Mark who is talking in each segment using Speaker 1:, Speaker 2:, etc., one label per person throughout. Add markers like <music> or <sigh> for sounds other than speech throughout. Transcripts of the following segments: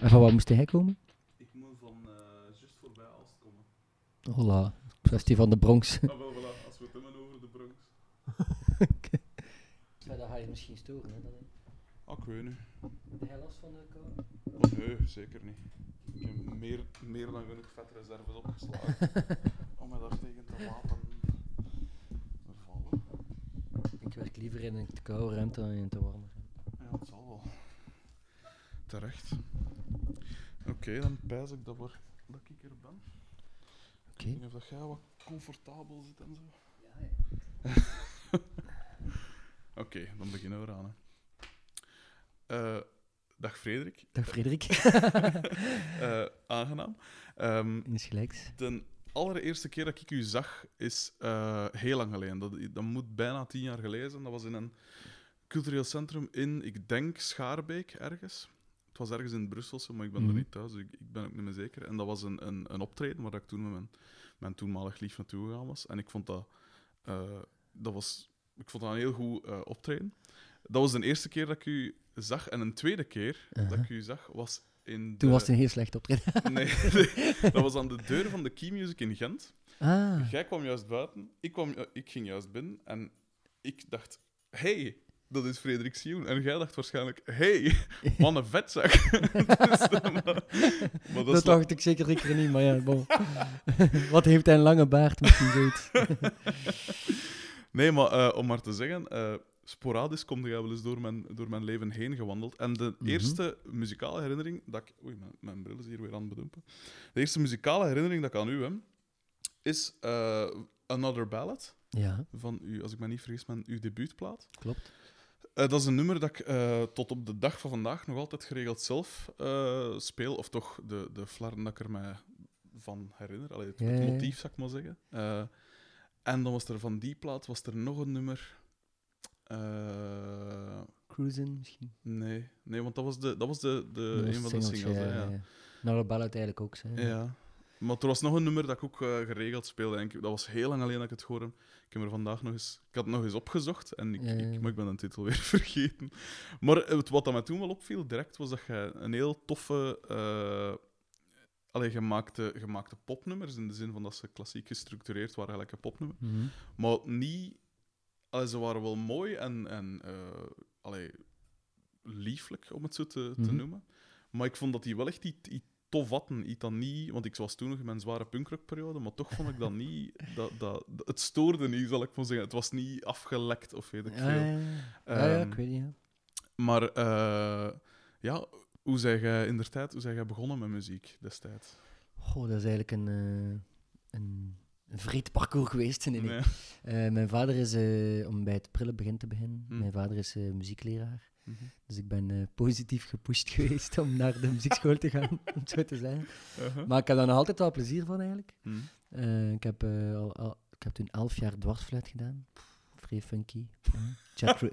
Speaker 1: En van wat moest hij komen?
Speaker 2: Ik moet van uh, just voorbij Aalst komen.
Speaker 1: Hola, kwestie van de Bronx.
Speaker 2: Ah, wel, voilà, als we het hebben over de Bronx. <laughs>
Speaker 1: Ja, dat ga je misschien storen, hè?
Speaker 2: Ah, ik weet niet.
Speaker 1: Heb jij last van de kou?
Speaker 2: Oh, nee, zeker niet. Ik heb meer, meer dan genoeg vetreserves opgeslagen <laughs> om me daar tegen te laten vervallen.
Speaker 1: Ik werk liever in een te koude ruimte dan in een te warme ruimte.
Speaker 2: Ja, dat zal wel. Terecht. Oké, dan pijs ik dat, we, dat ik er ben.
Speaker 1: Oké.
Speaker 2: Ik weet niet of dat jij wat comfortabel zit en zo.
Speaker 1: Ja, <laughs>
Speaker 2: Oké, dan beginnen we eraan. Hè. Eh, dag Frederik.
Speaker 1: Dag Frederik. <laughs>
Speaker 2: Eh, aangenaam. Ehm,
Speaker 1: Is gelijks.
Speaker 2: de allereerste keer dat ik u zag is eh, heel lang geleden. Dat, dat moet bijna tien jaar geleden zijn. Dat was in een cultureel centrum in, ik denk, Schaarbeek ergens. Het was ergens in Brusselse, maar ik ben
Speaker 1: Mhm.
Speaker 2: er niet thuis. dus Ik, ik ben ook niet meer zeker. En dat was een, een, een optreden waar ik toen met mijn, mijn toenmalig lief naartoe gegaan was. En ik vond dat, eh, dat, was, ik vond dat een heel goed eh, optreden. Dat was de eerste keer dat ik u zag. En een tweede keer dat ik u zag was in.
Speaker 1: Toen
Speaker 2: de-
Speaker 1: was het een heel slecht optreden. <laughs>
Speaker 2: Nee, dat was aan de deur van de Key Music in Gent.
Speaker 1: Ah,
Speaker 2: Jij kwam juist buiten, ik, kwam, eh, ik ging juist binnen en ik dacht: hey, dat is Frederik Sioen. En jij dacht waarschijnlijk: hey, <laughs> wat een vetzak. <laughs> Dus, eh, maar, maar dat
Speaker 1: dacht ik zeker zeker niet, maar ja, bon. <laughs> Wat heeft hij een lange baard, misschien zoiets.
Speaker 2: Nee, maar eh, om maar te zeggen, eh, sporadisch kom jij wel eens door mijn, door mijn leven heen gewandeld. En de
Speaker 1: Mhm.
Speaker 2: eerste muzikale herinnering dat ik... Oei, mijn, mijn bril is hier weer aan het. De eerste muzikale herinnering dat ik aan u heb, is Another Ballad.
Speaker 1: Ja,
Speaker 2: Van u, als ik me niet vergis, mijn uw debuutplaat.
Speaker 1: klopt.
Speaker 2: Eh, dat is een nummer dat ik eh, tot op de dag van vandaag nog altijd geregeld zelf eh, speel. Of toch de, de flarden dat ik er mij van herinner. Allee, het,
Speaker 1: Ja, ja, ja.
Speaker 2: motief, zou ik maar zeggen. En dan was er van die plaat was er nog een nummer.
Speaker 1: Cruisen misschien.
Speaker 2: nee, nee, want dat was, de, dat was de, de,
Speaker 1: Dat
Speaker 2: een van de singles. ja.
Speaker 1: Nou, dat ballad eigenlijk ook. Hè.
Speaker 2: Ja. Maar er was nog een nummer dat ik ook eh, geregeld speelde. Ik- dat was heel lang geleden dat ik het hoorde. Ik heb er vandaag nog eens... Ik had het nog eens opgezocht, en ik,
Speaker 1: Ja, ja, ja.
Speaker 2: ik, maar ik ben de titel weer <laughs> vergeten. Maar het, wat dat mij toen wel opviel, direct, was dat je een heel toffe... eh allee, gemaakte, gemaakte popnummers, in de zin van dat ze klassiek gestructureerd waren, gelijk een popnummer.
Speaker 1: Mhm.
Speaker 2: Maar niet... Allee, ze waren wel mooi en, en eh, allee, lieflijk, om het zo te, te
Speaker 1: Mhm.
Speaker 2: noemen. Maar ik vond dat die wel echt iets tof dat niet... Want ik was toen nog in mijn zware punkrockperiode, maar toch vond ik dat niet... <laughs> Dat, dat, het stoorde niet, zal ik maar zeggen. Het was niet afgelekt of weet ik veel.
Speaker 1: ja, ja.
Speaker 2: Ehm,
Speaker 1: ik weet niet.
Speaker 2: Maar eh, ja, hoe zeg jij in der tijd, hoe zeg jij begonnen met muziek destijds?
Speaker 1: Goh, dat is eigenlijk een, eh een, vreed parcours geweest. Nee, nee.
Speaker 2: Nee.
Speaker 1: Eh, mijn vader is, om bij het prille begin te beginnen,
Speaker 2: Hmm.
Speaker 1: mijn vader is eh,
Speaker 2: Mhm.
Speaker 1: Dus ik ben eh, positief gepusht <laughs> geweest om naar de muziekschool te gaan, <laughs> om het zo te zeggen.
Speaker 2: Uh-huh.
Speaker 1: Maar ik heb daar nog altijd wel plezier van eigenlijk.
Speaker 2: Mhm.
Speaker 1: Eh, ik, heb, eh, al, al- ik heb toen elf jaar dwarsfluit gedaan. Vrij funky.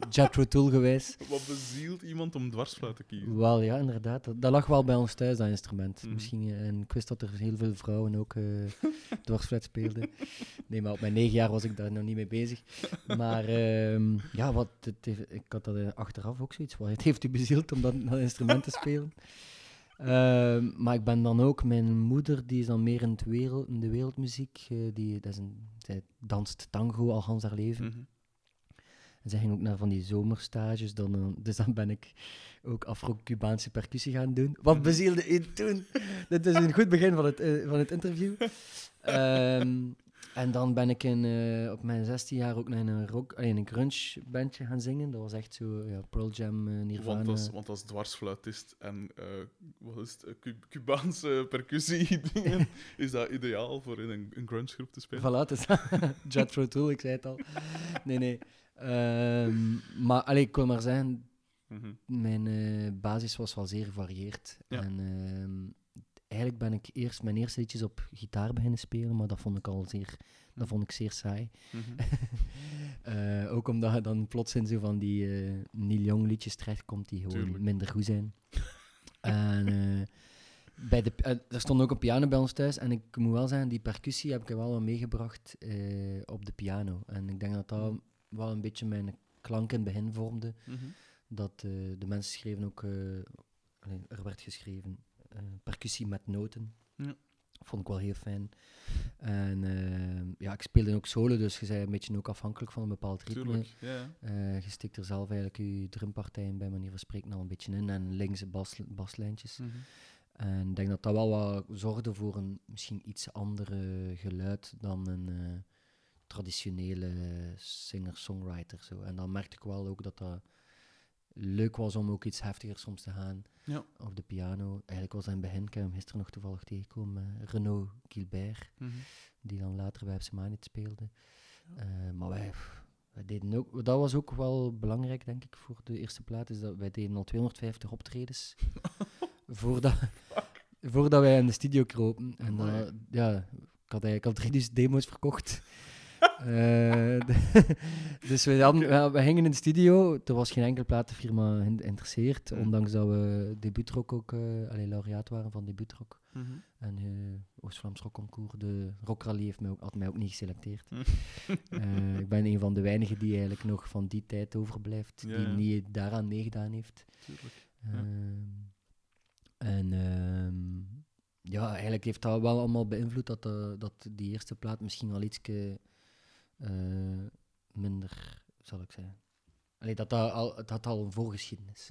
Speaker 1: Jethro Tull geweest. <laughs>
Speaker 2: Wat bezielt iemand om dwarsfluit te kiezen?
Speaker 1: Wel, ja, inderdaad. Dat, dat lag wel bij ons thuis, dat instrument.
Speaker 2: Mhm.
Speaker 1: Misschien, eh, en ik wist dat er heel veel vrouwen ook eh <laughs> dwarsfluit speelden. Nee, maar op mijn negen jaar was ik daar nog niet mee bezig. Maar ehm, ja, wat, het heeft- ik had dat eh, achteraf ook zoiets. Wat, het heeft u bezield om dat, dat instrument te spelen. <laughs> Ehm, maar ik ben dan ook, mijn moeder, die is dan meer in, het wereld, in de wereldmuziek. die, dat is een, zij danst tango al hans haar leven.
Speaker 2: Mhm.
Speaker 1: En zij ging ook naar van die zomerstages. Dan, eh, dus dan ben ik ook Afro-Cubaanse percussie gaan doen. Wat bezielde u toen? Dit is een goed begin van het, eh, van het interview. Ehm, en dan ben ik in, eh, op mijn 16 jaar ook naar een, rock, eh, een grunge bandje gaan zingen. Dat was echt zo, ja, Pearl Jam, eh, Nirvana.
Speaker 2: Want als, want als dwarsfluitist en wat is het, Cu- Cubaanse percussie dingen, <laughs> is dat ideaal voor in een, een grunge groep te spelen.
Speaker 1: Voilà, het is <laughs> Jethro Tull, ik zei het al. Nee, nee. Ehm, maar allee, ik wil maar zeggen,
Speaker 2: Mhm.
Speaker 1: Mijn eh, basis was wel zeer gevarieerd.
Speaker 2: Ja.
Speaker 1: En ehm, eigenlijk ben ik eerst mijn eerste liedjes op gitaar beginnen spelen, maar dat vond ik al zeer, dat vond ik zeer saai.
Speaker 2: Mhm. <laughs>
Speaker 1: Eh, ook omdat je dan plots in zo van die eh Neil Young liedjes terechtkomt die gewoon
Speaker 2: Tuurlijk.
Speaker 1: minder goed zijn. <laughs> en bij de, er stond ook een piano bij ons thuis en ik moet wel zeggen, die percussie heb ik wel meegebracht op de piano. En ik denk dat dat wel een beetje mijn klank in het begin vormde
Speaker 2: Mhm.
Speaker 1: dat eh, de mensen schreven ook, eh, er werd geschreven, eh, percussie met noten.
Speaker 2: Ja.
Speaker 1: Vond ik wel heel fijn. En ja, ik speelde ook solo, dus je bent een beetje ook afhankelijk van een bepaald ritme.
Speaker 2: Tuurlijk.
Speaker 1: Je stikt er zelf eigenlijk je drumpartijen bij manier van spreken al een beetje in en linkse bas, baslijntjes.
Speaker 2: Mhm.
Speaker 1: En ik denk dat dat wel wat zorgde voor een misschien iets andere geluid dan een traditionele singer-songwriter. Zo. En dan merkte ik wel ook dat dat leuk was om ook iets heftiger soms te gaan
Speaker 2: Ja.
Speaker 1: op de piano. Eigenlijk was dat in het begin, ik heb hem gisteren nog toevallig tegengekomen, eh, Renaud Gilbert,
Speaker 2: Mhm.
Speaker 1: die dan later bij Manit speelde. Eh, maar wij, wij deden ook, dat was ook wel belangrijk, denk ik, voor de eerste plaat, is dat wij deden al 250 optredens <laughs> voordat, voordat wij in de studio kropen. En ja, ik had eigenlijk al 3000 demo's verkocht. Eh, <laughs> dus we, hadden, we, gingen in de studio, er was geen enkele platenfirma geïnteresseerd,
Speaker 2: Mm.
Speaker 1: ondanks dat we debuutrock ook, eh allee, laureaat waren van debuutrock.
Speaker 2: Mhm.
Speaker 1: En eh Oost-Vlaams Rockconcours, de Rock Rally heeft mij ook, had mij ook niet geselecteerd.
Speaker 2: Hm. <laughs>
Speaker 1: Eh, ik ben een van de weinigen die eigenlijk nog van die tijd overblijft,
Speaker 2: Ja,
Speaker 1: die
Speaker 2: ja.
Speaker 1: niet daaraan meegedaan heeft. Ehm, en ehm, ja, eigenlijk heeft dat wel allemaal beïnvloed dat, de, dat die eerste plaat misschien wel iets minder, zal ik zeggen. Allee, dat, dat al, het had al een voorgeschiedenis.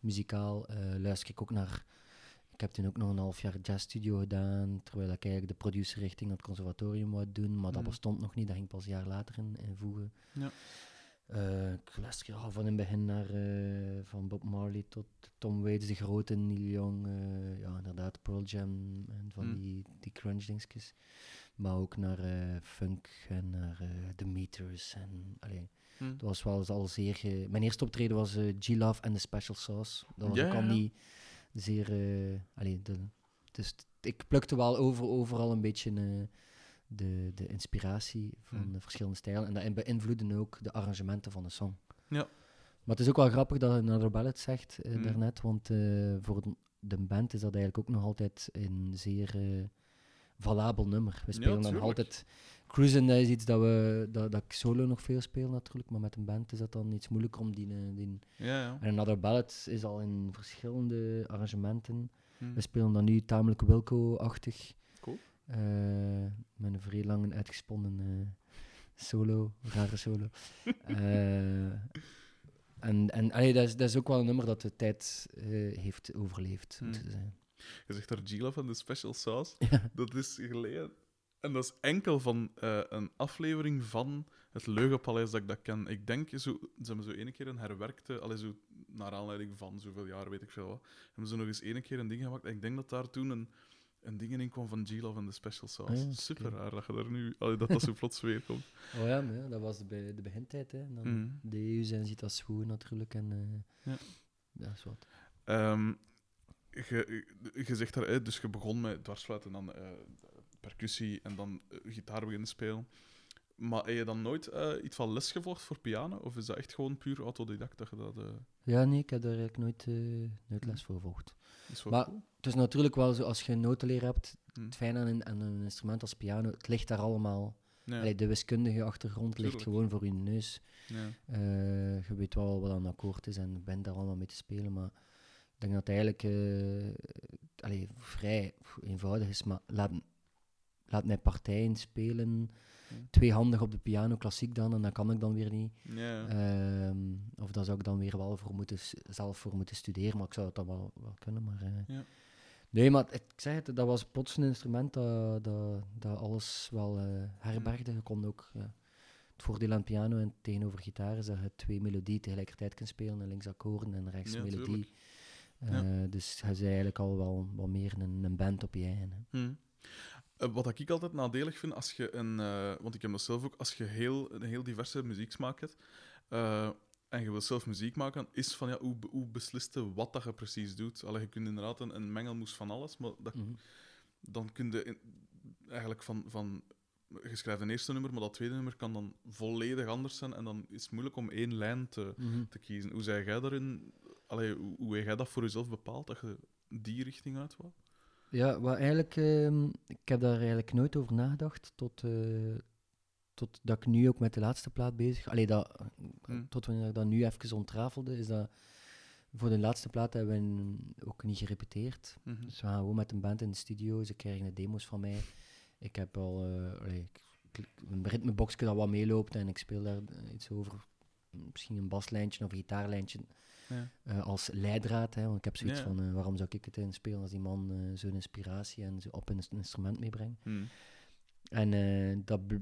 Speaker 1: Muzikaal eh, luister ik ook naar. Ik heb toen ook nog een half jaar jazzstudio gedaan, terwijl ik eigenlijk de producer richting het conservatorium wou doen, maar dat
Speaker 2: Mhm.
Speaker 1: bestond nog niet, dat ging pas een jaar later in, invoegen.
Speaker 2: Ja.
Speaker 1: Eh, ik luister ja, van in het begin naar eh, van Bob Marley tot Tom Waits, de grote, Neil Young, eh, ja inderdaad Pearl Jam en van
Speaker 2: Mm.
Speaker 1: die, die crunch dingetjes. Maar ook naar eh, funk en naar eh, The Meters en allee,
Speaker 2: Hm.
Speaker 1: dat was wel eens al zeer... ge- Mijn eerste optreden was eh, G-Love en The Special Sauce. Dat was
Speaker 2: Ja,
Speaker 1: ook al
Speaker 2: ja, ja.
Speaker 1: niet zeer... eh allee, de, dus ik plukte wel over, overal een beetje eh, de, de inspiratie van
Speaker 2: Hm.
Speaker 1: de verschillende stijlen. En dat beïnvloedde ook de arrangementen van de song.
Speaker 2: Ja.
Speaker 1: Maar het is ook wel grappig dat je Another Ballad zegt eh,
Speaker 2: Hm.
Speaker 1: daarnet, want eh, voor de, band is dat eigenlijk ook nog altijd een zeer eh, valabel nummer. We
Speaker 2: Ja,
Speaker 1: spelen dan altijd... Cruisen dat is iets dat, we, dat, dat ik solo nog veel speel natuurlijk, maar met een band is dat dan iets moeilijker om die... eh, die
Speaker 2: Ja, ja.
Speaker 1: en Another Ballad is al in verschillende arrangementen.
Speaker 2: Hm.
Speaker 1: We spelen dan nu tamelijk Wilco-achtig.
Speaker 2: Cool.
Speaker 1: Eh, met een vrij lang en uitgesponnen eh, solo, rare solo. <laughs> En en allee, dat, is, dat is ook wel een nummer dat de tijd heeft overleefd,
Speaker 2: Hmm.
Speaker 1: zeggen.
Speaker 2: Je zegt daar Gila van de Special Sauce.
Speaker 1: Ja.
Speaker 2: Dat is geleden. En dat is enkel van eh, een aflevering van het Leugenpaleis dat ik dat ken. Ik denk, zo, ze hebben zo ene keer een herwerkte, allee, zo, naar aanleiding van zoveel jaar, weet ik veel wat, hebben ze nog eens ene keer een ding gemaakt. En ik denk dat daar toen een, een ding in kwam van G-Love en de Special Sauce.
Speaker 1: Ah ja.
Speaker 2: Super raar dat je daar nu, allee, dat dat zo plots weer komt. <laughs>
Speaker 1: Oh ja, maar ja, dat was be- de begintijd. Hè. En dan
Speaker 2: Mhm.
Speaker 1: De EU zijn ziet als schoen natuurlijk. En, eh,
Speaker 2: Ja.
Speaker 1: ja, is wat.
Speaker 2: Ehm, je, zegt daar, dus je begon met dwarsfluit en dan eh, percussie en dan eh, gitaar beginnen spelen. Maar heb je dan nooit eh, iets van les gevolgd voor piano? Of is dat echt gewoon puur autodidact dat je dat...
Speaker 1: Ja, nee, ik heb daar eigenlijk nooit, nooit les voor gevolgd. Maar-
Speaker 2: cool?
Speaker 1: Het is natuurlijk wel zo, als je een notenleer hebt,
Speaker 2: Hm.
Speaker 1: het fijne aan een, aan een instrument als piano, het ligt daar allemaal.
Speaker 2: Ja,
Speaker 1: Allee, de wiskundige achtergrond ligt gewoon voor je neus.
Speaker 2: ja.
Speaker 1: Je weet wel wat een akkoord is en bent daar allemaal mee te spelen, maar ik denk dat het eigenlijk allee, vrij eenvoudig is, maar laat, laat mij partijen spelen,
Speaker 2: Ja.
Speaker 1: tweehandig op de piano, klassiek dan, en dat kan ik dan weer niet.
Speaker 2: Ja,
Speaker 1: Ehm, of daar zou ik dan weer wel voor moeten, zelf voor moeten studeren, maar ik zou het dan wel, wel kunnen. Maar, eh,
Speaker 2: Ja.
Speaker 1: Nee, maar ik zeg het, dat was plots een instrument dat, dat, dat alles wel eh, herbergde. Je kon ook... ja, het voordeel aan piano en tegenover gitaar is dat je twee melodieën tegelijkertijd kunt spelen. En links akkoorden en rechts melodie.
Speaker 2: tuurlijk.
Speaker 1: Eh, Dus hij is eigenlijk al wel wat meer een, een band op je eigen. hè.
Speaker 2: Hm. Eh, Wat ik altijd nadelig vind, als je een... eh, want ik heb dat zelf ook, als je heel, een heel diverse muzieksmaak hebt, en je wil zelf muziek maken, is van, ja, hoe, hoe beslist je wat dat je precies doet? Allee, je kunt inderdaad een, een mengelmoes van alles, maar dat,
Speaker 1: Mhm.
Speaker 2: dan kun je in- eigenlijk van... van je schrijft een eerste nummer, maar dat tweede nummer kan dan volledig anders zijn. En dan is het moeilijk om één lijn te,
Speaker 1: Mhm.
Speaker 2: te kiezen. Hoe zei jij daarin? Allee, hoe, hoe heb jij dat voor jezelf bepaald, dat je die richting uit wou?
Speaker 1: Ja, maar eigenlijk, ehm, ik heb daar eigenlijk nooit over nagedacht tot, eh, tot dat ik nu ook met de laatste plaat bezig... Allee, dat,
Speaker 2: Hm.
Speaker 1: tot wanneer ik dat nu even ontrafelde, is dat Voor de laatste plaat hebben we een- ook niet gerepeteerd.
Speaker 2: Mhm.
Speaker 1: Dus we gaan gewoon met een band in de studio. Ze krijgen de demo's van mij. Ik heb al allee, ik- een ritmeboxje dat wat meeloopt en ik speel daar iets over. Misschien een baslijntje of een gitaarlijntje
Speaker 2: Ja.
Speaker 1: eh, als leidraad. Hè, want ik heb zoiets
Speaker 2: Ja.
Speaker 1: van, eh, waarom zou ik het inspelen als die man eh, zo'n inspiratie en zo op een ins- instrument meebrengt.
Speaker 2: Mhm.
Speaker 1: En dat bl-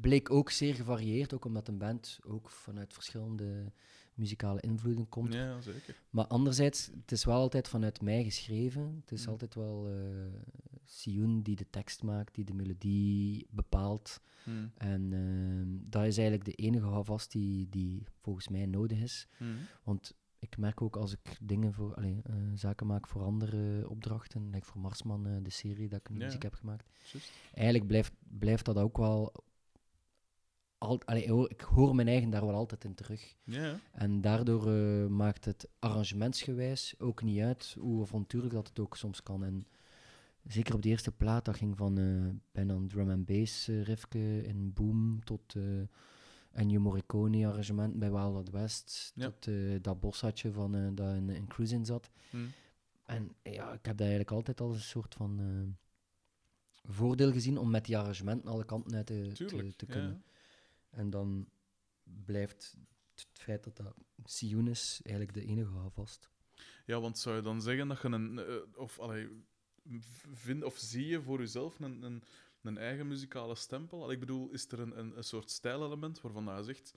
Speaker 1: bleek ook zeer gevarieerd, ook omdat een band ook vanuit verschillende muzikale invloeden komt.
Speaker 2: Ja, zeker.
Speaker 1: Maar anderzijds, het is wel altijd vanuit mij geschreven. Het is
Speaker 2: Mm.
Speaker 1: altijd wel eh Sioen die de tekst maakt, die de melodie bepaalt.
Speaker 2: Mhm.
Speaker 1: En ehm, dat is eigenlijk de enige houvast die, die volgens mij nodig is.
Speaker 2: Mhm.
Speaker 1: Want ik merk ook als ik dingen voor, allee, eh, zaken maak voor andere opdrachten, like voor Marsman, eh, de serie dat ik
Speaker 2: Ja.
Speaker 1: muziek heb gemaakt. Eigenlijk blijft, blijft dat ook wel. Al, allee, ik hoor- ik hoor mijn eigen daar wel altijd in terug. En daardoor eh, maakt het arrangementsgewijs ook niet uit hoe avontuurlijk dat het ook soms kan. En zeker op de eerste plaat, dat ging van eh bijna een drum and bass eh, riffje in Boom tot eh Ennio Morricone arrangement bij Wild West, tot dat bossatje van dat in, in Cruising zat.
Speaker 2: Mhm.
Speaker 1: En ja, ik heb dat eigenlijk altijd als een soort van voordeel gezien om met die arrangementen alle kanten uit te, te, kunnen. En dan blijft het feit dat dat Sioen is eigenlijk de enige houvast.
Speaker 2: Ja, want zou je dan zeggen dat je een. eh, of, allee, vind, of zie je voor jezelf een, een, een eigen muzikale stempel? Allee, ik bedoel, is er een, een, een soort stijlelement waarvan dat je zegt.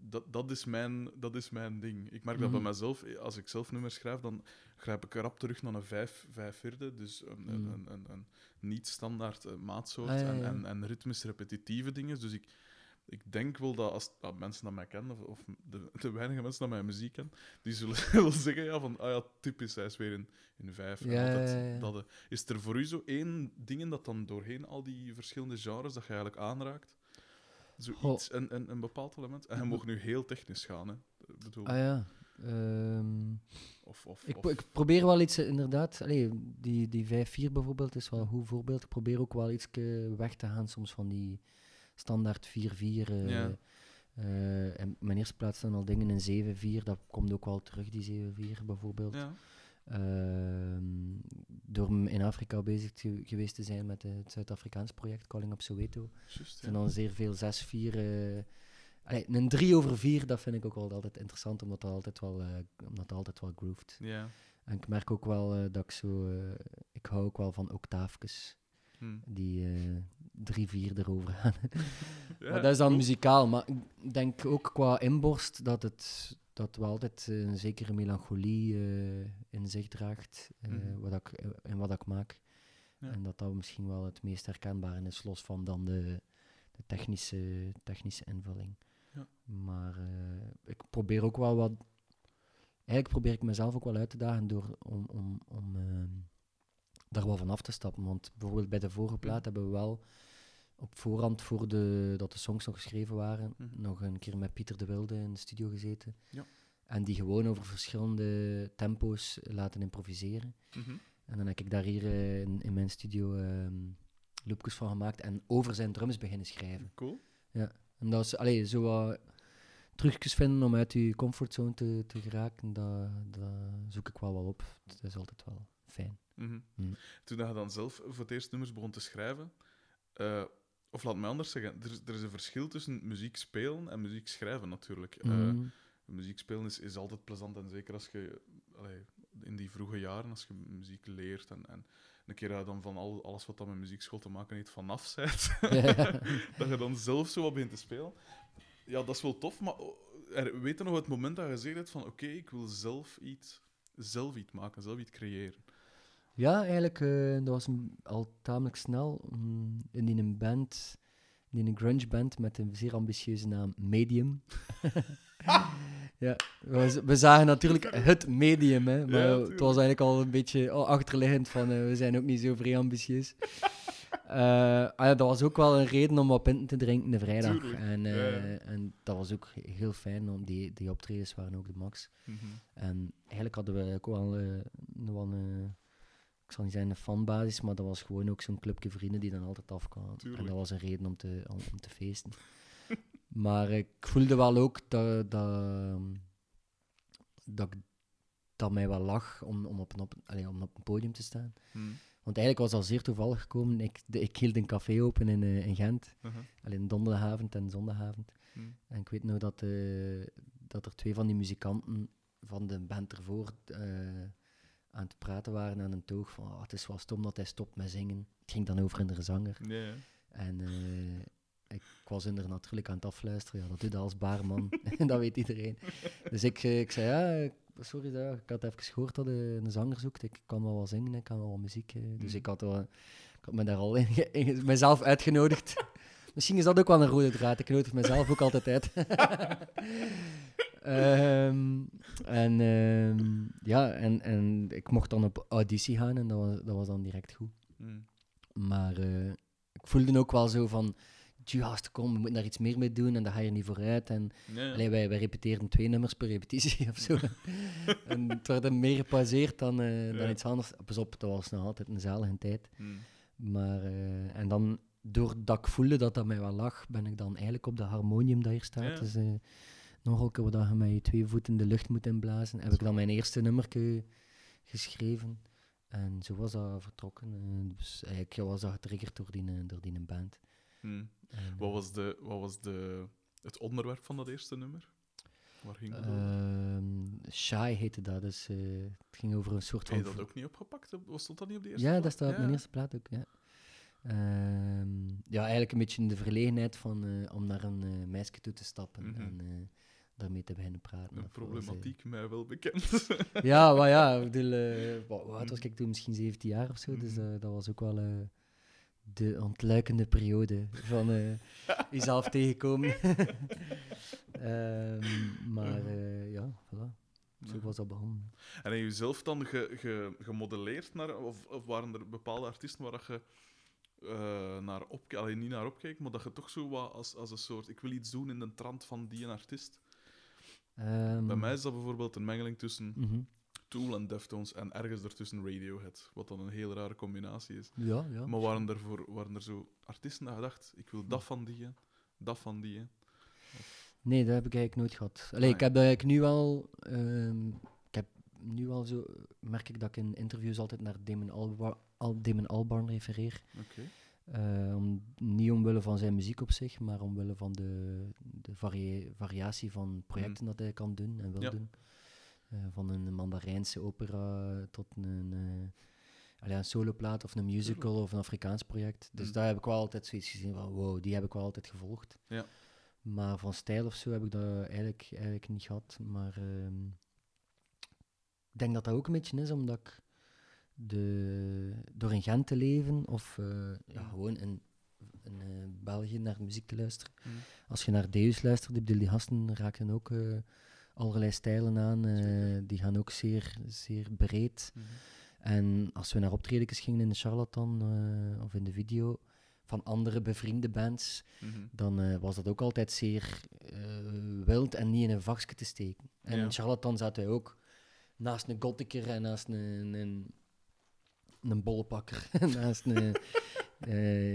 Speaker 2: Dat, dat, is mijn, dat is mijn ding. Ik merk dat bij
Speaker 1: Mhm.
Speaker 2: mezelf, eh, als ik zelf nummers schrijf, dan grijp ik rap terug naar een vijf, vijf vierde. Dus een, een,
Speaker 1: Mhm.
Speaker 2: een, een, een niet-standaard eh, maatsoort
Speaker 1: Ah, ja,
Speaker 2: en, en, en ritmisch repetitieve dingen. Dus ik, ik denk wel dat als dat mensen dat mij kennen, of, of de, de weinige mensen dat mijn muziek kennen, die zullen <laughs> wel zeggen ja, van, ah ja, typisch, hij is weer in, in vijf. en
Speaker 1: Ja,
Speaker 2: altijd
Speaker 1: ja, ja.
Speaker 2: Dat, eh, is er voor u zo één ding dat dan doorheen al die verschillende genres dat je eigenlijk aanraakt? Zoiets, een, een, een bepaald element? En je mag nu heel technisch gaan, hè. Bedoel,
Speaker 1: Ah ja. ehm,
Speaker 2: of, of,
Speaker 1: ik,
Speaker 2: of-
Speaker 1: ik probeer wel iets, eh, inderdaad. Die, die 5-4 bijvoorbeeld is wel een goed voorbeeld. Ik probeer ook wel iets weg te gaan soms van die standaard 4-4. eh,
Speaker 2: Ja.
Speaker 1: eh, en op mijn eerste plaats staan al dingen in 7-4. Dat komt ook wel terug, die 7-4 bijvoorbeeld.
Speaker 2: ja.
Speaker 1: Ehm, door in Afrika bezig te- geweest te zijn met eh, het Zuid-Afrikaans project Calling Up Soweto.
Speaker 2: Juist,
Speaker 1: En
Speaker 2: ja.
Speaker 1: dan zeer veel 6-4. eh, allee, een 3 over 4, dat vind ik ook wel altijd interessant, omdat dat altijd wel, eh, omdat dat altijd wel groeft.
Speaker 2: Ja.
Speaker 1: En ik merk ook wel eh, dat ik zo... eh, ik hou ook wel van octaafjes,
Speaker 2: Hm.
Speaker 1: die eh 3-4 erover gaan. <laughs>
Speaker 2: Ja,
Speaker 1: maar dat is dan
Speaker 2: cool.
Speaker 1: muzikaal. Maar ik denk ook qua inborst dat het dat wel altijd een zekere melancholie eh, in zich draagt, eh,
Speaker 2: Mhm.
Speaker 1: wat ik, in wat ik maak.
Speaker 2: Ja.
Speaker 1: En dat dat misschien wel het meest herkenbare is, los van dan de, de technische, technische invulling.
Speaker 2: Ja.
Speaker 1: Maar eh, ik probeer ook wel wat... Eigenlijk probeer ik mezelf ook wel uit te dagen door om, om, om ehm, daar wel van af te stappen. Want bijvoorbeeld bij de vorige plaat hebben we wel op voorhand, voor de, dat de songs nog geschreven waren,
Speaker 2: Mhm.
Speaker 1: nog een keer met Pieter de Wilde in de studio gezeten.
Speaker 2: Ja.
Speaker 1: En die gewoon over verschillende tempo's laten improviseren.
Speaker 2: Mhm.
Speaker 1: En dan heb ik daar hier eh, in, in mijn studio ehm loopjes van gemaakt en over zijn drums beginnen schrijven.
Speaker 2: Cool.
Speaker 1: En dat is, allee, zo wat trucjes vinden om uit je comfortzone te, te geraken, dat, dat zoek ik wel wel op. Dat is altijd wel fijn.
Speaker 2: Mhm.
Speaker 1: Mhm.
Speaker 2: Toen je dan zelf voor het eerst nummers begon te schrijven, eh, of laat mij anders zeggen, er, is- er is een verschil tussen muziek spelen en muziek schrijven natuurlijk. Eh,
Speaker 1: Mhm.
Speaker 2: muziek spelen is, is altijd plezant en zeker als je allee, in die vroege jaren, als je muziek leert en, en een keer dat je dan van al, alles wat dan met muziekschool te maken heeft vanaf <laughs>
Speaker 1: Ja. <laughs>
Speaker 2: dat je dan zelf zo wat begint te spelen. Ja, dat is wel tof, maar oh, er, weet je nog het moment dat je gezegd hebt van oké, ik wil zelf iets, zelf iets maken, zelf iets creëren.
Speaker 1: Ja, eigenlijk, eh, dat was al tamelijk snel. mm, in een band, in een grunge band met een zeer ambitieuze naam, Medium. <laughs> ja, we, we zagen natuurlijk het medium, hè, maar
Speaker 2: Ja,
Speaker 1: het was eigenlijk al een beetje al achterliggend van eh, we zijn ook niet zo vrij ambitieus. <laughs> Eh, ah ja, dat was ook wel een reden om wat pinten te drinken de vrijdag.
Speaker 2: Tuurlijk,
Speaker 1: En,
Speaker 2: ja, ja.
Speaker 1: en dat was ook heel fijn, om die, die optredens waren ook de max.
Speaker 2: Mhm.
Speaker 1: En eigenlijk hadden we ook wel, nog wel een, ik zal niet zeggen een fanbasis, maar dat was gewoon ook zo'n clubje vrienden die dan altijd afkwamen. En dat was een reden om te, om, om te feesten. <laughs> maar ik voelde wel ook dat, dat, dat, dat mij wel lag om, om, op een, op, om op een podium te staan.
Speaker 2: Hm.
Speaker 1: Want eigenlijk was al zeer toevallig gekomen. Ik, de, ik hield een café open in, eh, in Gent.
Speaker 2: Uh-huh.
Speaker 1: Alleen donderdagavond en zondagavond.
Speaker 2: Hm.
Speaker 1: En ik weet nog dat, eh, dat er twee van die muzikanten van de band ervoor eh, aan het praten waren aan een toog van "Ah, het is wel stom dat hij stopt met zingen. Het ging dan over een zanger. En eh, ik was er natuurlijk aan het afluisteren. Ja, dat doe je als baarman. <laughs> <laughs> dat weet iedereen. Dus ik, eh, ik zei, ja, sorry, ja, ik had even gehoord dat je een zanger zoekt. Ik kan wel wat zingen, ik kan wel wat muziek. eh." Dus
Speaker 2: Mhm.
Speaker 1: ik had, wel, ik had me daar al in- mezelf uitgenodigd. <laughs> Misschien is dat ook wel een rode draad. Ik nodig mezelf ook altijd uit. Ehm, en ehm, ja, en, en ik mocht dan op auditie gaan en dat was, dat was dan direct goed.
Speaker 2: Hm.
Speaker 1: Maar eh, ik voelde ook wel zo van, juist, kom, we moeten daar iets meer mee doen en daar ga je niet vooruit. En allee, wij, wij repeteerden twee nummers per repetitie <laughs> of zo. <laughs> en het werd meer gepauzeerd dan, eh, dan iets anders. Pas op, dat was nog altijd een zalige tijd.
Speaker 2: Hm.
Speaker 1: Maar, eh, en dan, doordat ik voelde dat dat mij wel lag, ben ik dan eigenlijk op de harmonium dat hier staat.
Speaker 2: Ja.
Speaker 1: Dus nog keer waar je met je twee voeten de lucht moet inblazen, heb ik dan mijn eerste nummerke geschreven. En zo was dat vertrokken. eh, dus eigenlijk was dat getriggerd door die, eh, door die band.
Speaker 2: Hm.
Speaker 1: En,
Speaker 2: Wat was, de, wat was de, het onderwerp van dat eerste nummer? Waar ging dat over?
Speaker 1: Ehm, Shy heette dat, dus eh, het ging over een soort
Speaker 2: Heb
Speaker 1: van...
Speaker 2: je dat ook niet opgepakt? Was stond dat niet op de eerste
Speaker 1: Ja,
Speaker 2: plaat?
Speaker 1: dat staat op mijn eerste plaat ook, ja. Ehm, ja, eigenlijk een beetje in de verlegenheid van, eh, om naar een eh, meisje toe te stappen
Speaker 2: Mhm.
Speaker 1: en eh, daarmee te beginnen praten.
Speaker 2: Een problematiek mij wel bekend. <laughs>
Speaker 1: ja, maar ja, ik bedoel, eh, wat, was ik toen? Misschien 17 jaar of zo, dus
Speaker 2: Mhm.
Speaker 1: eh, dat was ook wel eh, de ontluikende periode van <laughs> jezelf tegenkomen. <laughs> Ehm, maar eh, ja, voilà. Zo
Speaker 2: Ja.
Speaker 1: was dat begonnen.
Speaker 2: En heb je zelf dan ge, ge, gemodelleerd naar, of, of waren er bepaalde artiesten waar dat je naar opkeek, alleen niet naar opkeek, maar dat je toch zo wat als, als een soort, ik wil iets doen in de trant van die een artiest.
Speaker 1: Ehm,
Speaker 2: Bij mij is dat bijvoorbeeld een mengeling tussen
Speaker 1: mhm.
Speaker 2: Tool en Deftones en ergens ertussen Radiohead, wat dan een heel rare combinatie is.
Speaker 1: Ja, ja.
Speaker 2: Maar waren er, voor, waren er zo artiesten dat je dacht, ik wil dat van die, dat van die.
Speaker 1: Nee, dat heb ik eigenlijk nooit gehad. Allee,
Speaker 2: Ah,
Speaker 1: ik heb eigenlijk nu wel... ehm, ik heb nu wel zo... Merk ik dat ik in interviews altijd naar Damon, Alba Al Damon Albarn refereer.
Speaker 2: Oké.
Speaker 1: Eh, om, niet omwille van zijn muziek op zich, maar omwille van de, de varie- variatie van projecten dat hij kan doen en wil
Speaker 2: Ja.
Speaker 1: doen. Eh, van een Mandarijnse opera tot een, eh een soloplaat of een musical of een Afrikaans project. Dus
Speaker 2: Mm.
Speaker 1: daar heb ik wel altijd zoiets gezien van, wow, die heb ik wel altijd gevolgd.
Speaker 2: Ja.
Speaker 1: Maar van stijl of zo heb ik dat eigenlijk, eigenlijk niet gehad. Maar ehm, ik denk dat dat ook een beetje is omdat ik de, door in Gent te leven of eh, ja, gewoon in, in eh, België naar muziek te luisteren.
Speaker 2: Mm.
Speaker 1: Als je naar Deus luistert, bedoel, die gasten raken ook eh, allerlei stijlen aan. die gaan ook zeer, zeer breed.
Speaker 2: Mhm.
Speaker 1: En als we naar optredens gingen in de Charlatan of in de video van andere bevriende bands,
Speaker 2: Mhm.
Speaker 1: dan was dat ook altijd zeer wild en niet in een vakje te steken. En
Speaker 2: Ja.
Speaker 1: in Charlatan zaten wij ook naast een gothiker en naast een, een, een bollepakker, <laughs> naast een,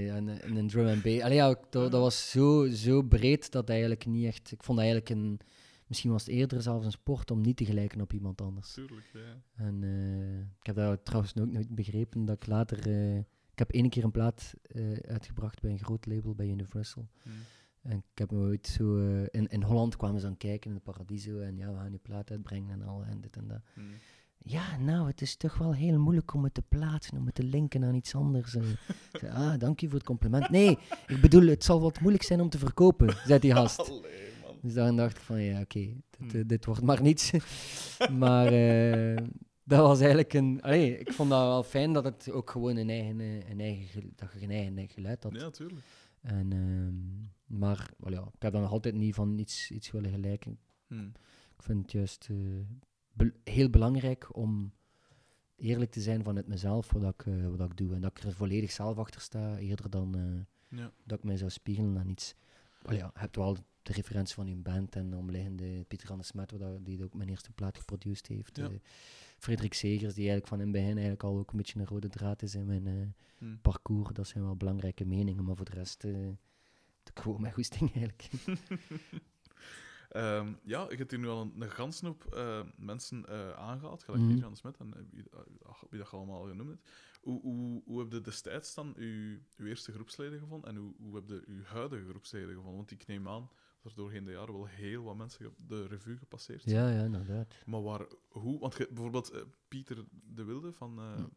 Speaker 1: ja, een, een drum and bass. Allee, ja, dat, dat was zo, zo breed dat eigenlijk niet echt... Ik vond dat eigenlijk een... Misschien was het eerder zelfs een sport om niet te gelijken op iemand anders.
Speaker 2: Tuurlijk, ja.
Speaker 1: En eh, ik heb dat trouwens ook nooit begrepen dat ik later... eh, ik heb één keer een plaat uitgebracht bij een groot label, bij Universal.
Speaker 2: Mhm.
Speaker 1: En ik heb me ooit zo... in, in Holland kwamen ze dan kijken in het Paradiso en ja, we gaan je plaat uitbrengen en al en dit en dat.
Speaker 2: Mhm.
Speaker 1: Ja, nou, het is toch wel heel moeilijk om het te plaatsen, om het te linken aan iets anders. En ik zei, ah, dank u voor het compliment. Nee, ik bedoel, het zal wat moeilijk zijn om te verkopen, zei die gast. <laughs>
Speaker 2: Allee, man.
Speaker 1: Dus dan dacht ik van, ja, oké, dit,
Speaker 2: Hmm.
Speaker 1: dit wordt maar niets. <laughs> maar eh, dat was eigenlijk een... Allee, ik vond dat wel fijn dat het ook gewoon een eigen, eh, een eigen, dat je een eigen geluid had.
Speaker 2: Ja, tuurlijk.
Speaker 1: En, ehm, maar wel ja, ik heb dan nog altijd niet van iets, iets willen gelijken.
Speaker 2: Mhm.
Speaker 1: Ik vind het juist eh, be- heel belangrijk om eerlijk te zijn vanuit mezelf wat ik, eh, wat ik doe. En dat ik er volledig zelf achter sta, eerder dan eh,
Speaker 2: Ja.
Speaker 1: dat ik mij zou spiegelen aan iets. Ja, je hebt wel de referentie van uw band en de omliggende Pieter Anne Smet, die ook mijn eerste plaat geproduceerd heeft.
Speaker 2: Ja.
Speaker 1: eh, Frederik Segers, die eigenlijk van in het begin eigenlijk al ook een beetje een rode draad is in mijn
Speaker 2: Mhm.
Speaker 1: parcours. Dat zijn wel belangrijke meningen, maar voor de rest... ik gewoon mijn goesting eigenlijk. <laughs>
Speaker 2: Ehm, ja, je hebt hier nu al een, een ganse hoop eh, mensen eh, aangehaald, gelijk
Speaker 1: Mhm.
Speaker 2: mm Jan Smit en eh, wie, wie dat je allemaal genoemd hebt. Hoe, hoe, hoe heb je destijds dan uw, uw eerste groepsleden gevonden en hoe, hoe heb je uw huidige groepsleden gevonden? Want ik neem aan dat er doorheen de jaren wel heel wat mensen de revue gepasseerd zijn.
Speaker 1: Ja, ja, inderdaad.
Speaker 2: Maar waar, hoe? Want je- bijvoorbeeld Pieter de Wilde van,
Speaker 1: Mm.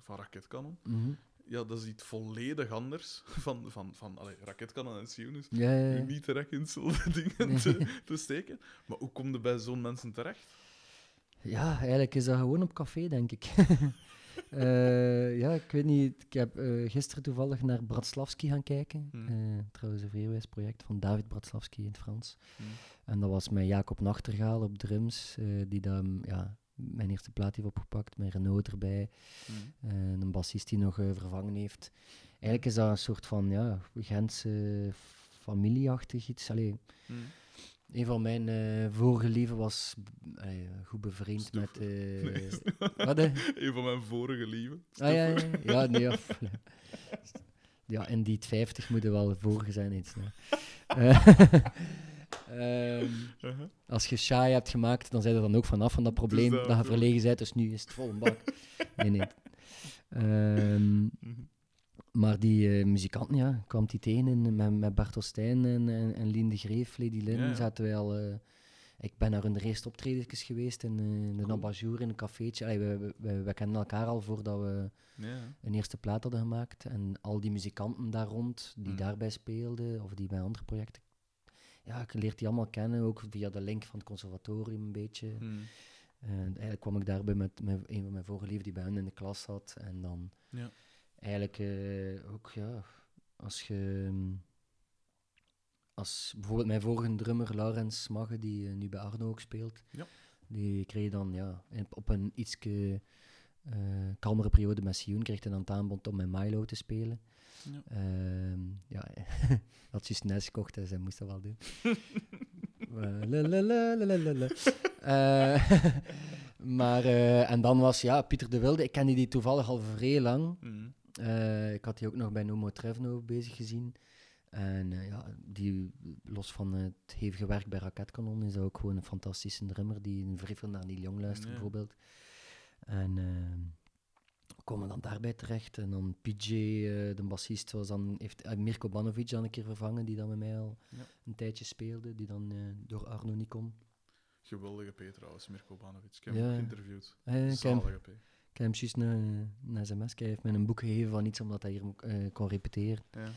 Speaker 2: van Raketkanon,
Speaker 1: Mhm.
Speaker 2: Ja, dat is iets volledig anders <laughs> van, van, van allee, Raketkanon en Sion is
Speaker 1: Ja, ja,
Speaker 2: nu
Speaker 1: ja.
Speaker 2: niet direct in zulke <laughs> dingen
Speaker 1: Nee.
Speaker 2: te, te steken. Maar hoe kom je bij zo'n mensen terecht?
Speaker 1: Ja, eigenlijk is dat gewoon op café, denk ik. <laughs> Eh, ja, ik weet niet. Ik heb eh, gisteren toevallig naar Bratslavski gaan kijken.
Speaker 2: Hmm.
Speaker 1: Eh, trouwens, een vrijwijs project van David Bratslavski in het Frans.
Speaker 2: Hmm.
Speaker 1: En dat was met Jacob Nachtergaal op drums, die dan ja, mijn eerste plaat heeft opgepakt, met Renault erbij.
Speaker 2: Hmm.
Speaker 1: Eh, een bassist die nog eh, vervangen heeft. Eigenlijk is dat een soort van ja, Gentse familieachtig iets. Allee,
Speaker 2: Hmm. <laughs>
Speaker 1: een van mijn vorige leven was goed bevriend met...
Speaker 2: Nee.
Speaker 1: wat?
Speaker 2: Een van mijn vorige lieven.
Speaker 1: Ah, ja, ja, ja. nee, ja. <laughs> in die 50 moeten wel vorige zijn iets. <laughs> Eh, ehm,
Speaker 2: Uh-huh.
Speaker 1: als je Shai hebt gemaakt, dan zijn er dan ook vanaf van dat probleem
Speaker 2: dat
Speaker 1: dat, je verlegen bent, dus nu is het vol een bak. <laughs> Nee, nee. Ehm,
Speaker 2: Mhm.
Speaker 1: maar die eh, muzikanten, ja, kwam die tegen in, met, met Bart Ostijn en, en, en Lien de Greef, Lady Lynn,
Speaker 2: Ja,
Speaker 1: zaten wij al... eh, ik ben naar hun eerste optredens geweest in, eh, in de
Speaker 2: Cool.
Speaker 1: In een cafeetje. Allee, we, we, we, we kennen elkaar al voordat we
Speaker 2: Ja.
Speaker 1: een eerste plaat hadden gemaakt. En al die muzikanten daar rond, die
Speaker 2: Mm.
Speaker 1: daarbij speelden, of die bij andere projecten. Ja, ik leerde die allemaal kennen, ook via de link van het conservatorium een beetje.
Speaker 2: Hmm.
Speaker 1: En eigenlijk kwam ik daarbij met, met een van mijn vorige liefden die bij hen in de klas zat. En dan
Speaker 2: Ja.
Speaker 1: eigenlijk eh, ook, ja, als je... mm, Als bijvoorbeeld mijn vorige drummer, Laurens Smagge, die eh, nu bij Arno ook speelt,
Speaker 2: Ja.
Speaker 1: die kreeg dan ja, op een iets kalmere periode met Sioen, kreeg hij dan het aanbod om met Milo te spelen.
Speaker 2: Ja.
Speaker 1: Ehm, ja, <laughs> had juist NES gekocht, dus hij moest dat wel doen. Maar, en dan was, ja, Pieter de Wilde, ik kende die toevallig al vrij lang.
Speaker 2: Hmm.
Speaker 1: Eh, ik had die ook nog bij Nomo Trevno bezig gezien. En eh, ja, die, los van het hevige werk bij Raketkanon, is dat ook gewoon een fantastische drummer die vrij veel naar Neil Young luistert,
Speaker 2: Ja.
Speaker 1: bijvoorbeeld. En we komen dan daarbij terecht. En dan PJ, eh, de bassist, was dan, heeft eh, Mirko Banovic dan een keer vervangen, die dan met mij al
Speaker 2: Ja.
Speaker 1: een tijdje speelde, die dan eh, door Arno niet kon.
Speaker 2: Geweldige P trouwens, Mirko Banovic. Ik heb
Speaker 1: Ja.
Speaker 2: hem geïnterviewd.
Speaker 1: Eh, ik heb
Speaker 2: Zalige P.
Speaker 1: ik heb hem juist een, een sms, hij heeft mij een boek gegeven van iets, omdat hij hier eh, kon repeteren.
Speaker 2: Ja.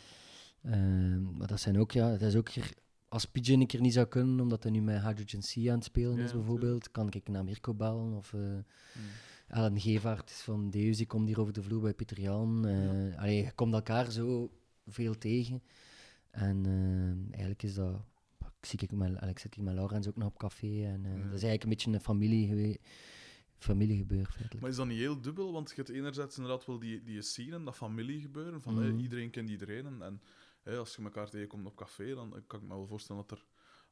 Speaker 1: Ehm, maar dat zijn ook, ja, dat is ook hier, als PJ een keer niet zou kunnen, omdat hij nu met Hydrogen C aan het spelen
Speaker 2: Ja,
Speaker 1: is bijvoorbeeld, kan ik naar Mirko bellen. Of uh,
Speaker 2: Hmm.
Speaker 1: Alan Gevaert van Deus, die komt hier over de vloer bij Pieter Jan. Uh, allee, je komt elkaar zo veel tegen. En uh, eigenlijk is dat... Ik, zie ik, met, ik zit hier met Laurens ook nog op café. En, ja. Dat is eigenlijk een beetje een familie geweest familiegebeuren. Feitelijk.
Speaker 2: Maar is dat niet heel dubbel? Want je hebt enerzijds inderdaad wel die, die scene, dat familiegebeuren, van
Speaker 1: Mhm.
Speaker 2: hey, iedereen kent iedereen. En, en hey, als je elkaar tegenkomt op café, dan kan ik me wel voorstellen dat er,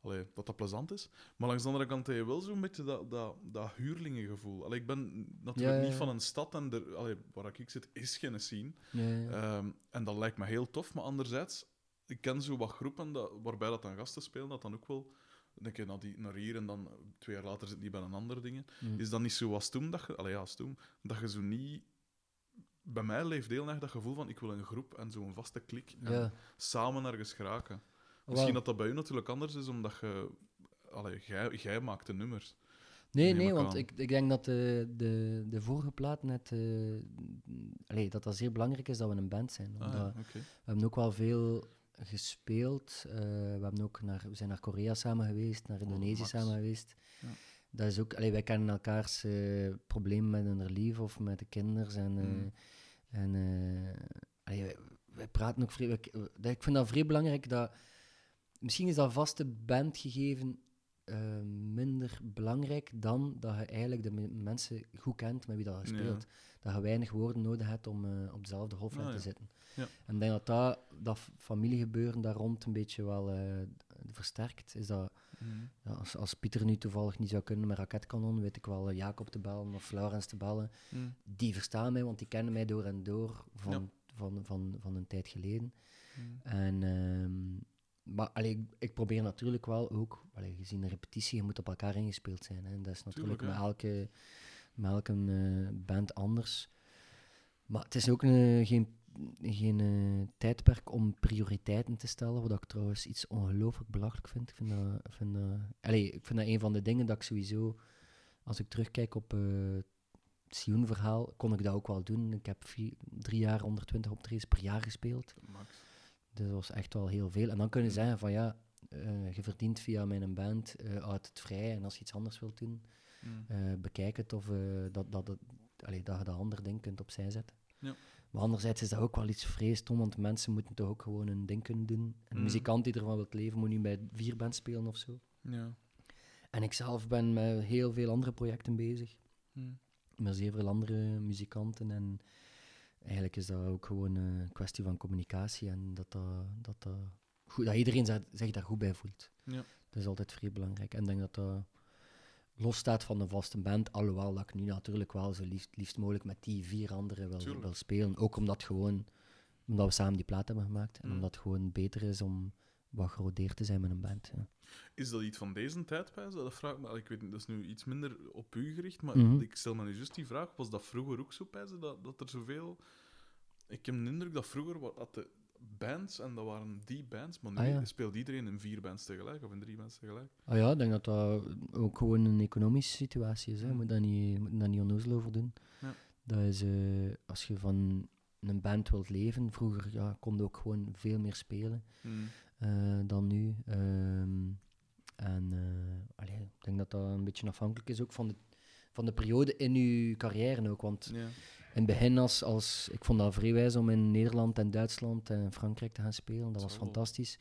Speaker 2: allee, dat, dat plezant is. Maar langs de andere kant heb je wel zo'n beetje dat, dat, dat huurlingengevoel. Allee, ik ben natuurlijk
Speaker 1: Ja, ja,
Speaker 2: niet van een stad en er, allee, waar ik zit is geen scene. Ehm, en dat lijkt me heel tof, maar anderzijds, ik ken zo wat groepen dat, waarbij dat dan gasten spelen, dat dan ook wel... Dan denk je naar, die, naar hier en dan twee jaar later zit die bij een andere dingen.
Speaker 1: Mm.
Speaker 2: Is dat niet zo als toen, dat je, allee, ja, als toen, dat je zo niet... Bij mij leeft heel erg dat gevoel van ik wil een groep en zo'n vaste klik en
Speaker 1: ja.
Speaker 2: samen ergens geraken. Misschien dat dat bij u natuurlijk anders is, omdat je... Allee, jij, jij maakt de nummers.
Speaker 1: Nee, nee, want
Speaker 2: aan.
Speaker 1: ik, ik denk dat de, de, de vorige plaat net... allee, dat dat zeer belangrijk is dat we een band zijn.
Speaker 2: Ah, ja.
Speaker 1: We hebben ook wel veel gespeeld. eh, we, hebben ook naar, we zijn naar Korea samen geweest, naar Indonesië
Speaker 2: Oh, Max.
Speaker 1: samen geweest.
Speaker 2: Ja.
Speaker 1: Dat is ook, allee, wij kennen elkaars eh, problemen met hun lief of met de kinderen. En, eh,
Speaker 2: Mm.
Speaker 1: en allee, wij, wij praten ook vrij. wij- ik vind dat vrij belangrijk dat. Misschien is dat vaste bandgegeven eh, minder belangrijk dan dat je eigenlijk de me- mensen goed kent met wie dat je
Speaker 2: Ja.
Speaker 1: speelt. Dat je weinig woorden nodig hebt om eh, op dezelfde golflengte
Speaker 2: Ah, ja.
Speaker 1: te zitten.
Speaker 2: Ja.
Speaker 1: En ik denk dat dat, dat familiegebeuren daar rond een beetje wel eh, versterkt. Is dat,
Speaker 2: Mhm.
Speaker 1: ja, als, als Pieter nu toevallig niet zou kunnen met raketkanon, weet ik wel Jacob te bellen of Laurens te bellen.
Speaker 2: Mhm.
Speaker 1: Die verstaan mij, want die kennen mij door en door van, van, van, van een tijd geleden.
Speaker 2: Mhm.
Speaker 1: En ehm, maar allee, ik, probeer natuurlijk wel ook, allee, gezien de repetitie, je moet op elkaar ingespeeld zijn. Hè. Dat is natuurlijk
Speaker 2: Tuurlijk,
Speaker 1: met, elke, met elke eh, band anders. Maar het is ook eh, geen, geen eh, tijdperk om prioriteiten te stellen, wat ik trouwens iets ongelooflijk belachelijk vind. Ik vind dat, ik vind dat, allee, ik vind dat een van de dingen dat ik sowieso, als ik terugkijk op eh, het Sioen-verhaal, kon ik dat ook wel doen. Ik heb vier, drie jaar 120 optredens per jaar gespeeld.
Speaker 2: Max.
Speaker 1: Dat was echt wel heel veel. En dan kunnen ze zeggen van ja, eh, je verdient via mijn band eh, uit het vrij. En als je iets anders wilt doen,
Speaker 2: Mm.
Speaker 1: eh, bekijk het of dat, dat, dat, allee, dat je dat andere ding kunt opzij zetten.
Speaker 2: Ja.
Speaker 1: Maar anderzijds is dat ook wel iets vrees, Tom, want mensen moeten toch ook gewoon hun ding kunnen doen. Een
Speaker 2: Mm.
Speaker 1: muzikant die ervan wil leven, moet nu bij vier bands spelen of zo.
Speaker 2: Ja.
Speaker 1: En ik zelf ben met heel veel andere projecten bezig.
Speaker 2: Mm.
Speaker 1: Met zeer veel andere muzikanten. En eigenlijk is dat ook gewoon eh, een kwestie van communicatie. En dat, dat, dat, dat, goed, dat iedereen zich, daar goed bij voelt.
Speaker 2: Ja.
Speaker 1: Dat is altijd vrij belangrijk. En ik denk dat dat los staat van een vaste band. Alhoewel dat ik nu natuurlijk wel zo liefst, liefst mogelijk met die vier anderen wil spelen. Ook omdat, gewoon, omdat we samen die plaat hebben gemaakt. En
Speaker 2: Mm.
Speaker 1: omdat het gewoon beter is om wat gerodeerd te zijn met een band. Ja.
Speaker 2: Is dat iets van deze tijd, Pijs? Dat vraag ik me. Ik weet niet, dat is nu iets minder op u gericht, maar
Speaker 1: Mhm.
Speaker 2: ik stel me nu juist die vraag. Was dat vroeger ook zo, Pijs? Dat, dat er zoveel... Ik heb de indruk dat vroeger wa- dat de bands, en dat waren die bands, maar nu
Speaker 1: Ah, ja.
Speaker 2: speelt iedereen in vier bands tegelijk, of in drie bands tegelijk.
Speaker 1: Ah ja, ik denk dat dat ook gewoon een economische situatie is. Hè. Je
Speaker 2: Mm.
Speaker 1: moet daar niet, moet daar niet onnozel over doen.
Speaker 2: Ja.
Speaker 1: Dat is, eh, als je van een band wilt leven, vroeger ja, kon je ook gewoon veel meer spelen
Speaker 2: Mm.
Speaker 1: Eh, dan nu. Ehm, en eh, allee, ik denk dat dat een beetje afhankelijk is ook van de, van de periode in je carrière ook. Want
Speaker 2: Ja.
Speaker 1: in het begin, als, als, ik vond dat vrij wijs om in Nederland en Duitsland en Frankrijk te gaan spelen. Dat was
Speaker 2: Zo.
Speaker 1: fantastisch.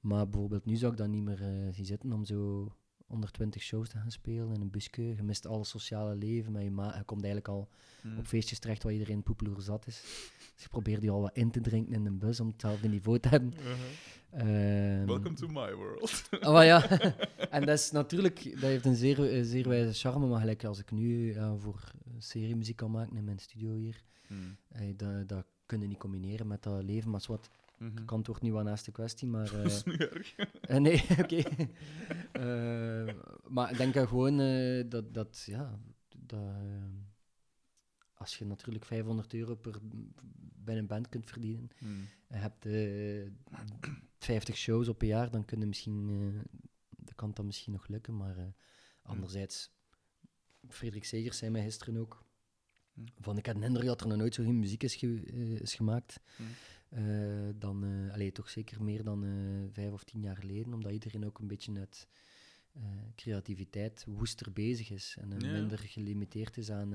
Speaker 1: Maar bijvoorbeeld nu zou ik dat niet meer eh, zien zitten om zo 120 shows te gaan spelen in een busje. Je mist alle sociale leven met je ma. Je komt eigenlijk al
Speaker 2: Mm.
Speaker 1: op feestjes terecht waar iedereen poepeloer zat is. Dus je probeert die al wat in te drinken in een bus om hetzelfde niveau te hebben.
Speaker 2: Uh-huh.
Speaker 1: Ehm,
Speaker 2: Welcome to my world. <laughs>
Speaker 1: Maar ja, <laughs> en dat is natuurlijk, dat heeft een zeer, zeer wijze charme, maar gelijk als ik nu voor een serie muziek kan maken in mijn studio hier,
Speaker 2: Mm.
Speaker 1: eh, dat, dat kun je niet combineren met dat leven. Maar wat,
Speaker 2: Mhm.
Speaker 1: kan toch niet wel naast de kwestie, maar... <laughs>
Speaker 2: Dat
Speaker 1: eh,
Speaker 2: is niet erg. <laughs>
Speaker 1: eh, nee, <laughs> oké. Eh, maar ik denk dat gewoon dat, dat, ja, dat, als je natuurlijk 500 euro per, bij een band kunt verdienen,
Speaker 2: Mm.
Speaker 1: en je hebt eh 50 shows op een jaar, dan kun je misschien, dan kan dat misschien nog lukken, maar eh, anderzijds, Frederik Segers zei mij gisteren ook,
Speaker 2: Hm.
Speaker 1: van ik had een indruk dat er nog nooit zo geen muziek is, ge- is gemaakt. Eh, dan, eh allee, toch zeker meer dan eh, vijf of tien jaar geleden, omdat iedereen ook een beetje uit eh, creativiteit woester bezig is en
Speaker 2: Ja,
Speaker 1: minder gelimiteerd is aan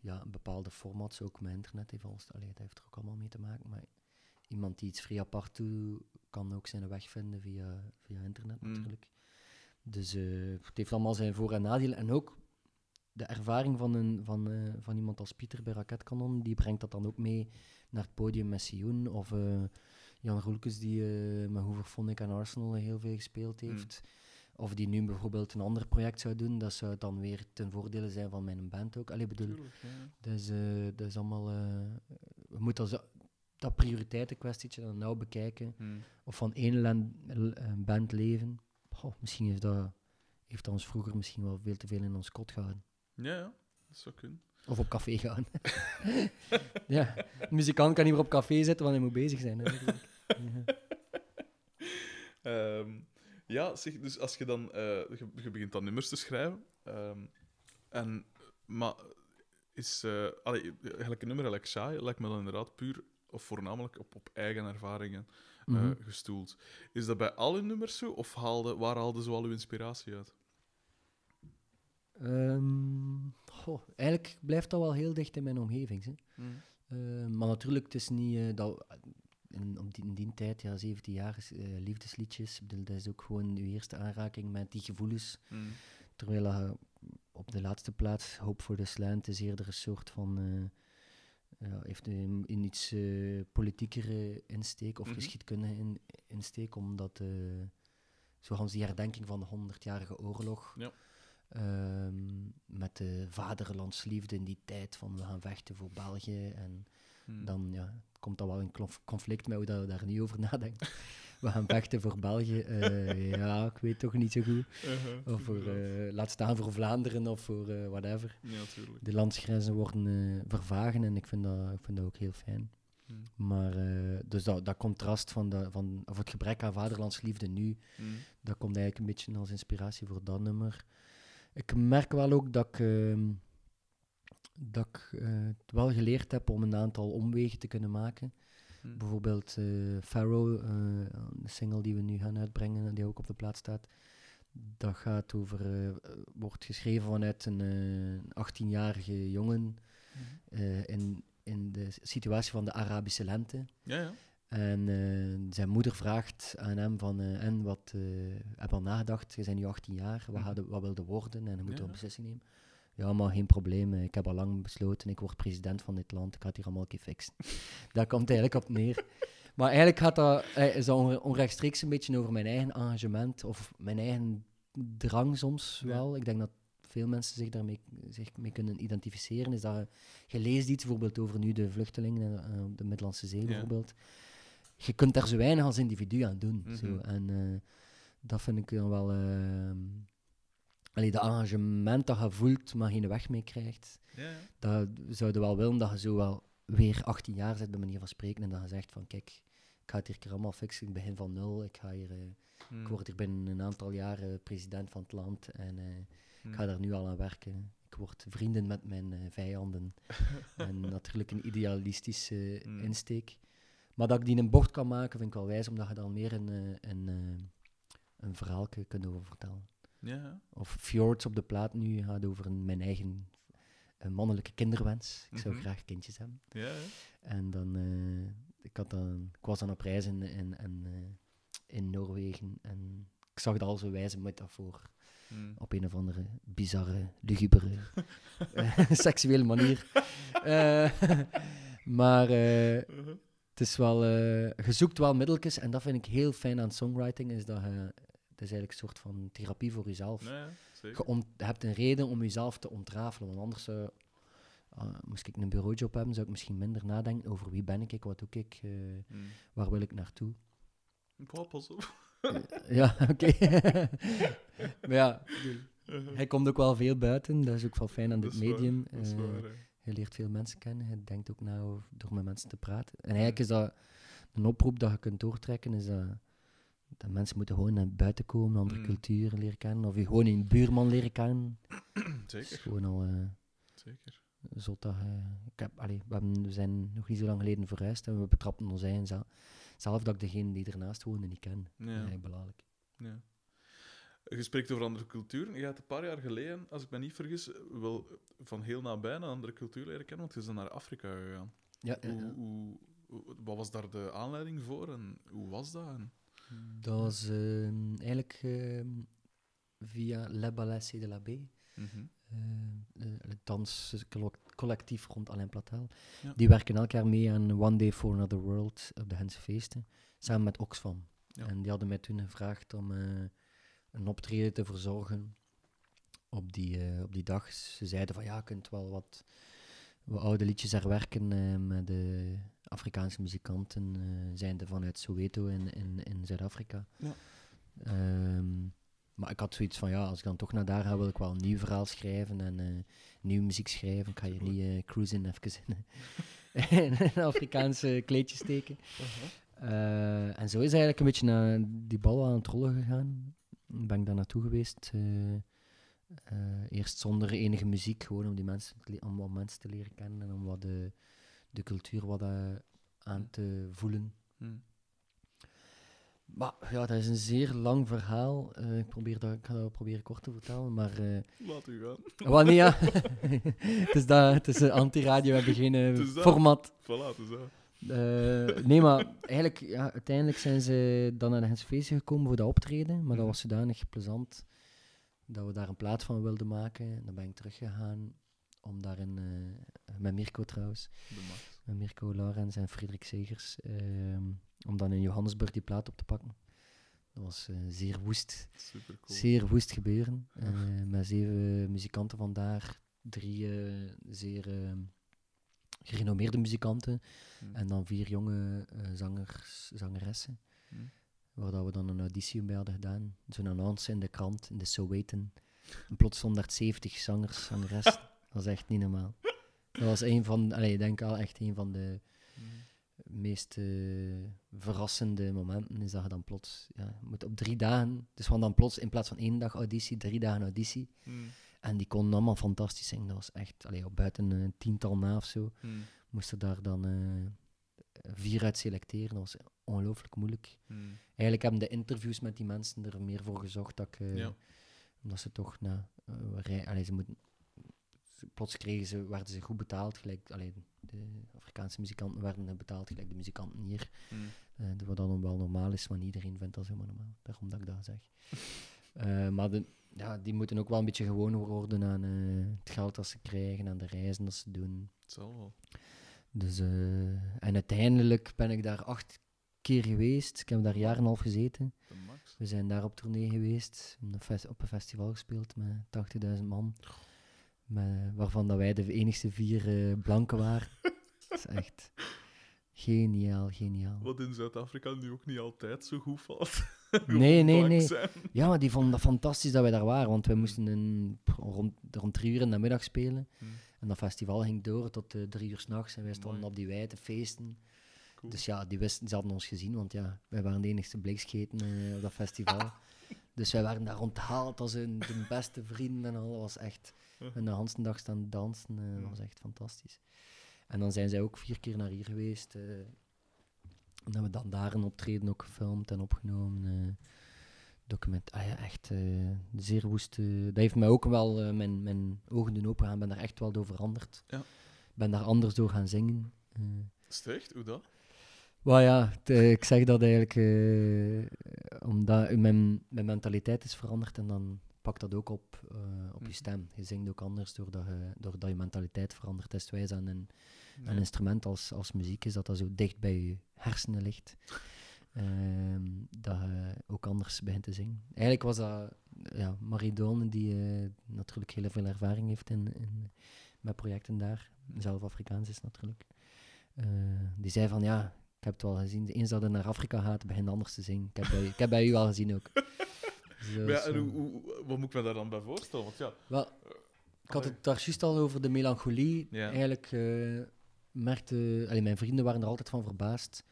Speaker 1: ja, bepaalde formats, ook met internet heeft allee, dat heeft er ook allemaal mee te maken, maar iemand die iets vrij apart doet, kan ook zijn weg vinden via, via internet
Speaker 2: Mm.
Speaker 1: natuurlijk. Dus het heeft allemaal zijn voor- en nadelen. En ook de ervaring van, een, van, eh, van iemand als Pieter bij Raketkanon, die brengt dat dan ook mee naar het podium met Sioen. Of eh, Jan Roelkes, die eh, met Hooverphonic en Arsenal heel veel gespeeld
Speaker 2: Mm.
Speaker 1: heeft. Of die nu bijvoorbeeld een ander project zou doen, dat zou dan weer ten voordele zijn van mijn band ook. Allee, bedoel,
Speaker 2: Tuurlijk, ja.
Speaker 1: dat is, dat is allemaal... we moeten zo- dat prioriteitenkwestietje dan nou bekijken.
Speaker 2: Mm.
Speaker 1: Of van één band leven. Misschien heeft dat, heeft dat ons vroeger misschien wel veel te veel in ons kot gehouden.
Speaker 2: Ja, ja, dat zou kunnen.
Speaker 1: Of op café gaan. <laughs> ja, een muzikant kan niet meer op café zitten, want hij moet bezig zijn. Hè. Ja. <laughs>
Speaker 2: Ehm, ja, zeg, dus als je dan... eh, je, je begint dan nummers te schrijven. ehm, en, maar is... eh allee, eigenlijk een nummer like Shy lijkt me dan inderdaad puur of voornamelijk op, op eigen ervaringen eh,
Speaker 1: Mhm.
Speaker 2: gestoeld. Is dat bij alle nummers zo? Of haalde, waar haalde zo al uw inspiratie uit?
Speaker 1: Ehm, goh, eigenlijk blijft dat wel heel dicht in mijn omgeving. Hè. Eh, maar natuurlijk, het is niet eh, dat. In, op die, in die tijd, ja, 17 jaar, is, eh, liefdesliedjes. Ik bedoel, dat is ook gewoon uw eerste aanraking met die gevoelens.
Speaker 2: Mm.
Speaker 1: Terwijl je op de laatste plaats, Hoop voor de Slant, is eerder een soort van. eh, ja, heeft een, een iets eh, politiekere insteek of geschiedkundige in, insteek, omdat. eh zoals die herdenking van de 100-jarige oorlog.
Speaker 2: Ja.
Speaker 1: Ehm, met de vaderlandsliefde in die tijd van we gaan vechten voor België. En
Speaker 2: Mm.
Speaker 1: dan ja, komt dat wel in conflict met hoe dat we daar nu over nadenken. <laughs> we gaan vechten voor België. Eh, ja, ik weet toch niet zo goed.
Speaker 2: Uh-huh,
Speaker 1: Of voor, eh, laat staan voor Vlaanderen of voor eh, whatever.
Speaker 2: Ja.
Speaker 1: De landsgrenzen worden vervagen en ik vind, dat, ik vind dat ook heel fijn.
Speaker 2: Hm.
Speaker 1: Maar dus dat, dat contrast van, de, van of het gebrek aan vaderlandsliefde nu,
Speaker 2: Hm.
Speaker 1: dat komt eigenlijk een beetje als inspiratie voor dat nummer. Ik merk wel ook dat ik, ehm, dat ik eh, het wel geleerd heb om een aantal omwegen te kunnen maken.
Speaker 2: Hm.
Speaker 1: Bijvoorbeeld eh Pharaoh, eh, de single die we nu gaan uitbrengen en die ook op de plaat staat. Dat gaat over, eh, eh, wordt geschreven vanuit een eh, 18-jarige jongen
Speaker 2: Hm.
Speaker 1: eh, in, in de situatie van de Arabische lente.
Speaker 2: Ja, ja.
Speaker 1: En eh, zijn moeder vraagt aan hem van, eh, en wat, eh heb al nagedacht, je bent nu 18 jaar, wat,
Speaker 2: Mhm.
Speaker 1: je- wat wilde worden? En hij moet
Speaker 2: Ja,
Speaker 1: een beslissing nemen. Ja, maar geen probleem, ik heb al lang besloten, ik word president van dit land, ik ga het hier allemaal een keer fixen. <laughs> Daar komt het eigenlijk op neer. Maar eigenlijk gaat dat, is dat onre- onrechtstreeks een beetje over mijn eigen engagement, of mijn eigen drang soms
Speaker 2: Ja.
Speaker 1: wel. Ik denk dat veel mensen zich daarmee zich mee kunnen identificeren. Is dat je leest iets bijvoorbeeld over nu de vluchtelingen op de Middellandse Zee
Speaker 2: Ja.
Speaker 1: bijvoorbeeld. Je kunt daar zo weinig als individu aan doen. zo.
Speaker 2: Mhm.
Speaker 1: En eh, dat vind ik dan wel... ehm allee, dat engagement dat je voelt, maar geen weg mee krijgt.
Speaker 2: Ja.
Speaker 1: Dat zouden wel willen dat je zo wel weer 18 jaar zit, bij manier van spreken, en dat je zegt van, kijk, ik ga het hier allemaal fixen, ik begin van nul, ik, ga hier, eh, ik word hier binnen een aantal jaren president van het land, en eh, ik ga daar nu al aan werken. Ik word vrienden met mijn vijanden. <laughs> en natuurlijk een idealistische
Speaker 2: Mm.
Speaker 1: insteek. Maar dat ik die in een bocht kan maken, vind ik wel wijs, omdat je dan meer een, eh, een, eh, een verhaal kunt over vertellen.
Speaker 2: Ja.
Speaker 1: Of Fjords op de plaat nu gaat over een, mijn eigen eh, mannelijke kinderwens. Ik zou
Speaker 2: Mhm.
Speaker 1: graag kindjes hebben.
Speaker 2: Ja, ja.
Speaker 1: En dan, eh, ik, had dan, ik was dan op reis in, in, in, in Noorwegen en ik zag dat als een wijze metafoor
Speaker 2: Hm.
Speaker 1: op een of andere bizarre, lugubere, <laughs> <laughs> seksuele manier. <laughs> Maar
Speaker 2: Uh-huh.
Speaker 1: Het is wel, eh, je zoekt wel middeltjes en dat vind ik heel fijn aan songwriting, is dat je, het is eigenlijk een soort van therapie voor jezelf.
Speaker 2: Ja.
Speaker 1: Je, ont- hebt een reden om jezelf te ontrafelen, want anders ah, moest ik een bureaujob hebben, zou ik misschien minder nadenken over wie ben ik, wat doe ik, eh,
Speaker 2: Hm.
Speaker 1: waar wil ik naartoe.
Speaker 2: Paul, pas op.
Speaker 1: Eh, ja, <laughs> oké. maar <laughs> ja, hij komt ook wel veel buiten, dat is ook wel fijn aan dit medium.
Speaker 2: Waar.
Speaker 1: Je leert veel mensen kennen, je denkt ook na over- door met mensen te praten. En eigenlijk is dat een oproep dat je kunt doortrekken, is dat, dat mensen moeten gewoon naar buiten komen, andere
Speaker 2: Mm.
Speaker 1: culturen leren kennen, of je gewoon een buurman leren kennen. <clears throat> Dat is
Speaker 2: Zeker,
Speaker 1: gewoon al eh,
Speaker 2: zeker.
Speaker 1: zot dat je- ik heb, allee, we, hebben- we zijn nog niet zo lang geleden verhuisd en we betrapten ons eigen zelf, zelf dat ik degene die ernaast woonde niet ken. Dat is
Speaker 2: Ja.
Speaker 1: eigenlijk belachelijk.
Speaker 2: Ja. Je spreekt over andere culturen. Je had een paar jaar geleden, als ik me niet vergis, wel van heel nabij een andere cultuur leren kennen, want je bent naar Afrika gegaan.
Speaker 1: Ja, ja,
Speaker 2: Hoe,
Speaker 1: ja.
Speaker 2: hoe, hoe- wat was daar de aanleiding voor en hoe was dat? En,
Speaker 1: Dat was ehm, eigenlijk ehm, via Le Ballet de la Baie.
Speaker 2: Mhm.
Speaker 1: eh, eh, het danscollectief rond Alain Platel.
Speaker 2: Ja.
Speaker 1: Die werken elk jaar mee aan One Day for Another World op de Gentse feesten, samen met Oxfam.
Speaker 2: Ja.
Speaker 1: En die hadden mij toen gevraagd om eh, een optreden te verzorgen op die, eh, op die dag. Ze zeiden van ja, je kunt wel wat, wat oude liedjes herwerken eh, met de Afrikaanse muzikanten, eh zijnde vanuit Soweto in, in, in Zuid-Afrika.
Speaker 2: Ja.
Speaker 1: Ehm, maar ik had zoiets van, ja, als ik dan toch naar daar ga, wil ik wel een nieuw verhaal schrijven en nieuwe muziek schrijven. Ik ga hier niet cruisen even in, <laughs> in een Afrikaanse kleedje steken. Eh, en zo is eigenlijk een beetje naar die bal aan het rollen gegaan. Ben ik daar naartoe geweest. eh, eh, eerst zonder enige muziek, gewoon om, die mensen om wat mensen te leren kennen en om wat de, de cultuur wat eh, aan te voelen.
Speaker 2: Hm.
Speaker 1: Maar ja, dat is een zeer lang verhaal. Ik, probeer dat, ik ga dat proberen kort te vertellen, maar... eh
Speaker 2: Laat u gaan. <laughs>
Speaker 1: ja. <laughs> <laughs> het is, dat, het is een anti-radio, we hebben geen format.
Speaker 2: Voilà, het is dat.
Speaker 1: Eh, nee, maar eigenlijk, ja, uiteindelijk zijn ze dan naar Gentse feestje gekomen voor dat optreden. Maar dat
Speaker 2: Mhm.
Speaker 1: was zodanig plezant dat we daar een plaat van wilden maken. En dan ben ik teruggegaan om daarin, eh, met Mirko trouwens, met Mirko Laurens en Frederik Segers, ehm, om dan in Johannesburg die plaat op te pakken. Dat was eh, zeer woest,
Speaker 2: cool.
Speaker 1: zeer woest gebeuren. Met zeven muzikanten vandaar, drie zeer ehm, gerenommeerde muzikanten.
Speaker 2: Hm.
Speaker 1: En dan vier jonge eh, zangers, zangeressen.
Speaker 2: Hm.
Speaker 1: waar dat we dan een auditie bij hadden gedaan. Zo'n annonce in de krant, in de Soweten. En plots 170 zangers, zangeres. <laughs> dat was echt niet normaal. Dat was een van, allee, ik denk al echt een van de meest eh, verrassende momenten. Is dat je dan plots, ja, moet op drie dagen, dus van dan plots in plaats van één dag auditie, drie dagen auditie. En die konden allemaal fantastisch zingen. Dat was echt, allee, op buiten een tiental na of zo,
Speaker 2: Mm.
Speaker 1: moesten daar dan eh, vier uit selecteren. Dat was ongelooflijk moeilijk.
Speaker 2: Mm.
Speaker 1: Eigenlijk hebben de interviews met die mensen er meer voor gezorgd dat ik, eh,
Speaker 2: Ja.
Speaker 1: omdat ze toch na, eh, rij- allee, ze moeten, plots kregen ze, werden ze goed betaald, gelijk, allee, de Afrikaanse muzikanten werden betaald gelijk de muzikanten hier.
Speaker 2: Mm.
Speaker 1: Eh, wat dan wel normaal is, maar niet iedereen vindt dat zomaar normaal. Daarom dat ik dat zeg. <laughs> Eh, maar de, ja, die moeten ook wel een beetje gewoon worden aan eh, het geld dat ze krijgen, aan de reizen dat ze doen.
Speaker 2: Zal wel.
Speaker 1: Dus, eh, en uiteindelijk ben ik daar acht keer geweest. Ik heb daar jaar en een half gezeten. We zijn daar op tournee geweest, op een festival gespeeld met 80.000 man. Met, waarvan dat wij de enigste vier eh, blanken waren. <laughs> Dat is echt geniaal, geniaal.
Speaker 2: Wat in Zuid-Afrika nu ook niet altijd zo goed valt. <laughs>
Speaker 1: Nee, nee, nee. Ja, maar die vonden dat fantastisch dat wij daar waren, want wij moesten een, rond, rond drie uur in de middag spelen.
Speaker 2: Mm.
Speaker 1: En dat festival ging door tot eh, drie uur s'nachts en wij stonden
Speaker 2: Mooi.
Speaker 1: op die wei te feesten.
Speaker 2: Cool.
Speaker 1: Dus ja, die wisten, ze hadden ons gezien, want ja, wij waren de enigste blikscheten eh, op dat festival. <laughs> dus wij waren daar onthaald als een, de beste vrienden en al. Dat was echt, en de hele dag staan dansen, eh, dat was echt fantastisch. En dan zijn zij ook vier keer naar hier geweest. En hebben we dan daar een optreden ook gefilmd en opgenomen. eh, document, ah ja, echt eh, zeer woest. dat heeft mij ook wel eh, mijn, mijn ogen doen opengaan. Ik ben daar echt wel door veranderd.
Speaker 2: Ja.
Speaker 1: Ik ben daar anders door gaan zingen.
Speaker 2: Is het echt? Hoe dat?
Speaker 1: Maar ja, ik zeg dat eigenlijk omdat mijn, mijn mentaliteit is veranderd en dan pakt dat ook op, op je
Speaker 2: Mhm.
Speaker 1: stem. Je zingt ook anders doordat je, doordat je mentaliteit verandert. Destijds aan een, Een instrument als, als muziek is dat dat zo dicht bij je hersenen ligt. Ehm, dat je ook anders begint te zingen. Eigenlijk was dat ja, Marie Doorn, die eh, natuurlijk heel veel ervaring heeft in, in, met projecten daar, zelf Afrikaans is natuurlijk. Eh, die zei van ja, ik heb het wel gezien, eens dat je naar Afrika gaat, begin je anders te zingen. Ik heb bij, ik heb bij u al gezien ook. <laughs> Dus
Speaker 2: ja, en
Speaker 1: eh,
Speaker 2: hoe, hoe- wat moet ik me daar dan bij voorstellen? Want ja,
Speaker 1: wel, ik had het daar juist al over de melancholie.
Speaker 2: Ja.
Speaker 1: Eigenlijk eh, merkte... allee, mijn vrienden waren er altijd van verbaasd.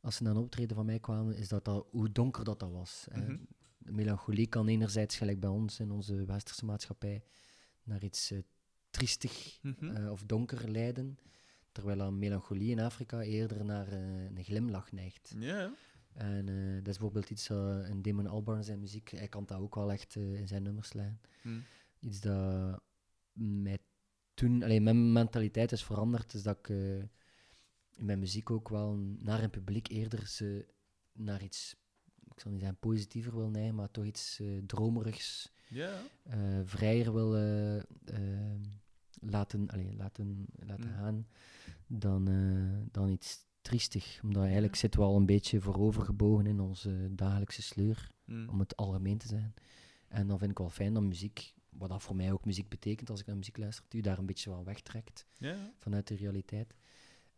Speaker 1: Als ze naar een optreden van mij kwamen, is dat, dat hoe donker dat, dat was.
Speaker 2: Mhm.
Speaker 1: De melancholie kan enerzijds, gelijk bij ons in onze westerse maatschappij, naar iets eh, triestig
Speaker 2: Mhm.
Speaker 1: eh, of donker leiden. Terwijl een melancholie in Afrika eerder naar eh, een glimlach neigt.
Speaker 2: ja.
Speaker 1: En dat is bijvoorbeeld iets in Damon Albarn zijn muziek. Hij kan dat ook wel echt in zijn nummers leggen.
Speaker 2: Hm.
Speaker 1: Iets dat mij toen... Alleen mijn mentaliteit is veranderd. Dus dat ik eh, in mijn muziek ook wel naar een publiek eerder ze naar iets... Ik zal niet zeggen positiever wil neigen, maar toch iets eh, dromerigs, eh, vrijer wil eh, eh, laten, allee, laten, laten
Speaker 2: Mm.
Speaker 1: gaan dan, dan iets triestig. Omdat eigenlijk zitten we al een beetje voorovergebogen in onze dagelijkse sleur,
Speaker 2: Hm.
Speaker 1: om het algemeen te zijn. En dan vind ik wel fijn dat muziek, wat dat voor mij ook muziek betekent als ik naar muziek luister, u daar een beetje wel wegtrekt
Speaker 2: Ja,
Speaker 1: vanuit de realiteit.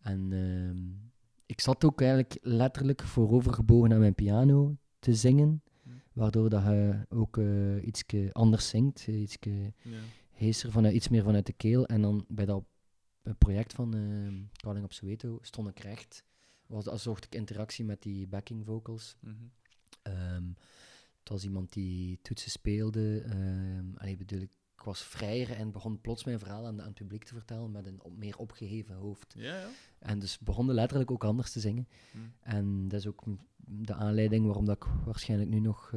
Speaker 1: En ehm, ik zat ook eigenlijk letterlijk voorovergebogen aan mijn piano te zingen,
Speaker 2: Hm.
Speaker 1: waardoor dat je ook eh iets anders zingt, iets
Speaker 2: ja.
Speaker 1: heeser, vanuit, iets meer vanuit de keel. En dan bij dat eh, project van eh Calling op Soweto stond ik recht. Was, als zocht ik interactie met die backing vocals.
Speaker 2: Mhm.
Speaker 1: Ehm, het was iemand die toetsen speelde. ehm allee, bedoel, ik ik was vrijer en begon plots mijn verhaal aan, aan het publiek te vertellen met een op- meer opgeheven hoofd.
Speaker 2: Ja, ja.
Speaker 1: En dus begon letterlijk ook anders te zingen.
Speaker 2: Hm.
Speaker 1: En dat is ook de aanleiding waarom dat ik waarschijnlijk nu nog...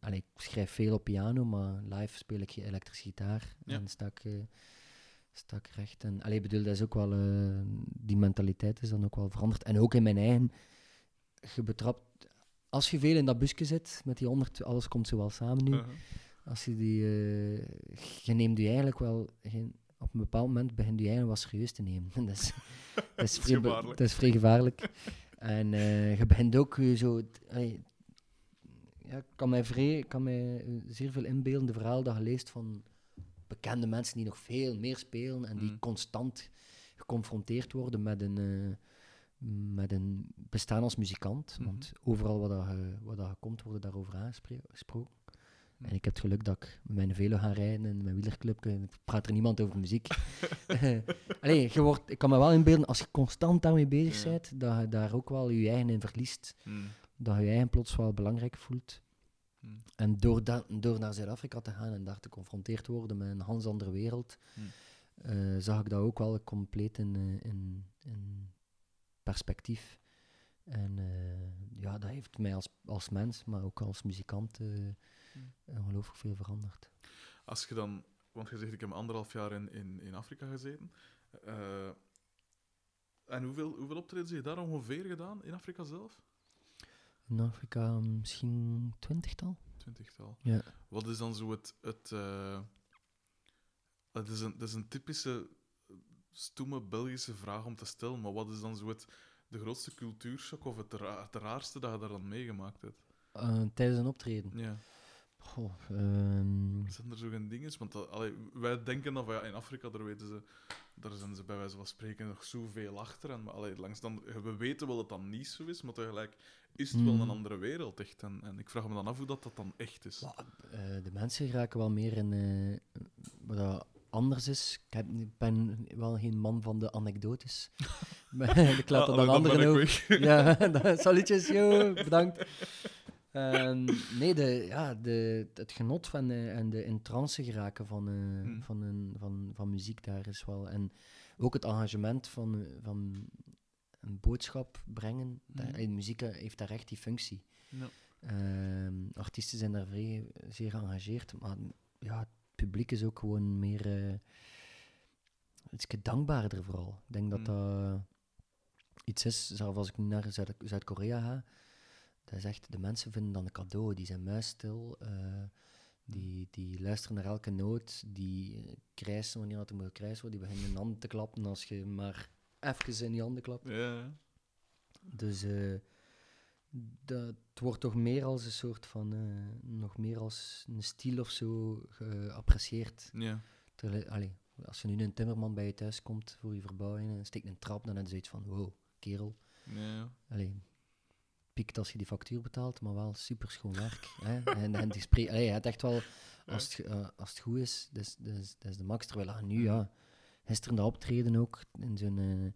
Speaker 1: allee, ik schrijf veel op piano, maar live speel ik elektrische gitaar.
Speaker 2: Ja.
Speaker 1: En sta ik, eh, sta ik recht. En allee, bedoel, dat is ook wel... eh, die mentaliteit is dan ook wel veranderd. En ook in mijn eigen... Je betrapt... Als je veel in dat busje zit, met die 100... Alles komt zo wel samen nu.
Speaker 2: Uh-huh.
Speaker 1: Als je die... eh, je neemt je eigenlijk wel... op een bepaald moment begint je eigenlijk wel serieus te nemen. <laughs> <laughs> dat is, dat is, vrij,
Speaker 2: gevaarlijk.
Speaker 1: dat is vrij gevaarlijk. en eh, je begint ook zo... ja, ik kan mij, vrij, kan mij zeer veel inbeelden, de verhaal dat je leest van bekende mensen die nog veel meer spelen en die
Speaker 2: Mm.
Speaker 1: constant geconfronteerd worden met een, eh, met een bestaan als muzikant.
Speaker 2: Mhm.
Speaker 1: Want overal waar, dat je, waar dat je komt, worden daarover aangesproken.
Speaker 2: Mhm.
Speaker 1: En ik heb het geluk dat ik met mijn velo ga rijden en mijn wielerclub, eh, praat er niemand over muziek. <laughs> <laughs> Allee, je wordt, ik kan me wel inbeelden, als je constant daarmee bezig
Speaker 2: Ja.
Speaker 1: bent, dat je daar ook wel je eigen in verliest.
Speaker 2: Mm.
Speaker 1: Dat je je eigen plots wel belangrijk voelt. En door, da- door naar Zuid-Afrika te gaan en daar te confronteerd worden met een hans andere wereld, eh, zag ik dat ook wel compleet in, eh, in, in perspectief. En eh, ja, dat heeft mij als, als mens, maar ook als muzikant, eh,
Speaker 2: Hmm.
Speaker 1: ongelooflijk veel veranderd.
Speaker 2: Als je dan, want je zegt ik heb anderhalf jaar in, in, in Afrika gezeten. eh, en hoeveel, hoeveel optredens heb je daar ongeveer gedaan in Afrika zelf?
Speaker 1: In Afrika misschien twintigtal.
Speaker 2: Twintigtal.
Speaker 1: Ja.
Speaker 2: Wat is dan zo het. het eh, het, is een, het is een typische stoeme Belgische vraag om te stellen, maar wat is dan zo het, de grootste cultuurshock of het, ra- het raarste dat je daar dan meegemaakt hebt?
Speaker 1: Eh, tijdens een optreden.
Speaker 2: Ja.
Speaker 1: Goh, ehm,
Speaker 2: Zijn er zo geen dingen? Want dat, allee, wij denken dan van ja, in Afrika, daar, weten ze, daar zijn ze bij wijze van spreken nog zoveel achter. En, maar, allee, langs dan, we weten wel dat dat niet zo is, maar tegelijk is het wel
Speaker 1: Mm.
Speaker 2: een andere wereld echt. En, en ik vraag me dan af hoe dat, dat dan echt is.
Speaker 1: Eh, de mensen raken wel meer in eh, wat dat anders is. Ik, heb, ik ben wel geen man van de anekdotes. <laughs> <laughs> Ik laat
Speaker 2: Ah,
Speaker 1: dat aan
Speaker 2: dan
Speaker 1: anderen ook. Ja, <laughs> salutjes, yo, bedankt. Ehm, nee, de, ja, de, het genot van, eh, en de in trance geraken van, eh,
Speaker 2: Hmm.
Speaker 1: van, een, van, van muziek daar is wel. En ook het engagement van, eh, van een boodschap brengen. daar- eh, muziek heeft daar echt die functie. Ehm, artiesten zijn daar vrij, zeer geëngageerd, maar ja, publiek is ook gewoon meer eh iets dankbaarder vooral. Ik denk dat
Speaker 2: Mm.
Speaker 1: dat iets is, zelfs als ik nu naar Zuid- Zuid-Korea ga, dat is echt, de mensen vinden dan een cadeau, die zijn muisstil, eh, die, die luisteren naar elke noot, die eh, krijsen wanneer het moet krijsen wordt, die beginnen in handen te klappen als je maar even in die handen klapt.
Speaker 2: Ja.
Speaker 1: Dus eh, dat het wordt toch meer als een soort van, eh, nog meer als een stijl of zo geapprecieerd.
Speaker 2: ja.
Speaker 1: Terwijl, allee, als je nu een timmerman bij je thuis komt voor je verbouwing en steekt een trap, dan heb je zoiets van, wow, kerel.
Speaker 2: ja.
Speaker 1: Allee, piekt als je die factuur betaalt, maar wel super schoon werk. hè? <laughs> En, en die spre- allee, je hebt echt wel, als het, eh, als het goed is, dat is, dat is, dat is de max. Terwijl ah, nu, ja, gisteren dat optreden ook, in zo'n... eh,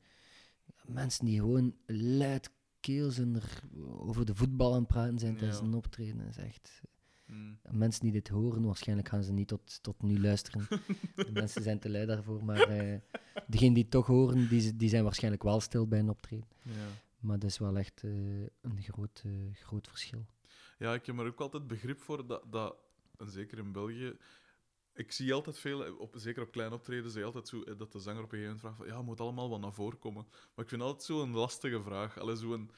Speaker 1: mensen die gewoon luid keels en er over de voetbal aan het praten zijn tijdens
Speaker 2: Ja.
Speaker 1: een optreden. Dat is echt...
Speaker 2: Mm.
Speaker 1: Mensen die dit horen, waarschijnlijk gaan ze niet tot, tot nu luisteren. <laughs> De mensen zijn te lui daarvoor, maar eh degenen die het toch horen, die, die zijn waarschijnlijk wel stil bij een optreden.
Speaker 2: Ja.
Speaker 1: Maar dat is wel echt eh, een groot, eh, groot verschil.
Speaker 2: Ja, ik heb er ook altijd begrip voor dat, dat en zeker in België, ik zie altijd veel, eh, op, zeker op kleine optreden, zie je altijd zo, eh, dat de zanger op een gegeven moment vraagt van, ja, moet allemaal wat naar voren komen. Maar ik vind altijd zo een lastige vraag. Allee, zo een,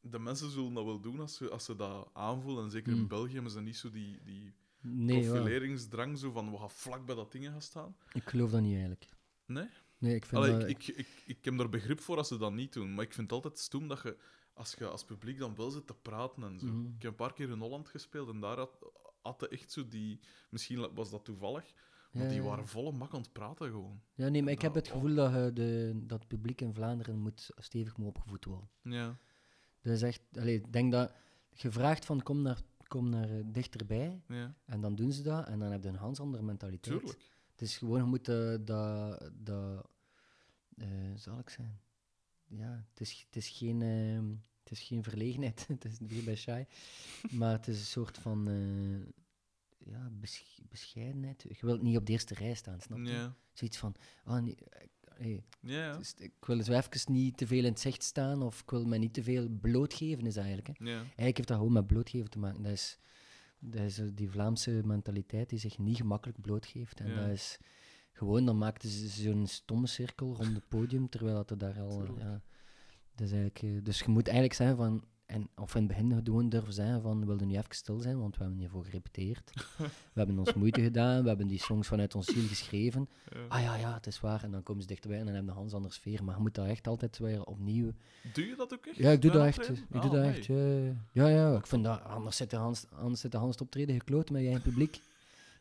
Speaker 2: de mensen zullen dat wel doen als ze, als ze dat aanvoelen, en zeker in
Speaker 1: Mm.
Speaker 2: België hebben ze niet zo die, die
Speaker 1: Nee, ja,
Speaker 2: profileringsdrang, zo van, we gaan vlak bij dat ding gaan staan.
Speaker 1: ik geloof dat niet eigenlijk.
Speaker 2: Nee?
Speaker 1: Nee, ik vind
Speaker 2: Allee,
Speaker 1: dat...
Speaker 2: ik, ik, ik, ik heb daar begrip voor als ze dat niet doen, maar ik vind het altijd stoem dat je, als je als publiek dan wel zit te praten en zo.
Speaker 1: Mhm.
Speaker 2: Ik heb een paar keer in Holland gespeeld en daar had, hadden echt zo die... Misschien was dat toevallig, maar
Speaker 1: Ja,
Speaker 2: die waren volle mak aan het praten gewoon.
Speaker 1: Ja, nee, maar ik heb
Speaker 2: Nou,
Speaker 1: het gevoel dat, je de, dat het publiek in Vlaanderen moet stevig moet opgevoed worden.
Speaker 2: Ja.
Speaker 1: Dat is echt... Ik denk dat je vraagt van kom naar, kom naar eh, dichterbij,
Speaker 2: Ja,
Speaker 1: en dan doen ze dat, en dan heb je een hans andere mentaliteit.
Speaker 2: tuurlijk.
Speaker 1: Het is gewoon, je moet eh, dat, dat eh, zal ik zijn? Ja, het is, het is geen, ehm, het is geen verlegenheid, <laughs> het is niet bij shy, maar het is een soort van eh, ja, besch- bescheidenheid. Je wilt niet op de eerste rij staan, snap je? Zoiets van, ah, nee, hey,
Speaker 2: Ja, ja.
Speaker 1: het is- ik wil zo even niet te veel in het zicht staan of ik wil me niet te veel blootgeven, is eigenlijk. Hè. Eigenlijk heeft dat gewoon met blootgeven te maken. Dat is, dat is eh, die Vlaamse mentaliteit die zich niet gemakkelijk blootgeeft. En dat is gewoon, dan maakten ze zo'n stomme cirkel rond het podium, terwijl dat er daar al... eh. Ja, is eigenlijk, eh, dus je moet eigenlijk zeggen van... En, of in het begin gewoon durven zeggen van, we willen nu even stil zijn, want we hebben hiervoor gerepeteerd. <laughs> we hebben ons moeite gedaan, we hebben die songs vanuit ons ziel geschreven.
Speaker 2: ja.
Speaker 1: Ah ja, ja, het is waar. En dan komen ze dichterbij en dan hebben we een Hans andere sfeer. Maar je moet dat echt altijd weer opnieuw...
Speaker 2: Doe je dat ook echt?
Speaker 1: Ja, ik doe dat echt. Ik doe
Speaker 2: Ah,
Speaker 1: dat
Speaker 2: amai.
Speaker 1: echt. Ja, ja, ik vind dat... Anders zit de Hans, anders zit de Hans optreden gekloot met je eigen publiek.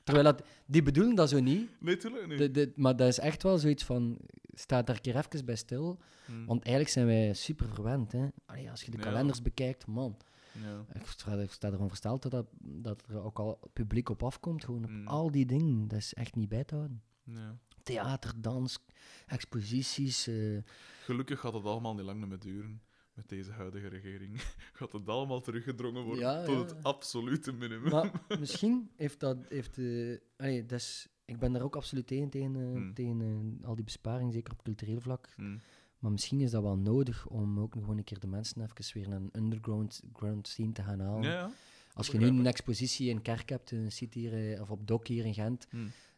Speaker 1: Terwijl dat, die bedoelen dat zo niet.
Speaker 2: Nee, tuurlijk niet.
Speaker 1: De, de, maar dat is echt wel zoiets van, sta daar een keer even bij stil.
Speaker 2: Hm.
Speaker 1: Want eigenlijk zijn wij super verwend. Hè? Allee, als je de
Speaker 2: Ja.
Speaker 1: kalenders bekijkt, man.
Speaker 2: Ja.
Speaker 1: Ik sta, ik sta ervan versteld dat, dat, er ook al publiek op afkomt. Gewoon op
Speaker 2: Mm.
Speaker 1: al die dingen. Dat is echt niet bij te houden.
Speaker 2: Ja.
Speaker 1: Theater, dans, exposities. eh,
Speaker 2: Gelukkig gaat het allemaal niet lang meer duren. Met deze huidige regering <laughs> gaat het allemaal teruggedrongen worden
Speaker 1: Ja,
Speaker 2: tot
Speaker 1: ja.
Speaker 2: het absolute minimum.
Speaker 1: maar <laughs> misschien heeft dat... Heeft, eh, allee, dat is, ik ben daar ook absoluut tegen, tegen, eh,
Speaker 2: Mm.
Speaker 1: tegen eh, al die besparingen, zeker op cultureel vlak.
Speaker 2: Hm.
Speaker 1: Maar misschien is dat wel nodig om ook nog gewoon een keer de mensen even weer naar een underground ground scene te gaan halen.
Speaker 2: Ja.
Speaker 1: Als je nu een expositie in Kerk hebt, een site hier, of op Dok hier in Gent,
Speaker 2: Hm.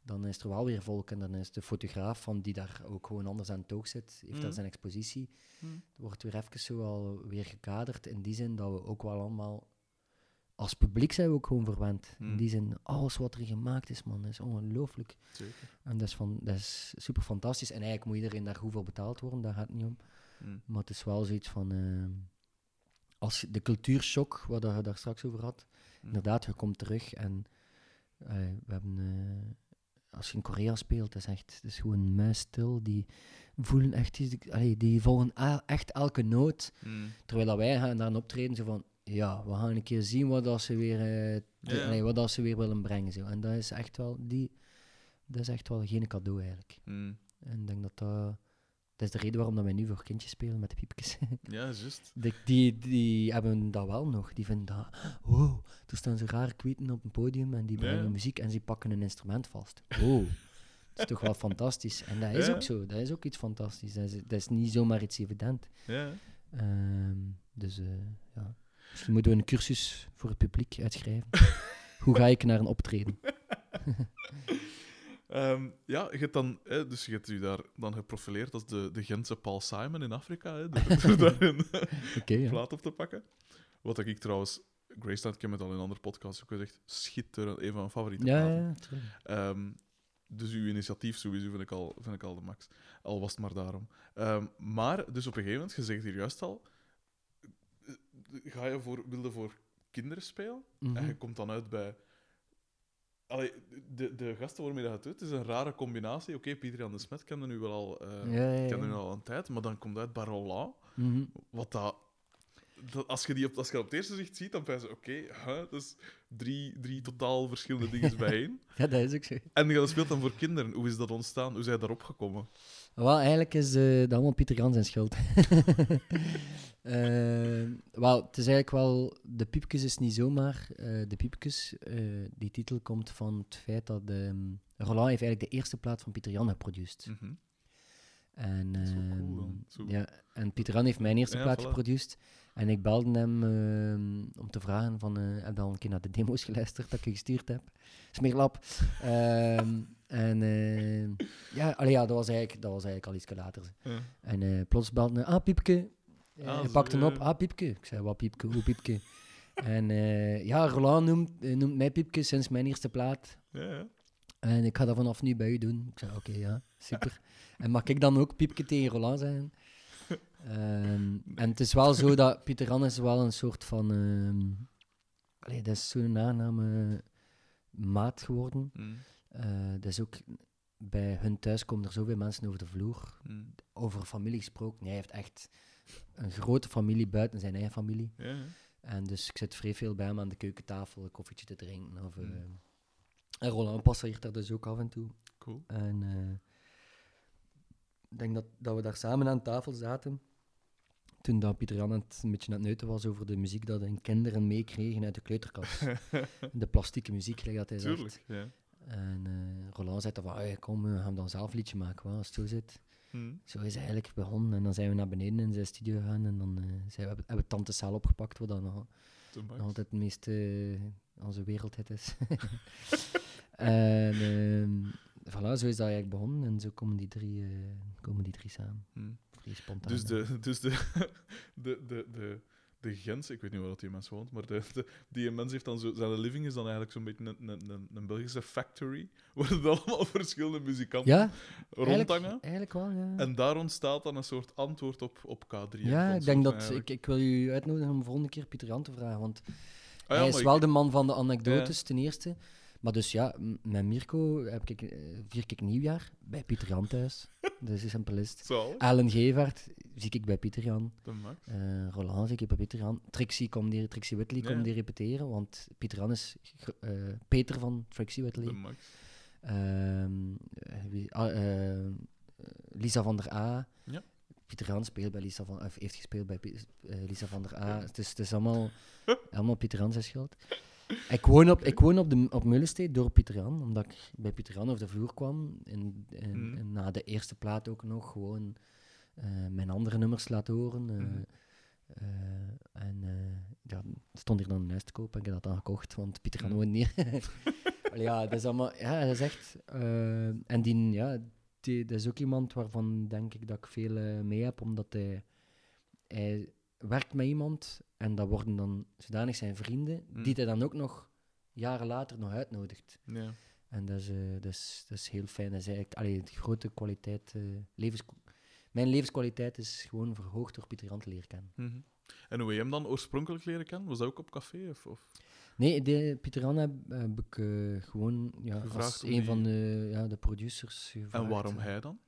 Speaker 1: Dan is er wel weer volk. En dan is de fotograaf van die daar ook gewoon anders aan het oog zit, heeft
Speaker 2: Mhm.
Speaker 1: daar zijn expositie.
Speaker 2: Hm.
Speaker 1: wordt weer even zo al weer gekaderd. In die zin dat we ook wel allemaal... Als publiek zijn we ook gewoon verwend. In
Speaker 2: Mhm.
Speaker 1: die zin, alles wat er gemaakt is, man, is ongelooflijk. En dat is, van, dat is super fantastisch. En eigenlijk moet iedereen daar goed voor betaald worden, daar gaat het niet om.
Speaker 2: Hm.
Speaker 1: Maar het is wel zoiets van... eh, als de cultuurshock, wat je daar straks over had, inderdaad, je komt terug en eh, we hebben... eh, als je in Korea speelt, dat is echt het is gewoon muisstil. Die voelen echt... Die, allee, die volgen echt elke noot.
Speaker 2: Hm.
Speaker 1: Terwijl dat wij gaan een optreden zo van... Ja, we gaan een keer zien wat dat ze weer, eh, allee, wat dat ze weer willen brengen. Zo. En dat is echt wel... Die, dat is echt wel geen cadeau, eigenlijk.
Speaker 2: Hm.
Speaker 1: En ik denk dat dat... Dat is de reden waarom dat wij nu voor kindjes spelen met de piepjes. <laughs>
Speaker 2: Ja, juist.
Speaker 1: Die, die, die hebben dat wel nog. Die vinden dat, wow, er staan zo rare kwieten op een podium en die brengen
Speaker 2: ja.
Speaker 1: muziek en ze pakken een instrument vast. Wow, dat is toch wel <laughs> fantastisch. En dat is
Speaker 2: Ja.
Speaker 1: ook zo, dat is ook iets fantastisch. Dat is, dat is niet zomaar iets evident.
Speaker 2: Ja.
Speaker 1: Ehm, dus eh, ja, misschien moeten we een cursus voor het publiek uitschrijven. <laughs> Hoe ga ik naar een optreden?
Speaker 2: Ehm, ja, je hebt dan, hè, dus je hebt u daar dan geprofileerd als de, de Gentse Paul Simon in Afrika, hè, door, <laughs> daar een
Speaker 1: ja.
Speaker 2: plaat op te pakken. Wat ik trouwens, Graceland, ik heb het al in een andere podcast ook gezegd, schitterend, een van mijn favoriete
Speaker 1: Ja,
Speaker 2: platen.
Speaker 1: ja, ja, tuurlijk.
Speaker 2: Ehm, dus uw initiatief sowieso vind ik al, vind ik al de max. Al was het maar daarom. Ehm, maar, dus op een gegeven moment, je zegt hier juist al, eh, ga je voor, wilde voor kinderen spelen? En
Speaker 1: Mhm.
Speaker 2: je komt dan uit bij... Allee, de, de gasten waarmee dat het doet, het is een rare combinatie. Oké, Pieter Jan de Smet kende nu wel al, eh
Speaker 1: Ja, ja,
Speaker 2: kende nu al een tijd, maar dan komt uit bij Roland,
Speaker 1: Mhm.
Speaker 2: wat dat... dat- als, je die op, als je dat op het eerste zicht ziet, dan je zo, oké, huh, dat is drie, drie totaal verschillende dingen <laughs> bijeen.
Speaker 1: Ja, dat is ook zo.
Speaker 2: En je speelt dan voor kinderen. Hoe is dat ontstaan? Hoe zijn je daarop gekomen?
Speaker 1: Wel, eigenlijk is eh dat allemaal Pieter Jan zijn schuld. <laughs> Eh, wel, het is eigenlijk wel... De Piepkes is niet zomaar eh, De Piepkes. Die titel komt van het feit dat ehm Roland heeft eigenlijk de eerste plaat van Pieter Jan geproduceerd.
Speaker 2: Mhm.
Speaker 1: En,
Speaker 2: Dat cool
Speaker 1: ehm, ja, en Pieter Jan heeft mijn eerste
Speaker 2: Ja,
Speaker 1: plaat
Speaker 2: voilà.
Speaker 1: geproduceerd. En ik belde hem ehm, om te vragen van... eh, heb je al een keer naar de demo's geluisterd dat ik je gestuurd heb? Smeerlap. <laughs> Ehm, en ehm, ja, allee, ja dat, was eigenlijk, dat was eigenlijk al iets later.
Speaker 2: Ja.
Speaker 1: En eh, plots belde hij, ah, Piepke.
Speaker 2: Ah,
Speaker 1: hij pakte hem op, ah, Piepke. Ik zei, wat Piepke, hoe Piepke? <laughs> en eh, ja, Roland noemt, noemt mij Piepke sinds mijn eerste plaat.
Speaker 2: Ja, ja.
Speaker 1: En ik ga dat vanaf nu bij u doen. Ik zei, oké, ja, super. <laughs> en mag ik dan ook Piepke tegen Roland zijn? Ehm, en het is wel zo dat Pieter Jan is wel een soort van... allee, dat is zo'n aangename maat geworden.
Speaker 2: Mm,
Speaker 1: Eh, dat is ook... Bij hun thuis komen er zoveel mensen over de vloer
Speaker 2: mm.
Speaker 1: over familie gesproken. Hij heeft echt een grote familie buiten zijn eigen familie.
Speaker 2: Ja, ja.
Speaker 1: En dus ik zit vrij veel bij hem aan de keukentafel een koffietje te drinken. Of,
Speaker 2: Mm.
Speaker 1: En Roland passeert daar dus ook af en toe.
Speaker 2: Cool.
Speaker 1: En eh, ik denk dat, dat we daar samen aan tafel zaten. Toen dat Pieter Jan het een beetje aan het neuten was over de muziek dat hun kinderen meekregen uit de kleuterkast. <laughs> de plastieke muziek, gelijk dat hij zegt.
Speaker 2: Tuurlijk, ja.
Speaker 1: En eh, Roland zei dan van, "Hey, kom, we gaan dan zelf een liedje maken, als het zo zit.
Speaker 2: Mm.
Speaker 1: Zo is het eigenlijk begonnen. En dan zijn we naar beneden in zijn studio gegaan. En dan eh, zijn we, hebben we Tante Cel opgepakt, wat dan nog, altijd het meeste eh, onze wereldhit is. <laughs> en ehm, voilà, zo is dat eigenlijk begonnen. En zo komen die drie, eh, komen die drie samen.
Speaker 2: Mm.
Speaker 1: Spontaan.
Speaker 2: Dus, de, dus de, <laughs> de, de, de, de Gens, ik weet niet waar dat die mens woont, maar de, de- die mens heeft dan zo, zijn living is dan eigenlijk zo'n beetje een, een, een, een Belgische factory, <laughs> waar er allemaal verschillende muzikanten
Speaker 1: Ja, eigenlijk,
Speaker 2: rondhangen.
Speaker 1: eigenlijk wel, ja.
Speaker 2: En daar ontstaat dan een soort antwoord op, op K3. en
Speaker 1: ja, ik denk dat...
Speaker 2: eigenlijk.
Speaker 1: Ik, ik wil u uitnodigen om volgende keer Pieter Jan te vragen. Want
Speaker 2: Ah ja,
Speaker 1: hij is wel
Speaker 2: ik-
Speaker 1: de man van de anekdotes, ten eerste. Maar dus ja, met Mirko heb ik, eh, vier ik nieuwjaar bij Pieter Jan thuis. Dus is simpel is het.
Speaker 2: Zo,
Speaker 1: Alan Gevaert zie ik bij Pieter Jan.
Speaker 2: de.
Speaker 1: Eh, Roland zie ik bij Pieter Jan. Trixie, komt die, Trixie Whitley komt die repeteren, want Pieter Jan is eh, Peter van Trixie
Speaker 2: De
Speaker 1: Whitley.
Speaker 2: max.
Speaker 1: Ehm, eh, wie- ah, Lisa van der A.
Speaker 2: Ja.
Speaker 1: Pieter Jan speelt bij Lisa van, of heeft gespeeld bij Lisa van der A. Het is, het is allemaal, <laughs> allemaal Pieter Jan zijn schuld. Ik woon op, ik woon op, de, op Meulensteed door Pieter Jan, omdat ik bij Pieter Jan over de vloer kwam. En, en, en na de eerste plaat ook nog gewoon eh, mijn andere nummers laten horen. eh,
Speaker 2: Mhm.
Speaker 1: eh, en ja, stond hier dan een huis te kopen en ik heb dat dan gekocht, want Pieter Jan
Speaker 2: Mhm.
Speaker 1: woont niet. <laughs> Ja, dat is allemaal... Ja, dat is echt... en die, ja, die, dat is ook iemand waarvan denk ik dat ik veel mee heb, omdat hij, hij werkt met iemand en dat worden dan zodanig zijn vrienden,
Speaker 2: Mm.
Speaker 1: die hij dan ook nog jaren later nog uitnodigt.
Speaker 2: Ja.
Speaker 1: En dat is, eh, dat is, dat is heel fijn. Dat is eigenlijk allee, de grote kwaliteit... eh, levens, mijn levenskwaliteit is gewoon verhoogd door Pieter Jan te leren kennen.
Speaker 2: Mhm. En hoe heb je hem dan oorspronkelijk leren kennen? Was dat ook op café? Of, of?
Speaker 1: Nee, de, Pieter Jan heb, heb ik eh, gewoon ja,
Speaker 2: Gevraagd
Speaker 1: als een
Speaker 2: die-
Speaker 1: van de, ja, de producers gevraagd.
Speaker 2: En waarom hij dan?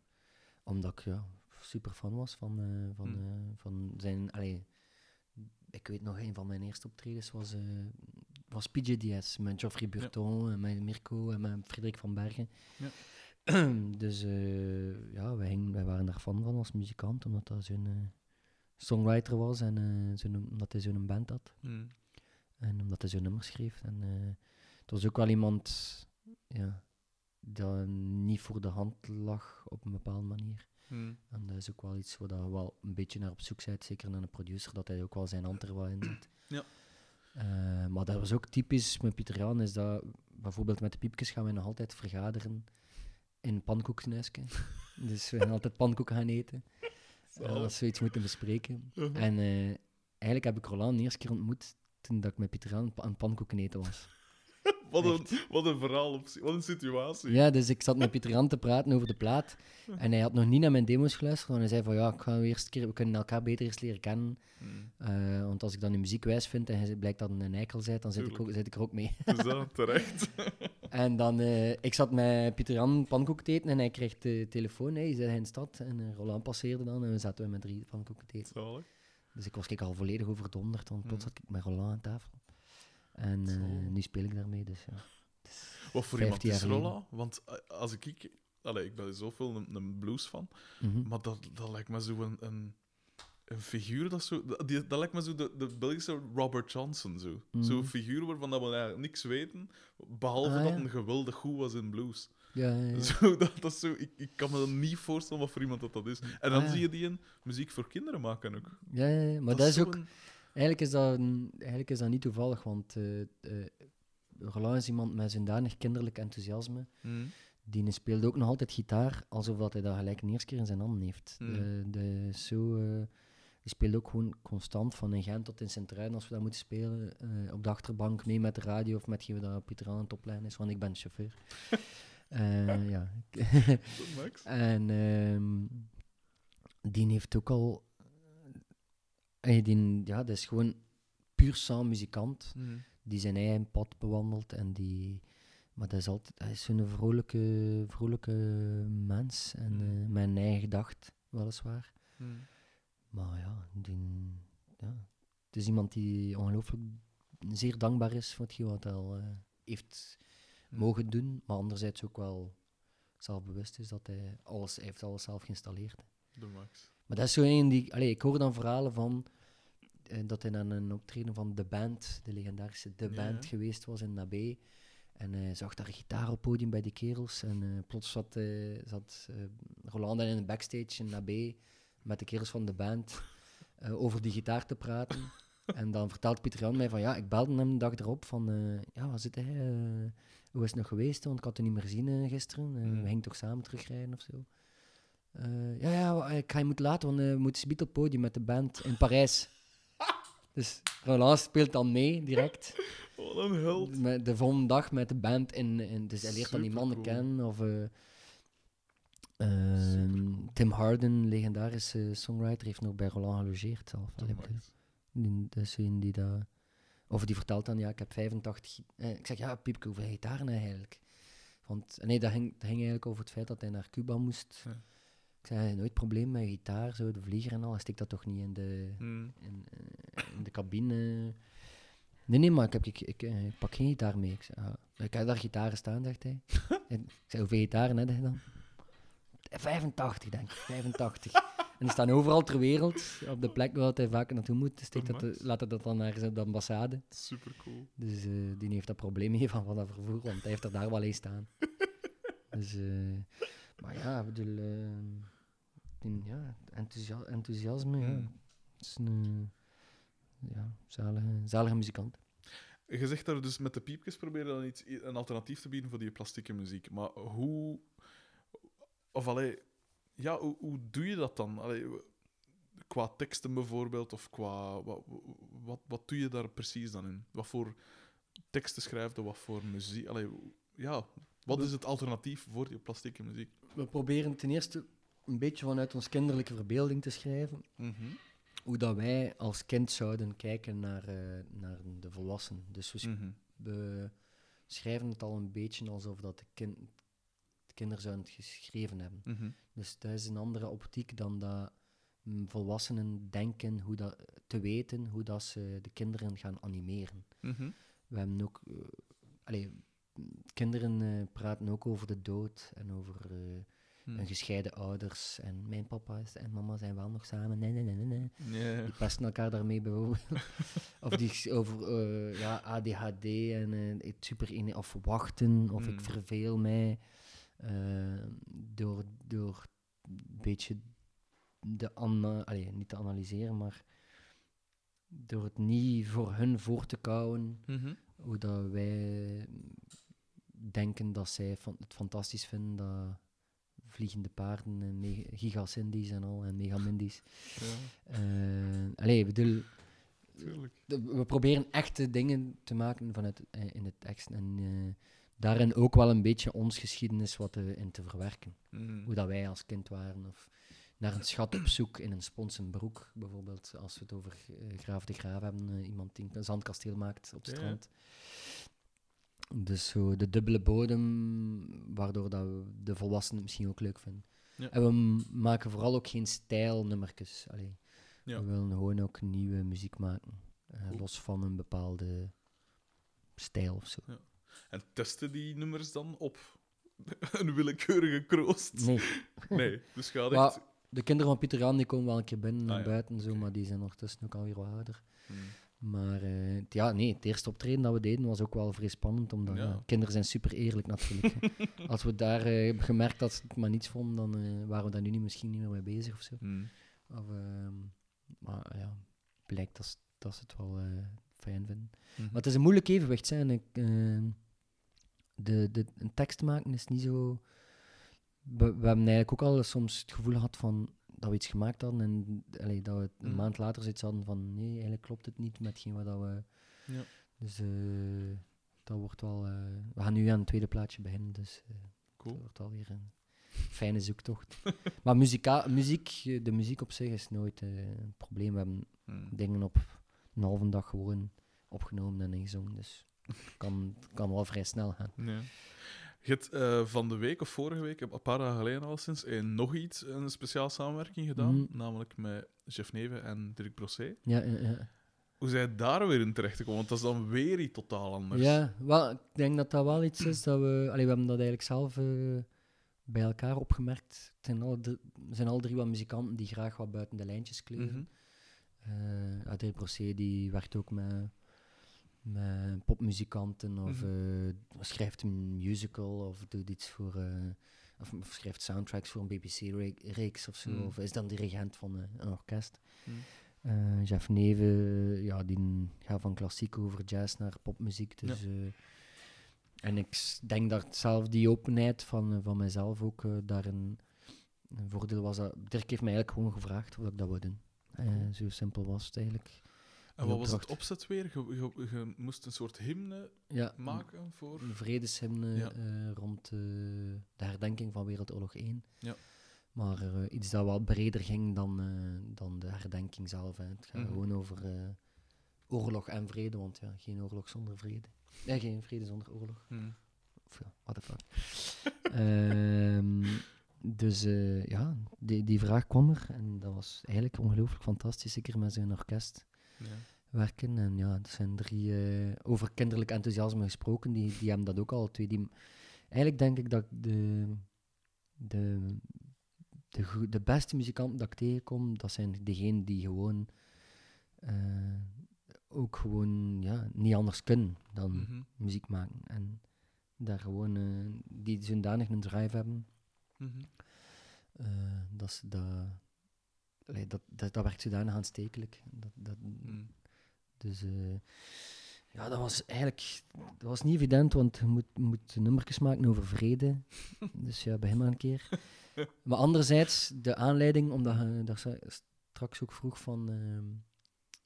Speaker 1: Omdat ik ja, super fan was van, eh, van,
Speaker 2: Hmm.
Speaker 1: eh, van zijn... Allee, ik weet nog, een van mijn eerste optredens was, eh was PJDS met Geoffrey Burton en met Mirko en met Frederik van Bergen. <clears throat> dus eh, ja, wij, hingen- wij waren daar fan van als muzikant, omdat dat zo'n songwriter was en zo'n- omdat hij zo'n band had.
Speaker 2: Mhm.
Speaker 1: En omdat hij zo'n nummer schreef. En het was ook wel iemand ja, dat niet voor de hand lag op een bepaalde manier.
Speaker 2: Mhm.
Speaker 1: En dat is ook wel iets waar dat je wel een beetje naar op zoek bent, zeker naar een producer, dat hij ook wel zijn hand er wel in zet.
Speaker 2: Ja.
Speaker 1: Eh, maar dat was ook typisch met Pieter Jan, is dat bijvoorbeeld met de piepjes gaan we nog altijd vergaderen in pannenkoekshuisje. <laughs> dus we gaan altijd pannenkoeken gaan eten,
Speaker 2: Zalig.
Speaker 1: als we iets moeten bespreken.
Speaker 2: Mhm.
Speaker 1: En eh, eigenlijk heb ik Roland de eerste keer ontmoet toen dat ik met Pieter Jan aan pannenkoeken eten was. <laughs>
Speaker 2: Wat een, wat een verhaal, op zich. wat een situatie.
Speaker 1: Ja, dus ik zat met Pieter Jan te praten over de plaat. En hij had nog niet naar mijn demo's geluisterd. Want hij zei van ja, ik ga eerst keer, we kunnen elkaar beter eens leren kennen.
Speaker 2: Mhm.
Speaker 1: Eh, want als ik dan de muziek wijs vind en hij blijkt dat een eikel bent, dan zit ik, ook, zit ik er ook mee.
Speaker 2: Dus <laughs> dat, terecht.
Speaker 1: en dan, eh, ik zat met Pieter Jan pannenkoeken te eten en hij kreeg de telefoon. Hey, zei hij in de stad. En eh, Roland passeerde dan en we zaten we met drie pannenkoeken te eten.
Speaker 2: Zalig.
Speaker 1: Dus ik was kijk, al volledig overdonderd, want plots
Speaker 2: Mhm.
Speaker 1: zat ik met Roland aan tafel. En eh, nu speel ik daarmee, dus ja.
Speaker 2: Wat voor
Speaker 1: 15
Speaker 2: iemand is. Rolla? Want eh, als ik kijk... Allee, ik ben zoveel een, een blues van.
Speaker 1: Mhm.
Speaker 2: Maar dat, dat lijkt me zo een, een, een figuur dat zo... Die, dat lijkt me zo de, de Belgische Robert Johnson, zo.
Speaker 1: Mhm.
Speaker 2: Zo'n figuur waarvan dat we eigenlijk niks weten, behalve
Speaker 1: Ah,
Speaker 2: dat
Speaker 1: ja.
Speaker 2: een geweldig goed was in blues.
Speaker 1: Ja, ja, ja.
Speaker 2: Zo, dat, dat zo, ik, ik kan me dan niet voorstellen wat voor iemand dat, dat is. En dan
Speaker 1: Ah,
Speaker 2: zie je die een muziek voor kinderen maken ook.
Speaker 1: ja, ja, ja. maar dat, is ook...
Speaker 2: een-
Speaker 1: Eigenlijk is dat, eigenlijk is dat niet toevallig, want eh eh, Roland is iemand met zodanig kinderlijk enthousiasme.
Speaker 2: Mhm.
Speaker 1: Die speelt ook nog altijd gitaar, alsof dat hij dat gelijk een eerste keer in zijn handen heeft.
Speaker 2: Mm.
Speaker 1: De, de, zo, eh, die speelt ook gewoon constant, van in Gent tot in Sint-Truiden, als we dat moeten spelen, eh, op de achterbank, mee met de radio of met hetgeen dat Pieter aan het oplijn is, want ik ben chauffeur. <laughs> Eh, ja. <laughs> En ehm, die heeft ook al. Eh, die, ja, dat is gewoon puur sang muzikant.
Speaker 2: Mhm.
Speaker 1: Die zijn eigen pad bewandelt. En die, maar dat is altijd, hij is zo'n vrolijke, vrolijke mens. En
Speaker 2: Mm.
Speaker 1: eh, met een eigen gedacht, weliswaar.
Speaker 2: Mhm.
Speaker 1: Maar ja, die, ja, het is iemand die ongelooflijk zeer dankbaar is voor hetgeen wat hij al eh, heeft
Speaker 2: Mhm.
Speaker 1: mogen doen. Maar anderzijds ook wel zelfbewust is dat hij alles, hij heeft alles zelf geïnstalleerd.
Speaker 2: De Max.
Speaker 1: Maar dat is zo een die... Allee, ik hoor dan verhalen van eh, dat hij aan een optreden van The Band, de legendarische The
Speaker 2: Ja,
Speaker 1: Band,
Speaker 2: ja.
Speaker 1: geweest was in Nabé. En hij zag daar een gitaar op podium bij die kerels. En eh, plots zat, eh zat eh, Roland in de backstage in Nabé met de kerels van de band over die gitaar te praten. <laughs> en dan vertelt Pieter Jan mij van, ja, ik belde hem de dag erop van, ja, wat zit hij? hoe is het nog geweest? Want ik had hem niet meer gezien gisteren.
Speaker 2: Mm.
Speaker 1: We gingen toch samen terugrijden of zo. Eh, ja, ja, ik ga je moeten laten, want eh, we moeten subiet op het podium met de band in Parijs. <laughs> dus Roland speelt dan mee, direct.
Speaker 2: Wat een held.
Speaker 1: Met de volgende dag met de band in, in dus hij leert dan die mannen kennen. Of, eh, ehm. Tim Harden, legendarische songwriter, heeft nog bij Roland gelogeerd zelf. Die- Dat is een die dat Of die vertelt dan, ja, ik heb 85... eh, ik zeg, ja, Piepke, hoeveel gitaren eigenlijk? Want, nee, dat ging, dat ging eigenlijk over het feit dat hij naar Cuba moest.
Speaker 2: Ja.
Speaker 1: Ik zei, nooit probleem met gitaar, zo, de vlieger en al. Steekt dat toch niet in de,
Speaker 2: Hmm.
Speaker 1: in, eh, in de cabine. Nee, nee, maar ik, heb, ik, ik, eh, ik pak geen gitaar mee. Ik zei, ah, ik heb daar gitaren staan, zegt hij. <laughs> en ik zei, hoeveel gitaren heb je dan? 85, denk ik. 85. en die staan overal ter wereld. Op de plek waar hij vaak naartoe moet, steekt dat,
Speaker 2: Amai.
Speaker 1: laat hij dat dan naar de ambassade.
Speaker 2: Super cool.
Speaker 1: Dus eh, die heeft dat probleem mee van, van dat vervoer, want hij heeft er daar wel eens staan. <laughs> dus, eh, maar ja, ik bedoel, eh, ja, enthousia- enthousiasme, ja. Het is een ja, zalige, zalige muzikant.
Speaker 2: Je zegt daar dus met de piepjes probeer je dan iets, een alternatief te bieden voor die plastieke muziek. Maar hoe... Of allee... Ja, hoe, hoe doe je dat dan? Allee, qua teksten bijvoorbeeld, of qua... Wat, wat, wat doe je daar precies dan in? Wat voor teksten schrijf je, wat voor muziek? Allee, ja, wat is het alternatief voor die plastieke muziek?
Speaker 1: We proberen ten eerste een beetje vanuit ons kinderlijke verbeelding te schrijven. Hoe dat wij als kind zouden kijken naar, eh, naar de volwassenen. Dus we,
Speaker 2: Mhm.
Speaker 1: we schrijven het al een beetje alsof dat de, kin- de kinderen zouden het geschreven hebben.
Speaker 2: Mhm.
Speaker 1: Dus dat is een andere optiek dan dat mm, volwassenen denken hoe dat, te weten hoe dat ze de kinderen gaan animeren.
Speaker 2: Mhm.
Speaker 1: We hebben ook... eh, allee, kinderen eh, praten ook over de dood en over Hun gescheiden ouders. En mijn papa en mama zijn wel nog samen. Nee, nee, nee, nee. Die pesten elkaar daarmee bijvoorbeeld. <laughs> of die, over eh, ja, ADHD en eh, het super ene- of wachten, of ik
Speaker 2: Mm.
Speaker 1: verveel mij. eh, door, door een beetje de allee, niet te analyseren, maar door het niet voor hun voor te kouwen,
Speaker 2: Mhm.
Speaker 1: hoe dat wij denken dat zij van, het fantastisch vinden dat vliegende paarden en mega- gigacindies en al en megamindies.
Speaker 2: Ja,
Speaker 1: Eh allee, ik bedoel, de- we proberen echte dingen te maken vanuit, eh, in de tekst. En eh, daarin ook wel een beetje ons geschiedenis wat te, in te verwerken.
Speaker 2: Mhm.
Speaker 1: Hoe dat wij als kind waren. Of naar een schat op zoek in een sponsenbroek, bijvoorbeeld. Als we het over Graaf de Graaf hebben. iemand die een zandkasteel maakt op het
Speaker 2: ja.
Speaker 1: strand. Dus zo de dubbele bodem, waardoor dat we de volwassenen het misschien ook leuk vinden.
Speaker 2: Ja.
Speaker 1: En we maken vooral ook geen stijlnummertjes. Allee.
Speaker 2: Ja.
Speaker 1: We willen gewoon ook nieuwe muziek maken. eh. Los van een bepaalde stijl of zo.
Speaker 2: En testen die nummers dan op <laughs> een willekeurige kroost?
Speaker 1: Nee.
Speaker 2: Nee, dus ga <laughs> echt...
Speaker 1: de kinderen van Pieter Jan die komen wel een keer binnen
Speaker 2: Ah,
Speaker 1: en
Speaker 2: ja.
Speaker 1: buiten, zo, maar die zijn ondertussen ook alweer wat ouder.
Speaker 2: Hmm.
Speaker 1: Maar eh, het- ja, nee, het eerste optreden dat we deden was ook wel vrij spannend, omdat
Speaker 2: Ja.
Speaker 1: ja, kinderen zijn super eerlijk natuurlijk. <laughs> Als we daar eh, hebben gemerkt dat ze het maar niets vonden, dan eh, waren we daar nu niet, misschien niet meer mee bezig of zo.
Speaker 2: Hmm.
Speaker 1: Of, ehm, maar ja, blijkt dat, ze- dat ze het wel eh, fijn vinden.
Speaker 2: Mhm.
Speaker 1: Maar het is een moeilijk evenwicht zijn. Ik, de, de, een tekst maken is niet zo. We, we hebben eigenlijk ook al soms het gevoel gehad van dat we iets gemaakt hadden en allee, dat we een
Speaker 2: Mm.
Speaker 1: maand later zoiets hadden van nee, eigenlijk klopt het niet met wat dat we.
Speaker 2: Ja.
Speaker 1: Dus eh, dat wordt wel. eh, we gaan nu aan het tweede plaatje beginnen, dus eh,
Speaker 2: Cool.
Speaker 1: dat wordt wel weer een fijne zoektocht. <laughs> maar muzika, muziek, de muziek op zich is nooit een probleem. We hebben
Speaker 2: Hmm.
Speaker 1: dingen op een halve dag gewoon opgenomen en ingezongen. Dus het <laughs> kan, kan wel vrij snel gaan.
Speaker 2: Ja. Je hebt eh, van de week of vorige week, een paar dagen geleden al sinds, eh, nog iets, een speciaal samenwerking gedaan.
Speaker 1: Mhm.
Speaker 2: Namelijk met Jeff Neven en Dirk Brossé.
Speaker 1: Ja, ja, ja.
Speaker 2: Hoe zijn je daar weer in terecht gekomen? Want dat is dan weer iets totaal anders.
Speaker 1: ja wel, ik denk dat dat wel iets is dat we... Allee, we hebben dat eigenlijk zelf eh, bij elkaar opgemerkt. Het zijn, we zijn drie wat muzikanten die graag wat buiten de lijntjes kleuren.
Speaker 2: Mhm.
Speaker 1: Eh Adrien Procé die werkt ook met, met popmuzikanten of
Speaker 2: Mhm.
Speaker 1: eh, schrijft een musical of doet iets voor... eh, of, of schrijft soundtracks voor een BBC-reeks of zo.
Speaker 2: Mhm.
Speaker 1: Of is dan dirigent van eh, een orkest. Eh, Jeff Neven, ja, die gaat van klassiek over jazz naar popmuziek. Dus, en ik denk dat zelf die openheid van, van mijzelf ook daar een, voordeel was. Dat, Dirk heeft mij eigenlijk gewoon gevraagd of ik dat wou doen. Zo simpel was het eigenlijk.
Speaker 2: En wat was het opzet weer? Je, je, je moest een soort hymne
Speaker 1: Ja,
Speaker 2: maken voor...
Speaker 1: een vredeshymne
Speaker 2: Ja.
Speaker 1: eh, rond eh, de herdenking van Wereldoorlog 1.
Speaker 2: Ja.
Speaker 1: Maar eh, iets dat wat breder ging dan, eh, dan de herdenking zelf. Hè. Het gaat
Speaker 2: Mhm.
Speaker 1: gewoon over eh, oorlog en vrede, want ja, geen oorlog zonder vrede. Ja, geen vrede zonder oorlog.
Speaker 2: Hmm.
Speaker 1: Of ja, what the fuck. <laughs> Ehm, dus eh, ja, die, die vraag kwam er en dat was eigenlijk ongelooflijk fantastisch, zeker met zijn orkest. Werken. En ja, er zijn drie eh, over kinderlijk enthousiasme gesproken, die, die hebben dat ook al twee. Die, eigenlijk denk ik dat de, de, de, de beste muzikanten dat ik tegenkom, dat zijn degenen die gewoon eh, ook gewoon ja, niet anders kunnen dan
Speaker 2: Mhm.
Speaker 1: muziek maken. En daar gewoon, eh, die zodanig een drive hebben,
Speaker 2: Mhm.
Speaker 1: dat ze dat, allee, dat, dat, dat werkt zodanig aanstekelijk. Dat, dat,
Speaker 2: Hmm.
Speaker 1: dus eh, ja, dat was eigenlijk dat was niet evident, want je moet, moet nummertjes maken over vrede. <laughs> dus ja, begin maar een keer. Maar anderzijds, de aanleiding, omdat je daar straks ook vroeg van, ehm,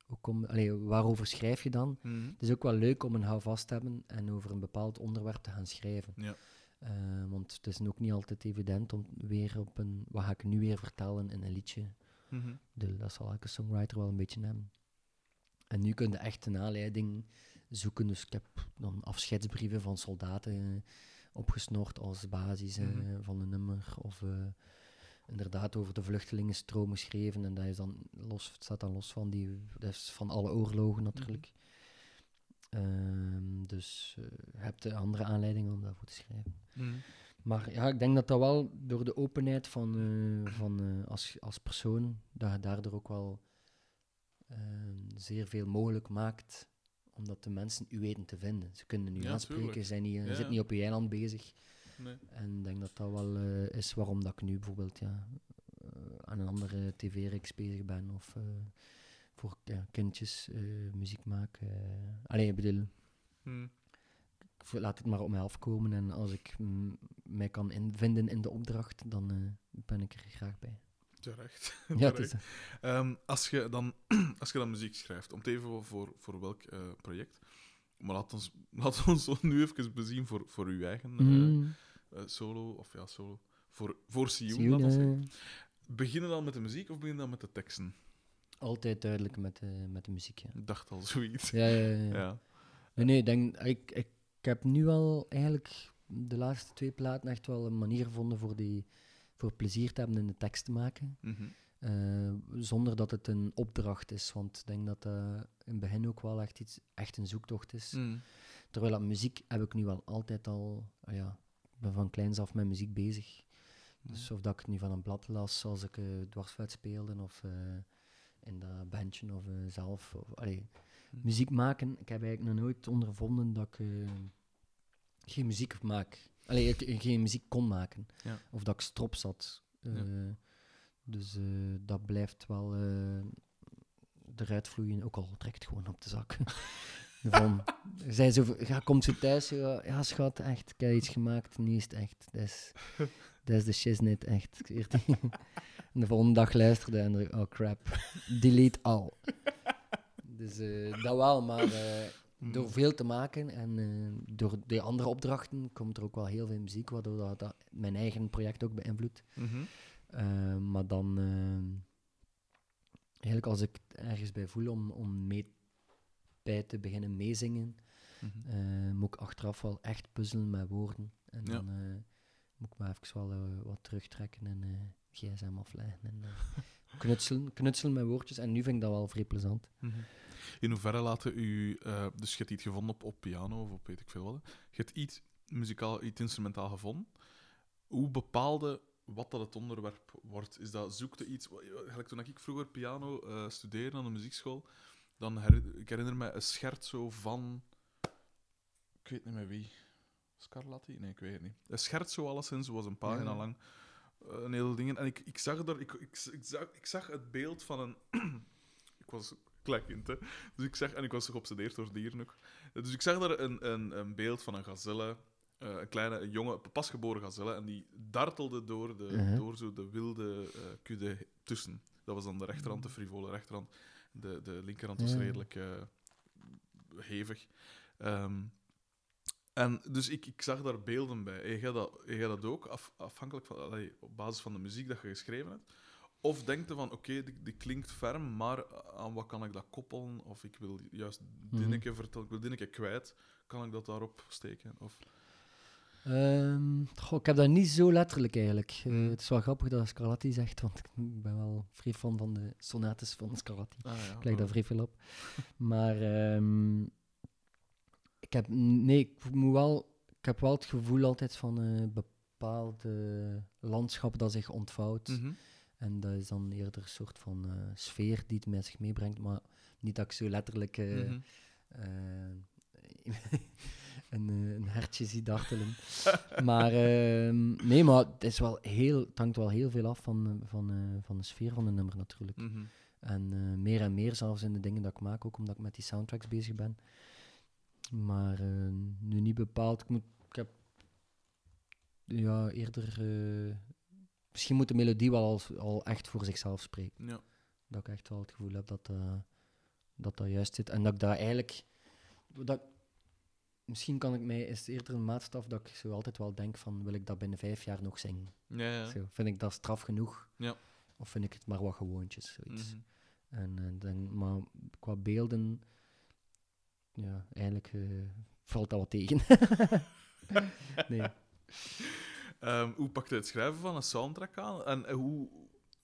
Speaker 1: hoe kom, allee, waarover schrijf je dan?
Speaker 2: Mhm.
Speaker 1: Het is ook wel leuk om een houvast te hebben en over een bepaald onderwerp te gaan schrijven.
Speaker 2: Ja.
Speaker 1: Eh, want het is ook niet altijd evident om weer op een... Wat ga ik nu weer vertellen in een liedje?
Speaker 2: Mhm.
Speaker 1: De, dat zal elke songwriter wel een beetje hebben. En nu kun je echt een aanleiding zoeken. Dus ik heb dan afscheidsbrieven van soldaten opgesnord als basis
Speaker 2: Mhm.
Speaker 1: van een nummer. Of eh, inderdaad over de vluchtelingenstroom geschreven. En dat is dan los, het staat dan los van, die, dat is van alle oorlogen natuurlijk. Ehm, dus eh, je hebt de andere aanleidingen om daarvoor te schrijven.
Speaker 2: Mhm.
Speaker 1: Maar ja, ik denk dat dat wel door de openheid van, eh, van eh, als, als persoon, dat je daardoor ook wel eh, zeer veel mogelijk maakt, omdat de mensen u weten te vinden. Ze kunnen u
Speaker 2: Ja,
Speaker 1: aanspreken, ze zijn niet,
Speaker 2: Ja,
Speaker 1: zit
Speaker 2: ja.
Speaker 1: niet op je eiland bezig.
Speaker 2: Nee.
Speaker 1: En ik denk dat dat wel is waarom dat ik nu bijvoorbeeld ja, aan een andere tv-reeks bezig ben, of voor ja, kindjes muziek maak. eh Allee, ik bedoel,
Speaker 2: Mhm.
Speaker 1: Laat het maar op mij afkomen. En als ik mij kan in, vinden in de opdracht, dan eh, ben ik er graag bij.
Speaker 2: Terecht. <laughs>
Speaker 1: Ja, is.
Speaker 2: Ehm, als, je dan, <clears throat> als je dan muziek schrijft, om te even voor- voor, welk eh, project. Maar laat ons, <laughs> laat ons nu even bezien voor, voor uw eigen eh,
Speaker 1: Mm,
Speaker 2: solo. Of ja, solo. Voor, voor Sioen, laat ons zeggen. Beginnen dan met de muziek of beginnen dan met de teksten?
Speaker 1: altijd duidelijk met, de met de muziek. Ja,
Speaker 2: Ik dacht al zoiets.
Speaker 1: ja, ja. ja, ja.
Speaker 2: Ja.
Speaker 1: Nee, nee, ik denk, ik, ik, ik heb nu al eigenlijk de laatste twee platen echt wel een manier gevonden voor, die, voor plezier te hebben in de tekst te maken.
Speaker 2: Mhm.
Speaker 1: Eh, zonder dat het een opdracht is. Want ik denk dat dat in het begin ook wel echt, iets, echt een zoektocht is.
Speaker 2: Mhm.
Speaker 1: Terwijl dat muziek heb ik nu wel altijd al... ah ja, ik ben van kleins af met muziek bezig. Dus of dat ik het nu van een blad las als ik uh, dwarsfluit speelde, of eh, in dat bandje, of eh, zelf. Of, allee. Muziek maken, ik heb eigenlijk nog nooit ondervonden dat ik eh, geen muziek maak. Allee, ik, ik geen muziek kon maken.
Speaker 2: Ja.
Speaker 1: Of dat ik strop zat. Eh,
Speaker 2: Ja.
Speaker 1: Dus eh, dat blijft wel eh, eruit vloeien, ook al trekt gewoon op de zak. <laughs> Van, zij zo, ja, komt zo thuis, zo, ja schat, echt, ik heb iets gemaakt, niet is het echt. Dat is, <laughs> dat is de echt. zweer het je. <laughs> en de volgende dag luisterde en er, oh crap, delete al. Dus eh, dat wel, maar eh, door veel te maken en eh, door de andere opdrachten komt er ook wel heel veel muziek, waardoor dat, dat mijn eigen project ook beïnvloedt.
Speaker 2: Mhm.
Speaker 1: Maar dan, eigenlijk als ik ergens bij voel om, om mee bij te beginnen meezingen,
Speaker 2: Mhm.
Speaker 1: moet ik achteraf wel echt puzzelen met woorden. En
Speaker 2: Ja.
Speaker 1: dan moet ik me even wel wat terugtrekken en gsm afleggen en knutselen, knutselen met woordjes. En nu vind ik dat wel vrij plezant.
Speaker 2: Mhm. In hoeverre laten u, uh, dus je hebt iets gevonden op, op piano of op weet ik veel wat, je hebt iets muzikaal, iets instrumentaal gevonden. Hoe bepaalde wat dat het onderwerp wordt? Is dat, zoekte iets, gelijk toen ik vroeger piano uh, studeerde aan de muziekschool, dan her, ik herinner me een scherzo van, ik weet niet meer wie, Scarlatti? Nee, ik weet het niet. Een scherzo alleszins was een pagina ja. lang, een hele dingen. En ik, ik zag er, ik, ik, ik, zag, ik zag het beeld van een, <clears throat> ik was klekkind, hè. Dus ik zag, en ik was geobsedeerd door dieren ook. Dus ik zag daar een, een, een beeld van een gazelle, uh, een kleine, een jonge, pasgeboren gazelle, en die dartelde door, de, uh -huh. door zo de wilde uh, kudde tussen. Dat was dan de rechterhand, de frivole rechterhand. De, de linkerhand was redelijk uh, hevig. Um, en dus ik, ik zag daar beelden bij. Je gaat dat, je gaat dat ook, af, afhankelijk van, allee, op basis van de muziek dat je geschreven hebt, Of denkt je van, oké, die, die klinkt ferm, maar aan wat kan ik dat koppelen? Of ik wil juist
Speaker 1: Mhm.
Speaker 2: Dinneke vertellen, ik wil Dinneke kwijt. Kan ik dat daarop steken? Of...
Speaker 1: Goh, ik heb dat niet zo letterlijk eigenlijk. Eh,
Speaker 2: Mm.
Speaker 1: het is wel grappig dat Scarlatti zegt, want ik ben wel vrij fan van de sonates van Scarlatti.
Speaker 2: Ah, ja,
Speaker 1: Ik leg daar vrij veel op. Maar ehm, heb, nee, ik moet wel, ik heb wel het gevoel altijd van een bepaalde landschap dat zich ontvouwt.
Speaker 2: Mhm.
Speaker 1: En dat is dan eerder een soort van eh, sfeer die het met zich meebrengt, maar niet dat ik zo letterlijk eh,
Speaker 2: Mhm.
Speaker 1: eh, <laughs> een, een hertje zie dartelen. <laughs> maar ehm, nee, maar het, is wel heel, het hangt wel heel veel af van, van, van de sfeer van een nummer natuurlijk.
Speaker 2: Mhm.
Speaker 1: En meer en meer zelfs in de dingen dat ik maak, ook omdat ik met die soundtracks bezig ben. Maar eh, nu niet bepaald. Ik, moet, ik heb ja, eerder... eh, misschien moet de melodie wel al, al echt voor zichzelf spreken.
Speaker 2: Ja.
Speaker 1: Dat ik echt wel het gevoel heb dat eh, dat, dat juist zit. En dat ik daar eigenlijk... Dat, misschien kan ik mij... Is het eerder een maatstaf dat ik zo altijd wel denk van... Wil ik dat binnen vijf jaar nog zingen?
Speaker 2: Ja, ja.
Speaker 1: Zo, vind ik dat straf genoeg?
Speaker 2: Ja.
Speaker 1: Of vind ik het maar wat gewoontjes? Zoiets.
Speaker 2: Mhm.
Speaker 1: En, dan, maar qua beelden, ja, eigenlijk eh, valt dat wat tegen. <laughs> nee.
Speaker 2: Ehm, hoe pakt hij het schrijven van een soundtrack aan? En eh, hoe,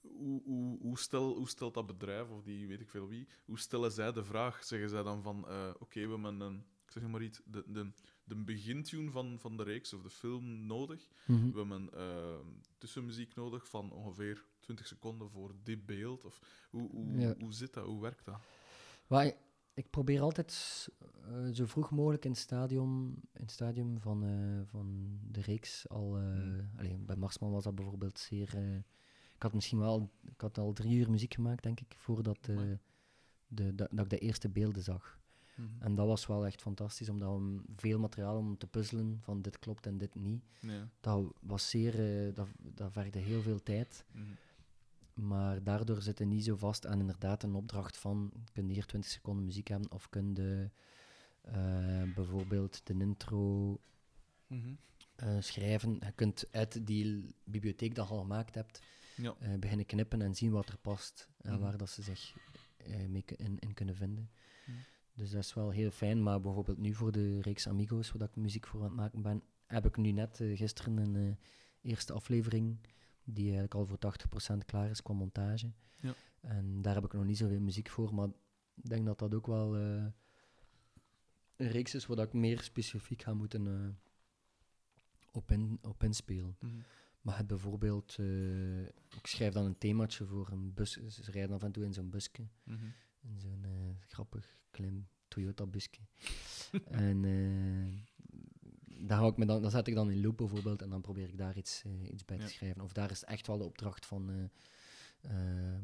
Speaker 2: hoe, hoe, hoe, stel, hoe stelt dat bedrijf, of die weet ik veel wie, hoe stellen zij de vraag? Zeggen zij dan van, eh, oké, we hebben een, ik zeg maar iets, de, de, de begintune van, van de reeks of de film nodig.
Speaker 1: Mhm.
Speaker 2: We hebben eh, tussenmuziek nodig van ongeveer 20 seconden voor dit beeld. Of, hoe, hoe,
Speaker 1: Ja.
Speaker 2: hoe zit dat? Hoe werkt dat?
Speaker 1: Maar ik, probeer altijd eh, zo vroeg mogelijk in het stadium, in het stadium van, eh, van de reeks al... eh
Speaker 2: Mm.
Speaker 1: allee, bij Marsman was dat bijvoorbeeld zeer... ik had misschien wel... Ik had al drie uur muziek gemaakt, denk ik, voordat
Speaker 2: Amai.
Speaker 1: de, dat, dat ik de eerste beelden zag.
Speaker 2: Mhm.
Speaker 1: En dat was wel echt fantastisch, omdat we veel materiaal om te puzzelen van dit klopt en dit niet.
Speaker 2: Ja.
Speaker 1: Dat was zeer, dat, dat vergde heel veel tijd.
Speaker 2: Mhm.
Speaker 1: Maar daardoor zit je niet zo vast aan inderdaad een opdracht van kun je hier 20 seconden muziek hebben of kun je eh, bijvoorbeeld de intro
Speaker 2: Mhm.
Speaker 1: eh, schrijven. Je kunt uit die bibliotheek dat je al gemaakt hebt
Speaker 2: Ja.
Speaker 1: eh, beginnen knippen en zien wat er past en
Speaker 2: Mhm.
Speaker 1: waar dat ze zich mee in, in kunnen vinden.
Speaker 2: Mhm.
Speaker 1: Dus dat is wel heel fijn. Maar bijvoorbeeld nu voor de reeks Amigos, waar ik muziek voor aan het maken ben, heb ik nu net gisteren een eerste aflevering die eigenlijk al voor 80% klaar is qua montage.
Speaker 2: Ja.
Speaker 1: En daar heb ik nog niet zoveel muziek voor, maar ik denk dat dat ook wel eh, een reeks is waar ik meer specifiek ga moeten eh, op, in, op inspelen.
Speaker 2: Mhm.
Speaker 1: Maar het bijvoorbeeld, eh, ik schrijf dan een themaatje voor een bus. Ze rijden af en toe in zo'n busje.
Speaker 2: Mhm.
Speaker 1: In zo'n grappig klein Toyota busje. <laughs> en eh, daar, hou ik me dan, dan zet ik dan in loop bijvoorbeeld en dan probeer ik daar iets, eh, iets bij
Speaker 2: Ja.
Speaker 1: te schrijven. Of daar is echt wel de opdracht van. eh, eh,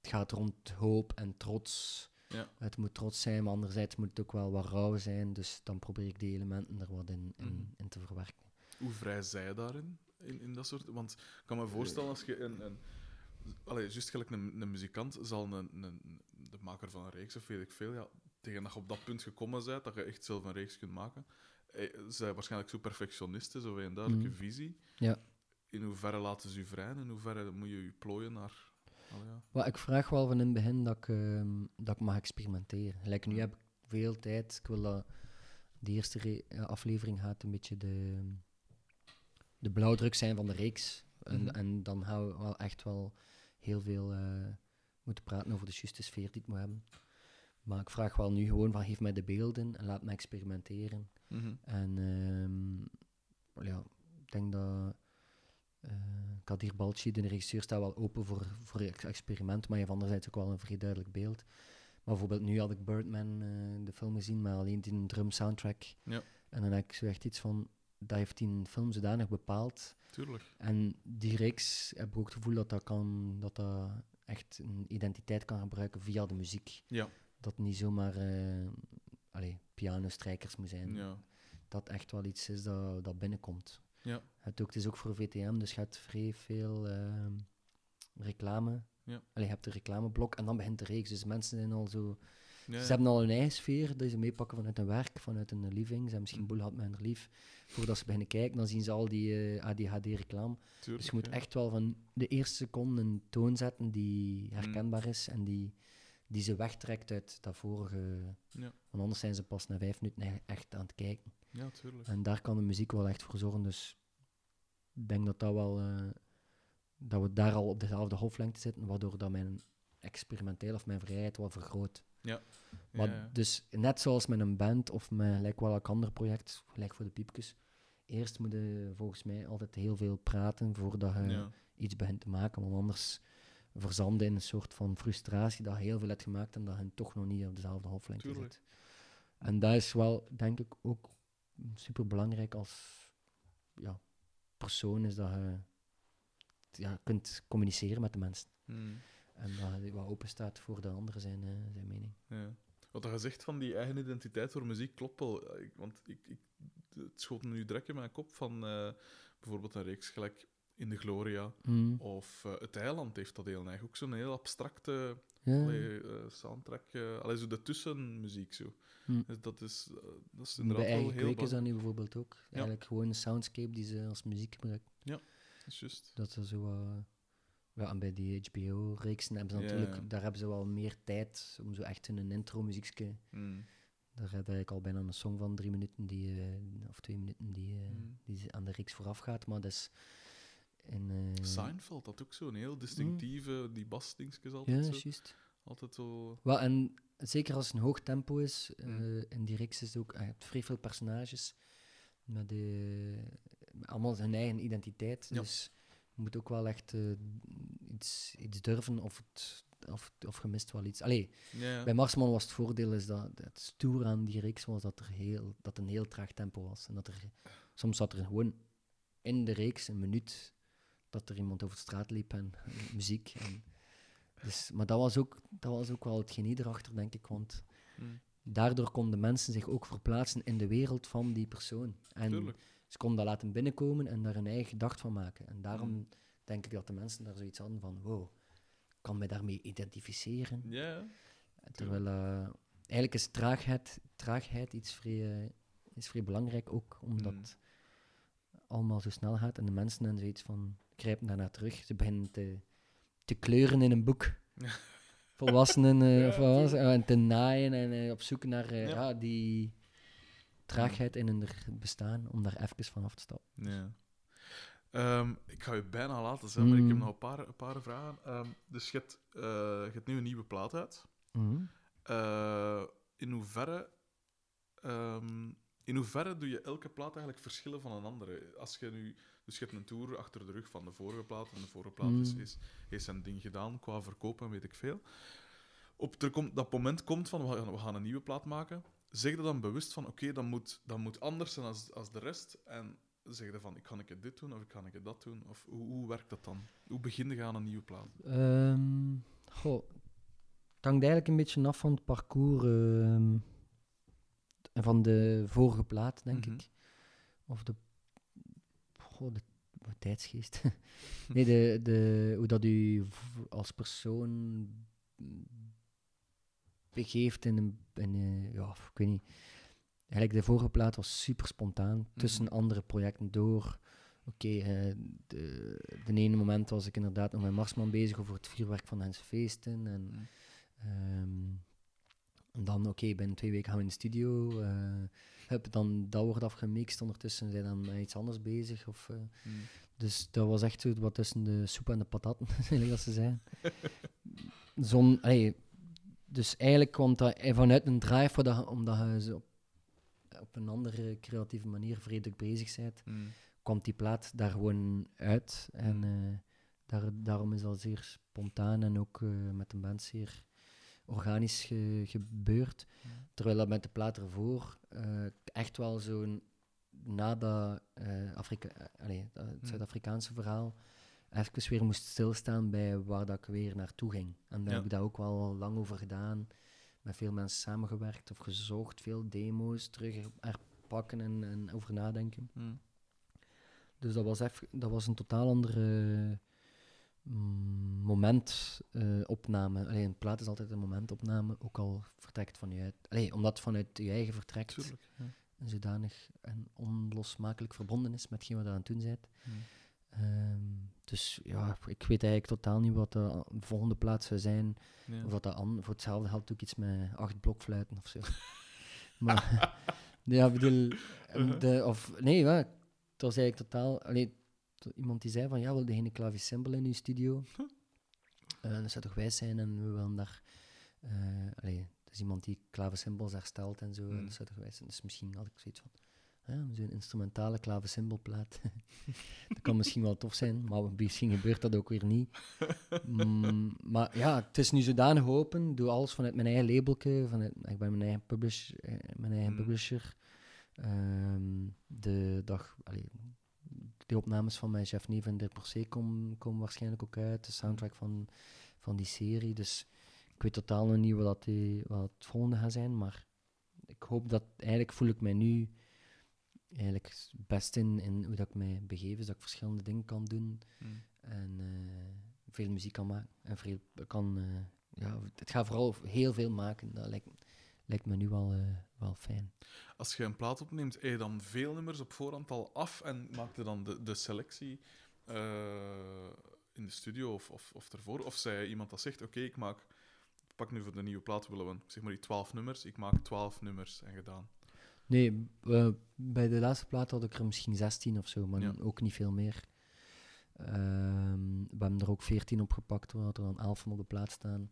Speaker 1: het gaat rond hoop en trots.
Speaker 2: Ja.
Speaker 1: Het moet trots zijn, maar anderzijds moet het ook wel wat rauw zijn. Dus dan probeer ik die elementen er wat in, in,
Speaker 2: Mhm.
Speaker 1: in te verwerken.
Speaker 2: Hoe vrij zij je daarin? In, in dat soort... Want ik kan me voorstellen als je een... een allee, juist gelijk een, een muzikant zal een, een, de maker van een reeks, of weet ik veel, ja, tegen dat je op dat punt gekomen bent, dat je echt zelf een reeks kunt maken, eh, zij waarschijnlijk zo perfectionisten, zo een duidelijke
Speaker 1: Mhm.
Speaker 2: visie.
Speaker 1: Ja.
Speaker 2: In hoeverre laten ze u vrij en in hoeverre moet je je plooien naar... allee, ja.
Speaker 1: Ik vraag wel van in het begin dat ik, ehm, dat ik mag experimenteren. Like, nu
Speaker 2: Mm.
Speaker 1: heb ik veel tijd. Ik wil dat de eerste eh, aflevering gaat een beetje de, de blauwdruk zijn van de reeks. En,
Speaker 2: Mhm.
Speaker 1: en dan gaan we wel echt wel heel veel eh, moeten praten over de juiste sfeer die het moet hebben. Maar ik vraag wel nu gewoon van geef mij de beelden en laat me experimenteren.
Speaker 2: Mhm.
Speaker 1: En ehm, ja, ik denk dat eh Kadir Balci, de regisseur, staat wel open voor, voor ex- experiment, maar je hebt anderzijds ook wel een vrij duidelijk beeld. Maar bijvoorbeeld nu had ik Birdman, eh, de film gezien, maar alleen die drum soundtrack.
Speaker 2: Ja.
Speaker 1: En dan heb ik zo echt iets van, dat heeft die film zodanig bepaald.
Speaker 2: Tuurlijk.
Speaker 1: En die reeks heb ik ook het gevoel dat dat, kan, dat dat echt een identiteit kan gebruiken via de muziek.
Speaker 2: Ja.
Speaker 1: Dat niet zomaar eh allee, pianostrijkers moet zijn
Speaker 2: Ja.
Speaker 1: dat echt wel iets is dat, dat binnenkomt.
Speaker 2: Ja.
Speaker 1: Het, ook, het is ook voor VTM, dus je hebt vrij veel ehm, reclame.
Speaker 2: Ja.
Speaker 1: Allee, je hebt de reclameblok en dan begint de reeks. Dus mensen zijn al zo
Speaker 2: Ja,
Speaker 1: Ze hebben al hun eigen sfeer, dat ze meepakken vanuit hun werk, vanuit hun living. Ze hebben misschien
Speaker 2: Mm.
Speaker 1: boel gehad met hun lief. Voordat ze beginnen kijken, dan zien ze al die eh, ADHD-reclame. Dus je moet echt wel van de eerste seconde een toon zetten die herkenbaar is en die, die ze wegtrekt uit dat vorige.
Speaker 2: Ja.
Speaker 1: Want anders zijn ze pas na vijf minuten e- echt aan het kijken.
Speaker 2: Ja, tuurlijk.
Speaker 1: En daar kan de muziek wel echt voor zorgen. Dus ik denk dat, dat, wel, eh, dat we daar al op dezelfde golflengte zitten, waardoor dat mijn experimenteel of mijn vrijheid wat vergroot.
Speaker 2: Ja,
Speaker 1: Maar
Speaker 2: ja.
Speaker 1: Dus net zoals met een band of met gelijk wel elk ander project, gelijk voor de piepjes. Eerst moet je volgens mij altijd heel veel praten voordat je
Speaker 2: Ja.
Speaker 1: iets begint te maken. Want anders verzanden in een soort van frustratie dat heel veel hebt gemaakt en dat je toch nog niet op dezelfde
Speaker 2: Tuurlijk.
Speaker 1: zit. En dat is wel, denk ik, ook super belangrijk als ja, persoon, is dat je ja, kunt communiceren met de mensen.
Speaker 2: Mm.
Speaker 1: En dat je wat open staat voor de anderen zijn, eh, zijn mening.
Speaker 2: Ja. Wat je zegt van die eigen identiteit voor muziek klopt wel. Want ik, ik, het schoot me nu direct in mijn kop van eh, bijvoorbeeld een reeks gelijk In de Gloria
Speaker 1: Mm.
Speaker 2: of eh, Het Eiland heeft dat heel erg. Ook zo'n heel abstracte
Speaker 1: Ja.
Speaker 2: allee, eh, soundtrack. eh allee, zo de tussenmuziek zo.
Speaker 1: Hm.
Speaker 2: Dus dat is, dat is
Speaker 1: Bij
Speaker 2: inderdaad wel
Speaker 1: eigen
Speaker 2: heel
Speaker 1: kweek is dat nu bijvoorbeeld ook. Eigenlijk gewoon een soundscape die ze als muziek gebruiken.
Speaker 2: Dat is juist.
Speaker 1: Dat ze zo... ja, en bij die HBO-reeksen hebben ze
Speaker 2: Ja,
Speaker 1: natuurlijk...
Speaker 2: ja.
Speaker 1: Daar hebben ze wel meer tijd om zo echt in een intro-muziekje...
Speaker 2: Mm.
Speaker 1: Daar heb ik al bijna een song van drie minuten, die, of twee minuten, die, eh,
Speaker 2: Mm.
Speaker 1: die aan de reeks vooraf gaat. Maar dat is... In, eh,
Speaker 2: Seinfeld had ook zo'n heel distinctieve, die basdingetjes
Speaker 1: Ja,
Speaker 2: altijd zo.
Speaker 1: juist.
Speaker 2: Altijd zo...
Speaker 1: Wel, en zeker als het een hoog tempo is, eh,
Speaker 2: Mm.
Speaker 1: in die reeks is het ook, je hebt vrij veel personages met, allemaal hun eigen identiteit.
Speaker 2: Ja.
Speaker 1: Dus je moet ook wel echt eh, iets, iets durven of, het, of, of je mist wel iets. Allee,
Speaker 2: Ja, ja.
Speaker 1: bij Marsman was het voordeel is dat het stoer aan die reeks was dat er heel, dat een heel traag tempo was. En dat er soms zat er gewoon in de reeks een minuut dat er iemand over de straat liep en muziek. En, dus, maar dat was, ook, dat was ook wel het genie erachter, denk ik. Want
Speaker 2: Mm.
Speaker 1: daardoor konden mensen zich ook verplaatsen in de wereld van die persoon. En
Speaker 2: Tuurlijk.
Speaker 1: ze konden dat laten binnenkomen en daar een eigen gedacht van maken. En daarom
Speaker 2: Mm.
Speaker 1: denk ik dat de mensen daar zoiets hadden van, wow, ik kan mij daarmee identificeren. Terwijl eh, eigenlijk is traagheid, traagheid iets vrij, eh, is vrij belangrijk ook, omdat
Speaker 2: Mm.
Speaker 1: het allemaal zo snel gaat en de mensen en zoiets van grijpen daarna terug. Ze beginnen te, te kleuren in een boek. <laughs> Volwassenen eh,
Speaker 2: Ja,
Speaker 1: of wat was het? Eh, en te naaien en eh, op zoek naar
Speaker 2: Ja.
Speaker 1: die traagheid in hun bestaan, om daar even van af te stappen.
Speaker 2: Ja. Ehm, ik ga je bijna laten zijn, maar ik heb
Speaker 1: Mm.
Speaker 2: nog een paar, een paar vragen. Ehm, dus je hebt, je hebt nu een nieuwe plaat uit. Eh, in, hoeverre, ehm, in hoeverre doe je elke plaat eigenlijk verschillen van een andere? Als je nu, dus je hebt een tour achter de rug van de vorige plaat, en de vorige plaat is,
Speaker 1: Mm.
Speaker 2: is, heeft zijn ding gedaan qua verkopen, weet ik veel. Op er komt, dat moment komt van, we gaan, we gaan een nieuwe plaat maken. Zeg je dan bewust van, oké, dat, moet, dat moet anders zijn als, als de rest. En zeg je van, ik kan ik dit doen of ik kan ik dat doen? Of hoe, hoe werkt dat dan? Hoe begin je aan een nieuwe plaat?
Speaker 1: Ehm, goh, het hangt eigenlijk een beetje af van het parcours en van de vorige plaat, denk
Speaker 2: Mhm.
Speaker 1: ik. Of de, goh, de, de tijdsgeest. <laughs> nee, de, de, hoe dat u als persoon begeeft in een, in een- ja, ik weet niet. Eigenlijk, de vorige plaat was super spontaan, tussen andere projecten door. Oké, eh, de, de ene moment was ik inderdaad nog met Marsman bezig over het vuurwerk van Hense Feesten. En,
Speaker 2: Mm.
Speaker 1: ehm, en dan, oké, binnen twee weken gaan we in de studio. eh, hup, dan dat wordt afgemixt. Ondertussen zijn dan met iets anders bezig. Of, eh,
Speaker 2: Mm.
Speaker 1: dus dat was echt zo wat tussen de soep en de patatten, <laughs> als ze zijn. Zon, allee, dus eigenlijk komt dat eh, vanuit een drive, dat, omdat je op, op een andere creatieve manier vredig bezig bent,
Speaker 2: Mm.
Speaker 1: kwam die plaat daar gewoon uit. En
Speaker 2: Mm.
Speaker 1: eh, daar, daarom is dat zeer spontaan en ook met de band zeer organisch ge- gebeurd. Terwijl dat met de plaat ervoor eh, echt wel zo'n na dat, eh, Afrika, eh, allee, dat het
Speaker 2: Mm.
Speaker 1: Zuid-Afrikaanse verhaal even weer moest stilstaan bij waar dat ik weer naartoe ging. En daar heb ik dat ook wel lang over gedaan. Met veel mensen samengewerkt of gezocht, veel demo's terug herpakken en, en over nadenken.
Speaker 2: Mm.
Speaker 1: Dus dat was, even, dat was een totaal andere momentopname. Alleen een plaat is altijd een momentopname, ook al vertrekt van je uit. Allee, omdat het vanuit je eigen vertrekt
Speaker 2: Tuurlijk. Ja.
Speaker 1: zodanig en onlosmakelijk verbonden is met wat je aan het doen bent.
Speaker 2: Hmm.
Speaker 1: Ehm, dus ja, ik weet eigenlijk totaal niet wat de volgende plaats zou zijn.
Speaker 2: Ja.
Speaker 1: Of dat dat voor hetzelfde geldt ook iets met acht blokfluiten of zo. <laughs> maar ja, bedoel,
Speaker 2: Uh-huh.
Speaker 1: de, of nee, ja, het was eigenlijk totaal. Allee, iemand die zei van ja, wilde geen klavecimbal in uw studio? Eh, dat zou toch wijs zijn en we willen daar. eh allee, dus iemand die klavecimbals herstelt en zo, en
Speaker 2: Mm.
Speaker 1: dat zou toch wijs zijn. Dus misschien had ik zoiets van. Ja, zo'n instrumentale klavecimbalplaat. <laughs> dat kan misschien wel tof zijn, maar misschien gebeurt dat ook weer niet. Mm, maar ja, het is nu zodanig open. Ik doe alles vanuit mijn eigen labelke. Vanuit, ik ben mijn eigen, publish, eh, mijn eigen
Speaker 2: Mm.
Speaker 1: publisher. Ehm, de dag, allee, de opnames van mijn chef Neve en Dirk komen, komen waarschijnlijk ook uit. De soundtrack van, van die serie. Dus ik weet totaal nog niet wat, dat die, wat het volgende gaat zijn. Maar ik hoop dat... Eigenlijk voel ik mij nu eigenlijk het best in, in hoe dat ik mij begeef. is dat ik verschillende dingen kan doen.
Speaker 2: Hmm.
Speaker 1: En eh, veel muziek kan maken. En veel kan... eh, ja, het gaat vooral heel veel maken. Dat lijkt, lijkt me nu wel, eh, wel fijn.
Speaker 2: Als je een plaat opneemt, heb je dan veel nummers op voorhand al af en maak je dan de, de selectie eh, in de studio of, of, of ervoor? Of zei iemand dat zegt, oké, ik maak... Pak nu voor de nieuwe plaat, willen we, zeg maar die twaalf nummers. Ik maak twaalf nummers en gedaan.
Speaker 1: Nee, bij de laatste plaat had ik er misschien 16 of zo, maar
Speaker 2: Ja.
Speaker 1: ook niet veel meer. Ehm, we hebben er ook 14 op gepakt, we hadden er dan 11 van op de plaat staan.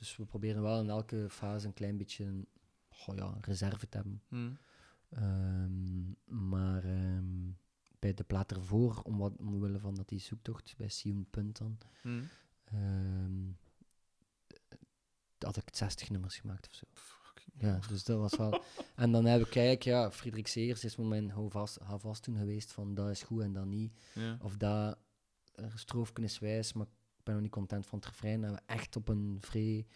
Speaker 1: Dus we proberen wel in elke fase een klein beetje een goh ja, reserve te hebben.
Speaker 2: Hmm.
Speaker 1: Ehm, maar ehm, bij de plaat ervoor, om wat, omwille van dat die zoektocht bij Sion Punt dan, ehm, had ik 60 nummers gemaakt of zo. Ja, dus dat was wel. <laughs> En dan heb ik eigenlijk, ja, Frederik Seers is mijn houvast, houvast toen geweest van dat is goed en dat niet.
Speaker 2: Ja.
Speaker 1: Of dat stroofken is wijs, maar ik ben nog niet content van het refrein. En we echt op een vrij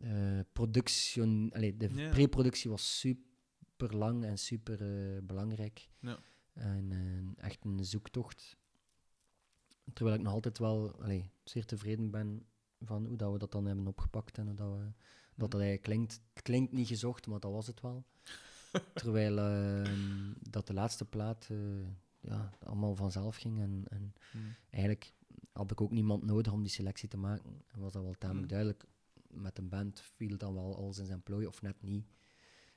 Speaker 1: eh productie. Allee, de
Speaker 2: Ja.
Speaker 1: pre-productie was super lang en super eh, belangrijk. En eh, echt een zoektocht. Terwijl ik nog altijd wel allee, zeer tevreden ben van hoe dat we dat dan hebben opgepakt en hoe dat we dat dat eigenlijk klinkt. Het klinkt niet gezocht, maar dat was het wel. <laughs> Terwijl ehm, dat de laatste plaat ja, allemaal vanzelf ging. En, en
Speaker 2: Hmm.
Speaker 1: eigenlijk had ik ook niemand nodig om die selectie te maken. En was dat wel tamelijk
Speaker 2: Hmm.
Speaker 1: duidelijk. Met een band viel dan wel alles in zijn plooi, of net niet.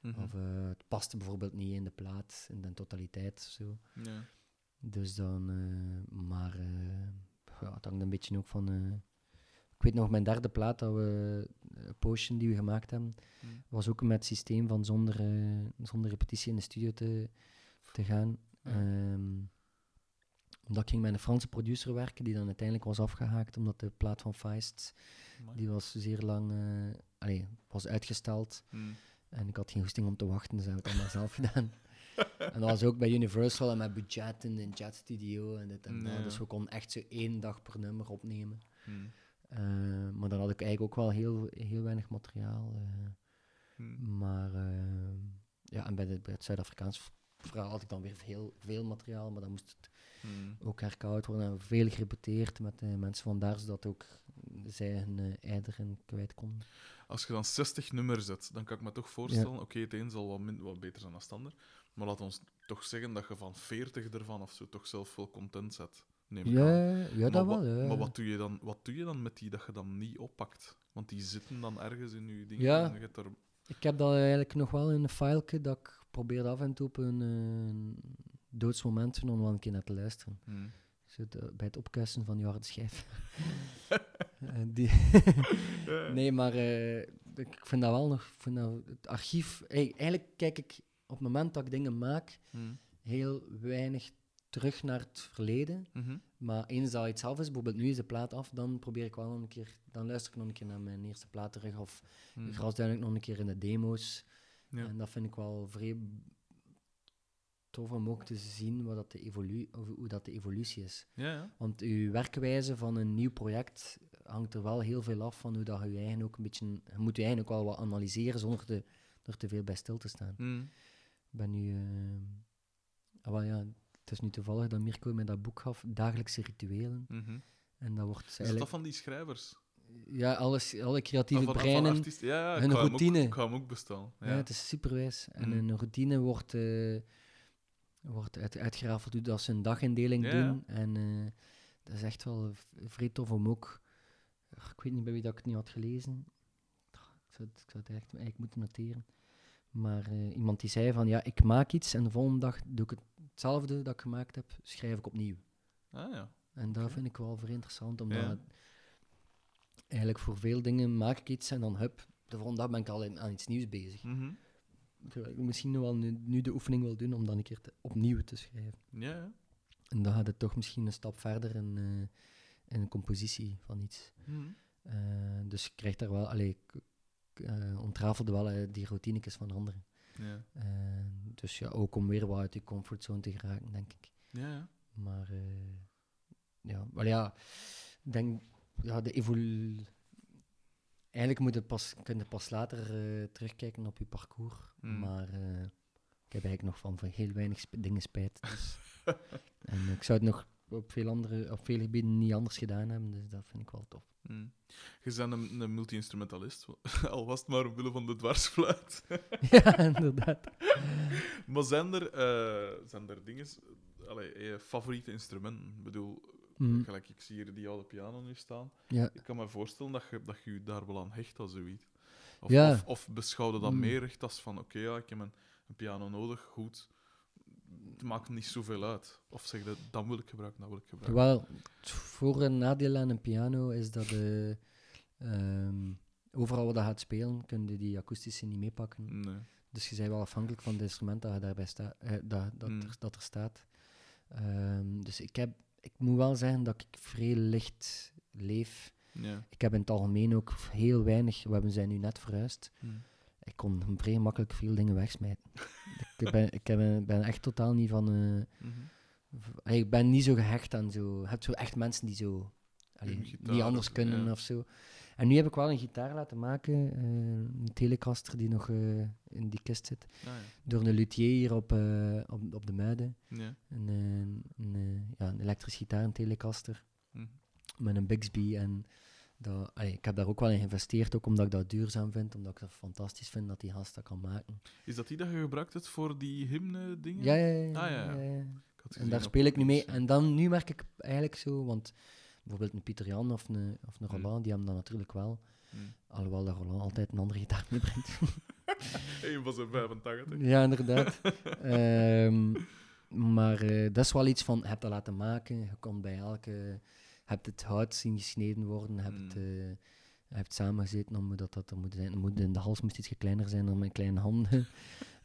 Speaker 2: Mhm.
Speaker 1: Of eh, het paste bijvoorbeeld niet in de plaat, in de totaliteit of zo.
Speaker 2: Ja.
Speaker 1: Dus dan, eh, maar eh, ja, het hangt een beetje ook van. ik weet nog, mijn derde plaat, dat we, Potion, die we gemaakt hebben,
Speaker 2: Hmm.
Speaker 1: was ook met het systeem van zonder, zonder repetitie in de studio te, te gaan.
Speaker 2: Ja.
Speaker 1: Omdat ik ging met een Franse producer werken, die dan uiteindelijk was afgehaakt, omdat de plaat van Feist, die was zeer lang, eh, allee, was uitgesteld.
Speaker 2: Hmm.
Speaker 1: En ik had geen goesting om te wachten, dus heb ik het allemaal zelf <laughs> gedaan. En dat was ook bij Universal en met budget in een jet studio en dit en dat. Dus we konden echt zo één dag per nummer opnemen.
Speaker 2: Hmm.
Speaker 1: Eh, maar dan had ik eigenlijk ook wel heel, heel weinig materiaal. eh.
Speaker 2: Hmm.
Speaker 1: maar ja, en bij, de, bij het Zuid-Afrikaans verhaal had ik dan weer veel, veel materiaal, maar dan moest het
Speaker 2: Hmm.
Speaker 1: ook herkoud worden. En veel gerepeteerd met de mensen van daar, zodat ook zij hun eh, in kwijt konden.
Speaker 2: Als je dan 60 nummers zet, dan kan ik me toch voorstellen, oké, het een zal wat, min, wat beter zijn dan het ander, maar laat ons toch zeggen dat je van 40 ervan of zo toch zelf wel content zet. Neem ik aan.
Speaker 1: Ja, ja
Speaker 2: maar
Speaker 1: dat
Speaker 2: wa-
Speaker 1: wel. Ja.
Speaker 2: Maar wat doe, je dan, wat doe je dan met die dat je dan niet oppakt? Want die zitten dan ergens in je dingen.
Speaker 1: Ja.
Speaker 2: en je hebt er...
Speaker 1: Ik heb dat eigenlijk nog wel in een fileke dat ik probeer af en toe op een eh, doodsmoment om wel een keer naar te luisteren.
Speaker 2: Hmm.
Speaker 1: Bij het opkuisen van je harde schijf. <laughs> Eh, die nee, maar eh, ik vind dat wel nog... Vind dat, het archief... Eigenlijk kijk ik op het moment dat ik dingen maak
Speaker 2: Hmm.
Speaker 1: heel weinig terug naar het verleden.
Speaker 2: Mhm.
Speaker 1: Maar eens dat iets af is, bijvoorbeeld nu is de plaat af, dan probeer ik wel nog een keer... Dan luister ik nog een keer naar mijn eerste plaat terug. Of
Speaker 2: Hmm.
Speaker 1: ik nog een keer in de demo's.
Speaker 2: Ja.
Speaker 1: En dat vind ik wel vrij tof om ook te zien wat dat de evolu hoe dat de evolutie is.
Speaker 2: Ja, ja.
Speaker 1: Want uw werkwijze van een nieuw project hangt er wel heel veel af van hoe dat je je eigen ook een beetje... Je moet je eigen ook wel wat analyseren zonder te, er te veel bij stil te staan. Ik ben nu... ah, wel ja, het is nu toevallig dat Mirko mij dat boek gaf, Dagelijkse Rituelen.
Speaker 2: Mhm.
Speaker 1: En dat wordt
Speaker 2: Is dat
Speaker 1: eigenlijk...
Speaker 2: van die schrijvers?
Speaker 1: Ja, alles, alle creatieve
Speaker 2: van, van
Speaker 1: breinen...
Speaker 2: artiesten? Ja, ja
Speaker 1: hun routine.
Speaker 2: Ook, ik ga hem ook bestellen. Ja.
Speaker 1: Ja, het is superwijs. En
Speaker 2: Mhm.
Speaker 1: een routine wordt, eh wordt uit, uitgerafeld hoe dat ze een dagindeling
Speaker 2: Ja,
Speaker 1: doen. En eh, dat is echt wel vrij tof om ook... Ach, Ik weet niet bij wie dat ik het niet had gelezen. Ik zou het, ik zou het echt eigenlijk moeten noteren. Maar eh, iemand die zei van, ja, ik maak iets en de volgende dag doe ik het, hetzelfde dat ik gemaakt heb, schrijf ik opnieuw.
Speaker 2: Ah, ja.
Speaker 1: En dat vind ik wel vrij interessant, omdat
Speaker 2: Ja.
Speaker 1: eigenlijk voor veel dingen maak ik iets en dan hup, de volgende dag ben ik al aan iets nieuws bezig. Ik misschien nog wel nu, nu de oefening wil doen om dan een keer te- opnieuw te schrijven.
Speaker 2: Ja.
Speaker 1: En dan gaat het toch misschien een stap verder in, eh, in een compositie van iets.
Speaker 2: Mhm.
Speaker 1: Eh, dus je krijgt daar wel, allee, ik eh, ontrafelde wel die routinekes van anderen.
Speaker 2: Ja.
Speaker 1: Dus ja, ook om weer wat uit die comfortzone te geraken, denk ik.
Speaker 2: Ja.
Speaker 1: Maar ja, wel ja, ik denk, ja, de evolu... Eigenlijk moet je pas, kun je pas later eh, terugkijken op je parcours.
Speaker 2: Mm.
Speaker 1: Maar eh, ik heb eigenlijk nog van, van heel weinig sp- dingen spijt. Dus. <laughs> en ik zou het nog op veel, andere, op veel gebieden niet anders gedaan hebben, dus dat vind ik wel tof.
Speaker 2: Mm. Je bent een, een multi-instrumentalist, <laughs> al was het maar omwille van de dwarsfluit. <laughs>
Speaker 1: ja, inderdaad.
Speaker 2: maar zijn er, eh, zijn er dingen, allee, je favoriete instrumenten? Ik bedoel,
Speaker 1: Mm,
Speaker 2: gelijk ik zie hier die oude piano nu staan.
Speaker 1: ja.
Speaker 2: Ik kan me voorstellen dat je, dat je je daar wel aan hecht als zoiets. Of,
Speaker 1: Ja.
Speaker 2: of, of beschouwde dat
Speaker 1: Mm.
Speaker 2: meer echt als van, oké, ja, ik heb een, een piano nodig, goed. Het maakt niet zoveel uit. Of zeg je, dan wil ik gebruiken, dan wil ik gebruiken.
Speaker 1: Wel, het voor- en nadeel aan een piano is dat de, ehm, overal waar dat gaat spelen, kun je die akoestische niet meepakken.
Speaker 2: Nee.
Speaker 1: Dus je bent wel afhankelijk van het instrument dat, je daarbij sta, eh, dat, dat,
Speaker 2: Mm.
Speaker 1: er, dat er staat. Ehm, dus ik, heb, ik moet wel zeggen dat ik vrij licht leef.
Speaker 2: Ja.
Speaker 1: Ik heb in het algemeen ook heel weinig, we hebben zijn nu net verhuisd,
Speaker 2: Mm.
Speaker 1: ik kon vrij makkelijk veel dingen wegsmijten. <laughs> ik ben, ik heb, ben echt totaal niet van... eh,
Speaker 2: Mhm.
Speaker 1: ik ben niet zo gehecht aan zo... Je hebt zo echt mensen die zo... allee, niet anders kunnen
Speaker 2: ja.
Speaker 1: of zo. En nu heb ik wel een gitaar laten maken, eh, een Telecaster die nog eh, in die kist zit,
Speaker 2: Ah, ja.
Speaker 1: door een luthier hier op, eh, op, op de Muiden.
Speaker 2: Ja.
Speaker 1: Een, een, ja, een elektrisch gitaar, een Telecaster,
Speaker 2: Mhm.
Speaker 1: met een Bixby. En dat, allee, ik heb daar ook wel in geïnvesteerd, ook omdat ik dat duurzaam vind, omdat ik dat fantastisch vind dat die gast dat kan maken.
Speaker 2: Is dat die dat je gebruikt hebt voor die hymne-dingen?
Speaker 1: Ja, ja, ja.
Speaker 2: Ah, ja,
Speaker 1: En daar speel ik nu mee. En dan, nu merk ik eigenlijk zo, want bijvoorbeeld een Pieter Jan of een, of een
Speaker 2: Hmm.
Speaker 1: Roland, die hebben dat natuurlijk wel.
Speaker 2: Mm.
Speaker 1: Alhoewel dat Roland altijd een andere gitaar meebrengt.
Speaker 2: Eén van zijn 85.
Speaker 1: ja, inderdaad. <laughs> Ehm, maar eh, dat is wel iets van, je hebt dat laten maken, je komt bij elke... Je hebt het hout zien gesneden worden, je hebt,
Speaker 2: Hmm.
Speaker 1: eh, hebt samengezeten om dat dat er moet zijn. Moet, de hals moest iets kleiner zijn dan mijn kleine handen.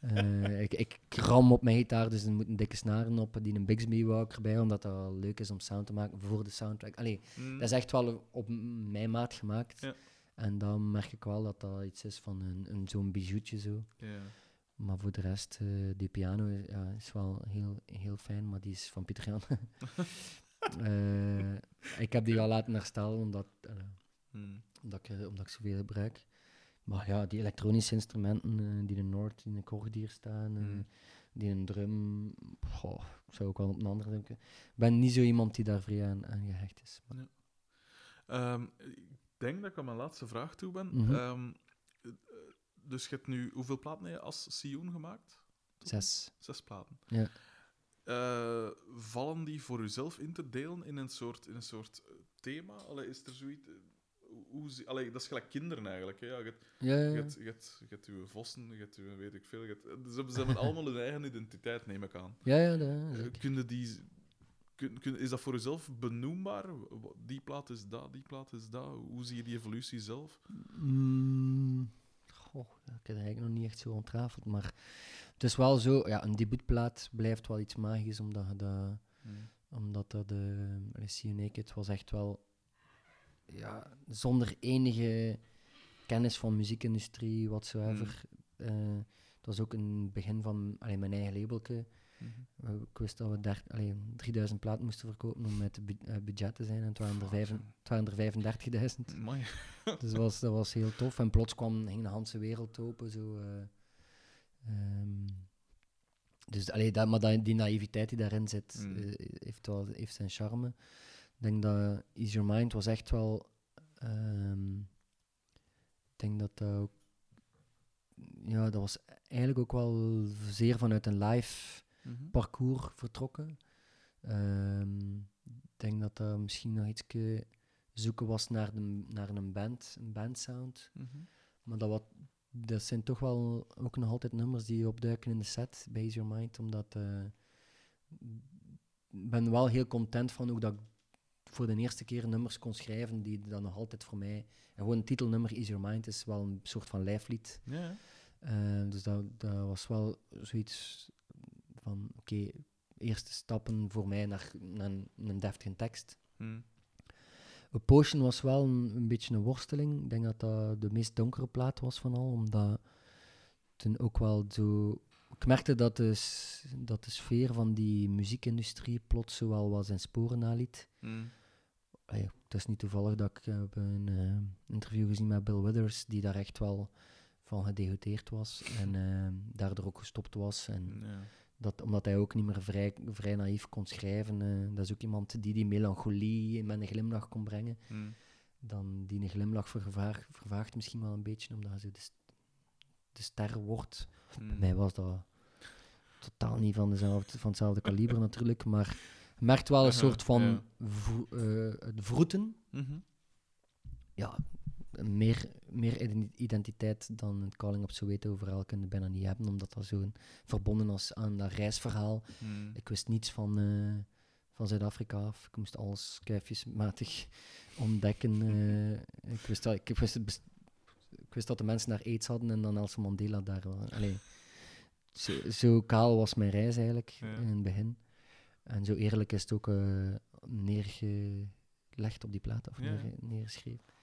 Speaker 1: Eh, ik, ik ram op mijn gitaar, dus er moeten dikke snaren op, die een Bixby wou ik erbij, omdat dat wel leuk is om sound te maken voor de soundtrack. Allee,
Speaker 2: Mm.
Speaker 1: dat is echt wel op mijn maat gemaakt.
Speaker 2: Ja.
Speaker 1: En dan merk ik wel dat dat iets is van een, een, zo'n bijoutje zo.
Speaker 2: Ja.
Speaker 1: Maar voor de rest, eh, die piano is, ja, is wel heel, heel fijn, maar die is van Pieter Jan. <laughs> <laughs> Eh, ik heb die al laten herstellen, omdat, eh,
Speaker 2: Mm.
Speaker 1: omdat, ik, eh, omdat ik zoveel gebruik. Maar ja, die elektronische instrumenten, eh, die de Noord, die een kordier staan, eh,
Speaker 2: Mm.
Speaker 1: die een drum, goh, ik zou ook wel op een andere denken. Ik ben niet zo iemand die daar vrij aan, aan gehecht is. Maar-
Speaker 2: Ehm, ik denk dat ik aan mijn laatste vraag toe ben.
Speaker 1: Mhm.
Speaker 2: Ehm, eh, dus je hebt nu hoeveel platen heb je als Sion gemaakt?
Speaker 1: Zes.
Speaker 2: Zes platen.
Speaker 1: Ja.
Speaker 2: Vallen die voor jezelf in te delen in een soort, in een soort thema? Allee, is er zoiets... hoe- allee, dat is gelijk kinderen eigenlijk. Hè? Ja, je, hebt,
Speaker 1: Ja, ja,
Speaker 2: je, hebt, je, hebt, je hebt uw vossen, je hebt uw weet ik veel. Je hebt, ze, hebben- ze hebben allemaal hun eigen identiteit, neem ik aan.
Speaker 1: Ja, ja, dat,
Speaker 2: Eh,
Speaker 1: zeker.
Speaker 2: Kun je die, kun, kun- is dat voor jezelf benoembaar? Die plaat is dat, die plaat is dat. Hoe zie je die evolutie zelf?
Speaker 1: Mm, goh, ik heb het eigenlijk nog niet echt zo ontrafeld, maar het is wel zo, ja, een debuutplaat blijft wel iets magisch, omdat je dat, omdat dat de uh, You Naked was echt wel, ja, zonder enige kennis van muziekindustrie, whatsoever.
Speaker 2: Mm.
Speaker 1: Eh, het was ook een begin van allee, mijn eigen labelke.
Speaker 2: Mhm.
Speaker 1: Uh, ik wist dat we der, allee, 3000 platen moesten verkopen om met bu- eh, budget te zijn. En het waren er, vijf- het waren er 35.000.
Speaker 2: Amai.
Speaker 1: Dus dat was, dat was heel tof. En plots kwam, ging de hele wereld open. Zo, eh, ehm, dus, allee, dat, maar dat, die naïviteit die daarin zit,
Speaker 2: Mm.
Speaker 1: eh, heeft, wel, heeft zijn charme. Ik denk dat Ease Your Mind was echt wel... ehm, ik denk dat dat ook... Ja, dat was eigenlijk ook wel zeer vanuit een live
Speaker 2: Mhm.
Speaker 1: parcours vertrokken. Ehm, ik denk dat dat misschien nog iets zoeken was naar, de, naar een band, een bandsound.
Speaker 2: Mhm.
Speaker 1: Maar dat, wat, dat zijn toch wel ook nog altijd nummers die opduiken in de set bij Ease Your Mind. Omdat eh, ik ben wel heel content van hoe dat ik voor de eerste keer nummers kon schrijven die dan nog altijd voor mij... En gewoon een titelnummer Ease Your Mind is wel een soort van lijflied.
Speaker 2: Ja.
Speaker 1: Eh, dus dat, dat was wel zoiets van, oké, eerste stappen voor mij naar, naar een, een deftige tekst. A Potion was wel een, een beetje een worsteling. Ik denk dat dat de meest donkere plaat was van al, omdat toen ook wel zo... Ik merkte dat de, dat de sfeer van die muziekindustrie plots zo wel wat zijn sporen naliet.
Speaker 2: Mhm.
Speaker 1: Allee, het is niet toevallig dat ik heb een eh, interview gezien met Bill Withers, die daar echt wel van gedegoteerd was en eh, daardoor ook gestopt was. En
Speaker 2: Ja.
Speaker 1: dat, omdat hij ook niet meer vrij, vrij naïef kon schrijven. eh, dat is ook iemand die die melancholie met een glimlach kon brengen.
Speaker 2: Mhm.
Speaker 1: Dan die een glimlach vervaag, vervaagt misschien wel een beetje, omdat ze de, de ster wordt. Bij
Speaker 2: Mhm.
Speaker 1: mij was dat totaal niet van, dezelfde, van hetzelfde kaliber <laughs> natuurlijk, maar merkt wel een
Speaker 2: Aha,
Speaker 1: soort van
Speaker 2: ja.
Speaker 1: vro- eh, vroeten.
Speaker 2: Mhm.
Speaker 1: Ja, meer, meer ident- identiteit dan het Calling op Soweto overal kun je bijna niet hebben, omdat dat zo verbonden was aan dat reisverhaal.
Speaker 2: Mhm.
Speaker 1: Ik wist niets van, eh, van Zuid-Afrika af. Ik moest alles kuifjesmatig <laughs> ontdekken. eh. ik, wist dat, ik, wist ik wist dat de mensen daar aids hadden en dan Nelson Mandela daar. wel- Allee, zo, zo kaal was mijn reis eigenlijk
Speaker 2: Ja.
Speaker 1: in het begin. En zo eerlijk is het ook eh, neergelegd op die plaat, of
Speaker 2: Ja.
Speaker 1: neer, neergeschreven.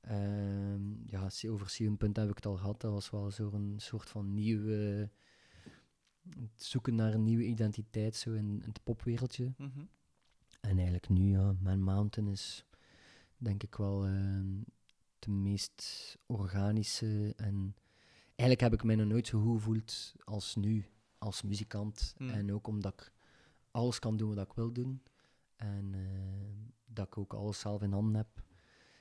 Speaker 1: Ehm, ja, over Sion-punt heb ik het al gehad. Dat was wel zo'n soort van nieuwe het zoeken naar een nieuwe identiteit zo in, in het popwereldje.
Speaker 2: Mhm.
Speaker 1: En eigenlijk nu, ja, Man Mountain is denk ik wel eh, de meest organische. En eigenlijk heb ik mij nog nooit zo goed gevoeld als nu, als muzikant.
Speaker 2: Mm.
Speaker 1: En ook omdat ik alles kan doen wat ik wil doen. En eh, dat ik ook alles zelf in handen heb.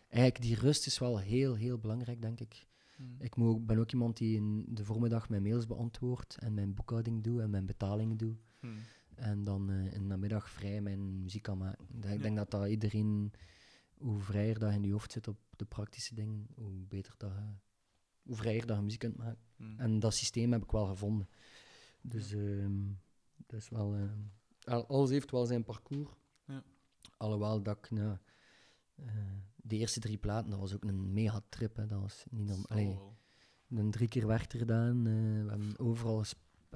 Speaker 1: Eigenlijk, die rust is wel heel, heel belangrijk, denk ik.
Speaker 2: Mhm.
Speaker 1: Ik ook- ben ook iemand die in de voormiddag mijn mails beantwoordt en mijn boekhouding doe en mijn betalingen doe.
Speaker 2: Mhm.
Speaker 1: En dan eh, in de namiddag vrij mijn muziek kan maken. Ik denk- Ik
Speaker 2: Ja.
Speaker 1: denk dat dat iedereen, hoe vrijer dat je in je hoofd zit op de praktische dingen, hoe beter dat je, hoe vrijer dat je muziek kunt maken.
Speaker 2: Mhm.
Speaker 1: En dat systeem heb ik wel gevonden. Dus ehm, dat is wel, ehm, alles heeft wel zijn parcours.
Speaker 2: Ja.
Speaker 1: Alhoewel dat ik, nou, de eerste drie platen, dat was ook een mega trip. Hè. Dat was niet.
Speaker 2: Zal
Speaker 1: Allee, drie keer werk er gedaan. eh, we hebben overal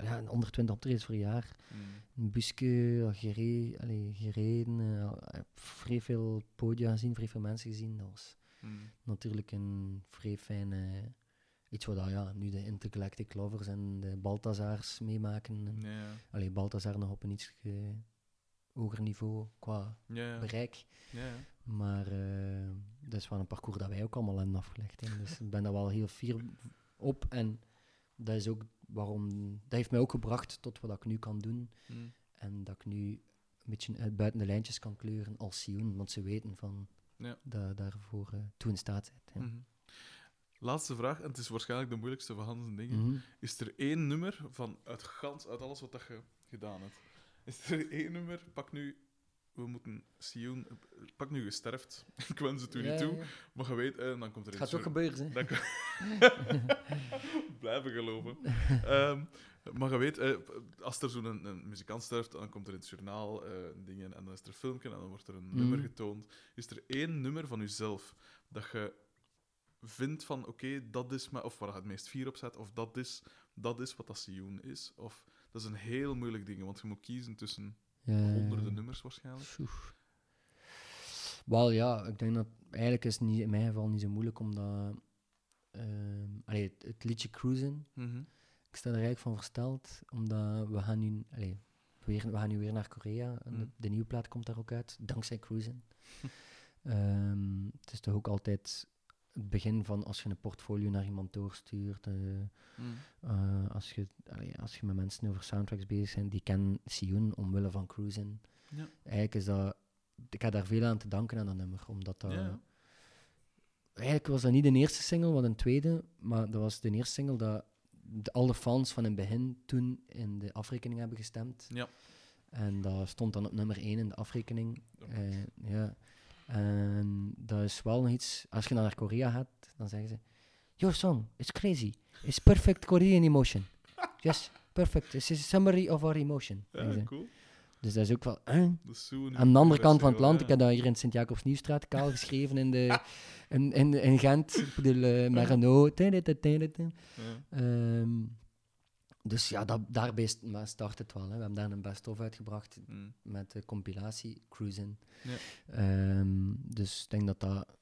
Speaker 1: ja, 120 optredens per jaar.
Speaker 2: Mhm.
Speaker 1: Een busje gereden, allee, gereden eh, vrij veel podia gezien, vrij veel mensen gezien. Dat was
Speaker 2: Mhm.
Speaker 1: natuurlijk een vrij fijne... Iets wat ja, nu de Intergalactic Lovers en de Balthazars meemaken. En,
Speaker 2: Ja, ja.
Speaker 1: allee, Balthazar nog op een iets eh, hoger niveau qua
Speaker 2: Ja, ja.
Speaker 1: bereik. Maar eh, dat is wel een parcours dat wij ook allemaal hebben afgelegd. Hè. Dus ik ben daar wel heel fier op. En dat is ook waarom... Dat heeft mij ook gebracht tot wat ik nu kan doen.
Speaker 2: Mhm.
Speaker 1: En dat ik nu een beetje uit buiten de lijntjes kan kleuren als Sion. Want ze weten van
Speaker 2: Ja.
Speaker 1: dat daarvoor eh toe in staat. Ja.
Speaker 2: Mhm. Laatste vraag, en het is waarschijnlijk de moeilijkste van Hans en dingen.
Speaker 1: Mhm.
Speaker 2: Is er één nummer van uit, gans, uit alles wat dat je gedaan hebt? Is er één nummer? Pak nu, we moeten Sioen, pak nu gesterfd. <laughs> Ik wens het u
Speaker 1: Ja,
Speaker 2: niet toe,
Speaker 1: ja.
Speaker 2: maar je weet, eh, dan komt er een
Speaker 1: gaat
Speaker 2: soort-
Speaker 1: gebeuren, hè? <laughs>
Speaker 2: Blijven geloven. <laughs> Ehm, maar je weet, eh, als er zo'n een, een muzikant sterft, dan komt er in het journaal eh, dingen en dan is er een filmpje en dan wordt er een
Speaker 1: Mhm.
Speaker 2: nummer getoond. Is er één nummer van jezelf dat je vindt van, oké, dat is me, of waar je het meest fier op zet, of dat is, dat is wat dat Sioen is? Of, dat is een heel moeilijk ding, want je moet kiezen tussen
Speaker 1: Ja.
Speaker 2: honderden nummers waarschijnlijk.
Speaker 1: Wel ja, ik denk dat eigenlijk is het niet, in mijn geval niet zo moeilijk omdat ehm, allee, het, het liedje Cruisen,
Speaker 2: Mhm.
Speaker 1: ik sta er eigenlijk van versteld, omdat we gaan nu, allee, weer, we gaan nu weer naar Korea en de,
Speaker 2: Mm.
Speaker 1: de nieuwe plaat komt daar ook uit, dankzij Cruisen. <laughs> Ehm, het is toch ook altijd het begin van als je een portfolio naar iemand doorstuurt, eh,
Speaker 2: Mhm.
Speaker 1: eh, als, je, allee, als je met mensen over soundtracks bezig bent, die kennen Sioen omwille van Cruisen.
Speaker 2: Ja.
Speaker 1: Eigenlijk is dat ik heb daar veel aan te danken aan dat nummer. Omdat dat...
Speaker 2: Ja.
Speaker 1: Eigenlijk was dat niet de eerste single, maar een tweede. Maar dat was de eerste single dat de, alle fans van in het begin toen in de afrekening hebben gestemd.
Speaker 2: Ja.
Speaker 1: En dat stond dan op nummer 1 in de afrekening.
Speaker 2: Ja.
Speaker 1: Eh, ja. En dat is wel nog iets... Als je dan naar Korea gaat, dan zeggen ze... Your song, it's crazy. It's perfect Korean emotion. <laughs> Yes, perfect. It's a summary of our emotion.
Speaker 2: Ja, cool.
Speaker 1: Dus dat is ook wel...
Speaker 2: is
Speaker 1: Aan de andere kant van het land,
Speaker 2: ja.
Speaker 1: ik heb dat hier in Sint-Jacobs-Nieuwstraat kaal geschreven in, de, in, in, in Gent. Bedoel, eh, <laughs> Renault.
Speaker 2: Ja.
Speaker 1: Ehm, dus ja, dat, daarbij start het wel. Hè. We hebben daar een best-of uitgebracht
Speaker 2: Mm.
Speaker 1: met de compilatie Cruisin.
Speaker 2: Ja.
Speaker 1: Ehm, dus ik denk dat dat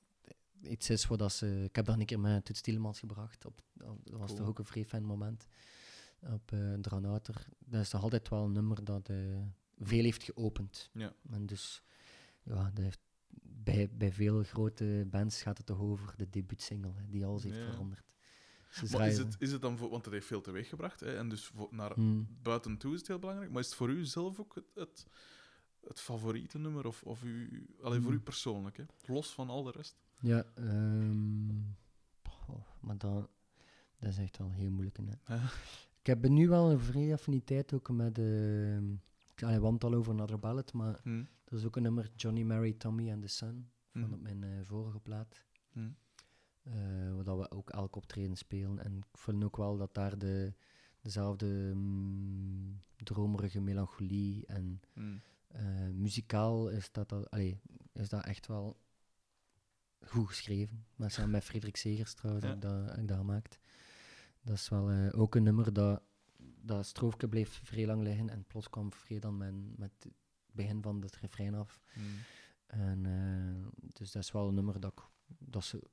Speaker 1: iets is dat ze... Ik heb daar een keer met Toets Tielemans gebracht. Op, op- dat was
Speaker 2: Cool.
Speaker 1: toch ook een vrij fijn moment. Op uh, Dranouter. Dat is toch altijd wel een nummer dat eh, veel heeft geopend.
Speaker 2: Ja.
Speaker 1: En dus, ja, dat heeft, bij, bij veel grote bands gaat het toch over de debuutsingle, die alles heeft
Speaker 2: Ja.
Speaker 1: veranderd.
Speaker 2: Maar is het, is het dan voor, want het heeft veel teweeggebracht, hè, en dus voor, naar
Speaker 1: Hmm.
Speaker 2: buiten toe is het heel belangrijk. Maar is het voor u zelf ook het, het, het favoriete nummer? Of, of u, alleen voor
Speaker 1: Hmm.
Speaker 2: u persoonlijk, hè? los van al de rest?
Speaker 1: Ja, ehm, maar dat, dat is echt wel heel moeilijk. Hè. Ik heb nu wel een vrije affiniteit ook met de... Ik het al over Another Ballad, maar
Speaker 2: Hm.
Speaker 1: er is ook een nummer Johnny, Mary, Tommy and the Sun van op mijn eh, vorige plaat.
Speaker 2: Hm.
Speaker 1: eh, waar dat we ook elk optreden spelen. En ik voel ook wel dat daar de, dezelfde mm, dromerige melancholie en
Speaker 2: Hm.
Speaker 1: eh, muzikaal is dat, allee, is dat echt wel goed geschreven. Maar samen met Frederik Segers trouwens
Speaker 2: Ja.
Speaker 1: heb ik dat, ik dat gemaakt. Dat is wel eh, ook een nummer dat, dat stroofje bleef vrij lang liggen en plots kwam vrij dan met, met het begin van het refrein af.
Speaker 2: Hm.
Speaker 1: En, dus dat is wel een nummer dat, ik, dat ze,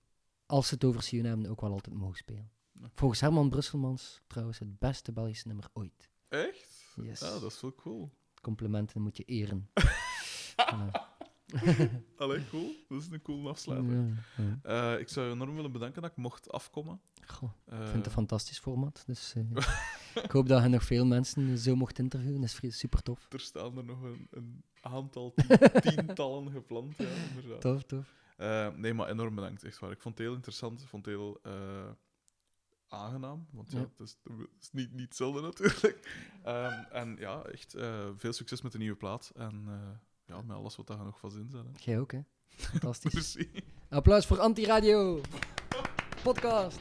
Speaker 1: als ze het over Sion hebben, ook wel altijd mogen spelen. Volgens Herman Brusselmans trouwens het beste Belgische nummer ooit.
Speaker 2: Echt?
Speaker 1: Yes.
Speaker 2: Ja, dat is wel cool.
Speaker 1: Complimenten moet je eren. <laughs>
Speaker 2: Allee, cool. Dat is een cool afsluiter.
Speaker 1: Ja, ja.
Speaker 2: Eh, ik zou je enorm willen bedanken dat ik mocht afkomen.
Speaker 1: Goh,
Speaker 2: Eh,
Speaker 1: ik vind het een fantastisch format. Dus eh, <laughs> ik hoop dat je nog veel mensen zo mocht interviewen. Dat is super tof.
Speaker 2: er staan er nog een, een aantal, tien- <laughs> tientallen gepland. Ja, inderdaad.
Speaker 1: Tof, tof.
Speaker 2: Eh, nee, maar enorm bedankt, echt waar. Ik vond het heel interessant, ik vond het heel eh, aangenaam, want ja,
Speaker 1: Ja.
Speaker 2: het is, het is niet, niet hetzelfde natuurlijk. <laughs> Ehm, en ja, echt eh, veel succes met de nieuwe plaat en ja, met alles wat daar nog van zin zit. hè.
Speaker 1: Jij ook, hè? <laughs> Fantastisch. Applaus voor Antiradio. Podcast.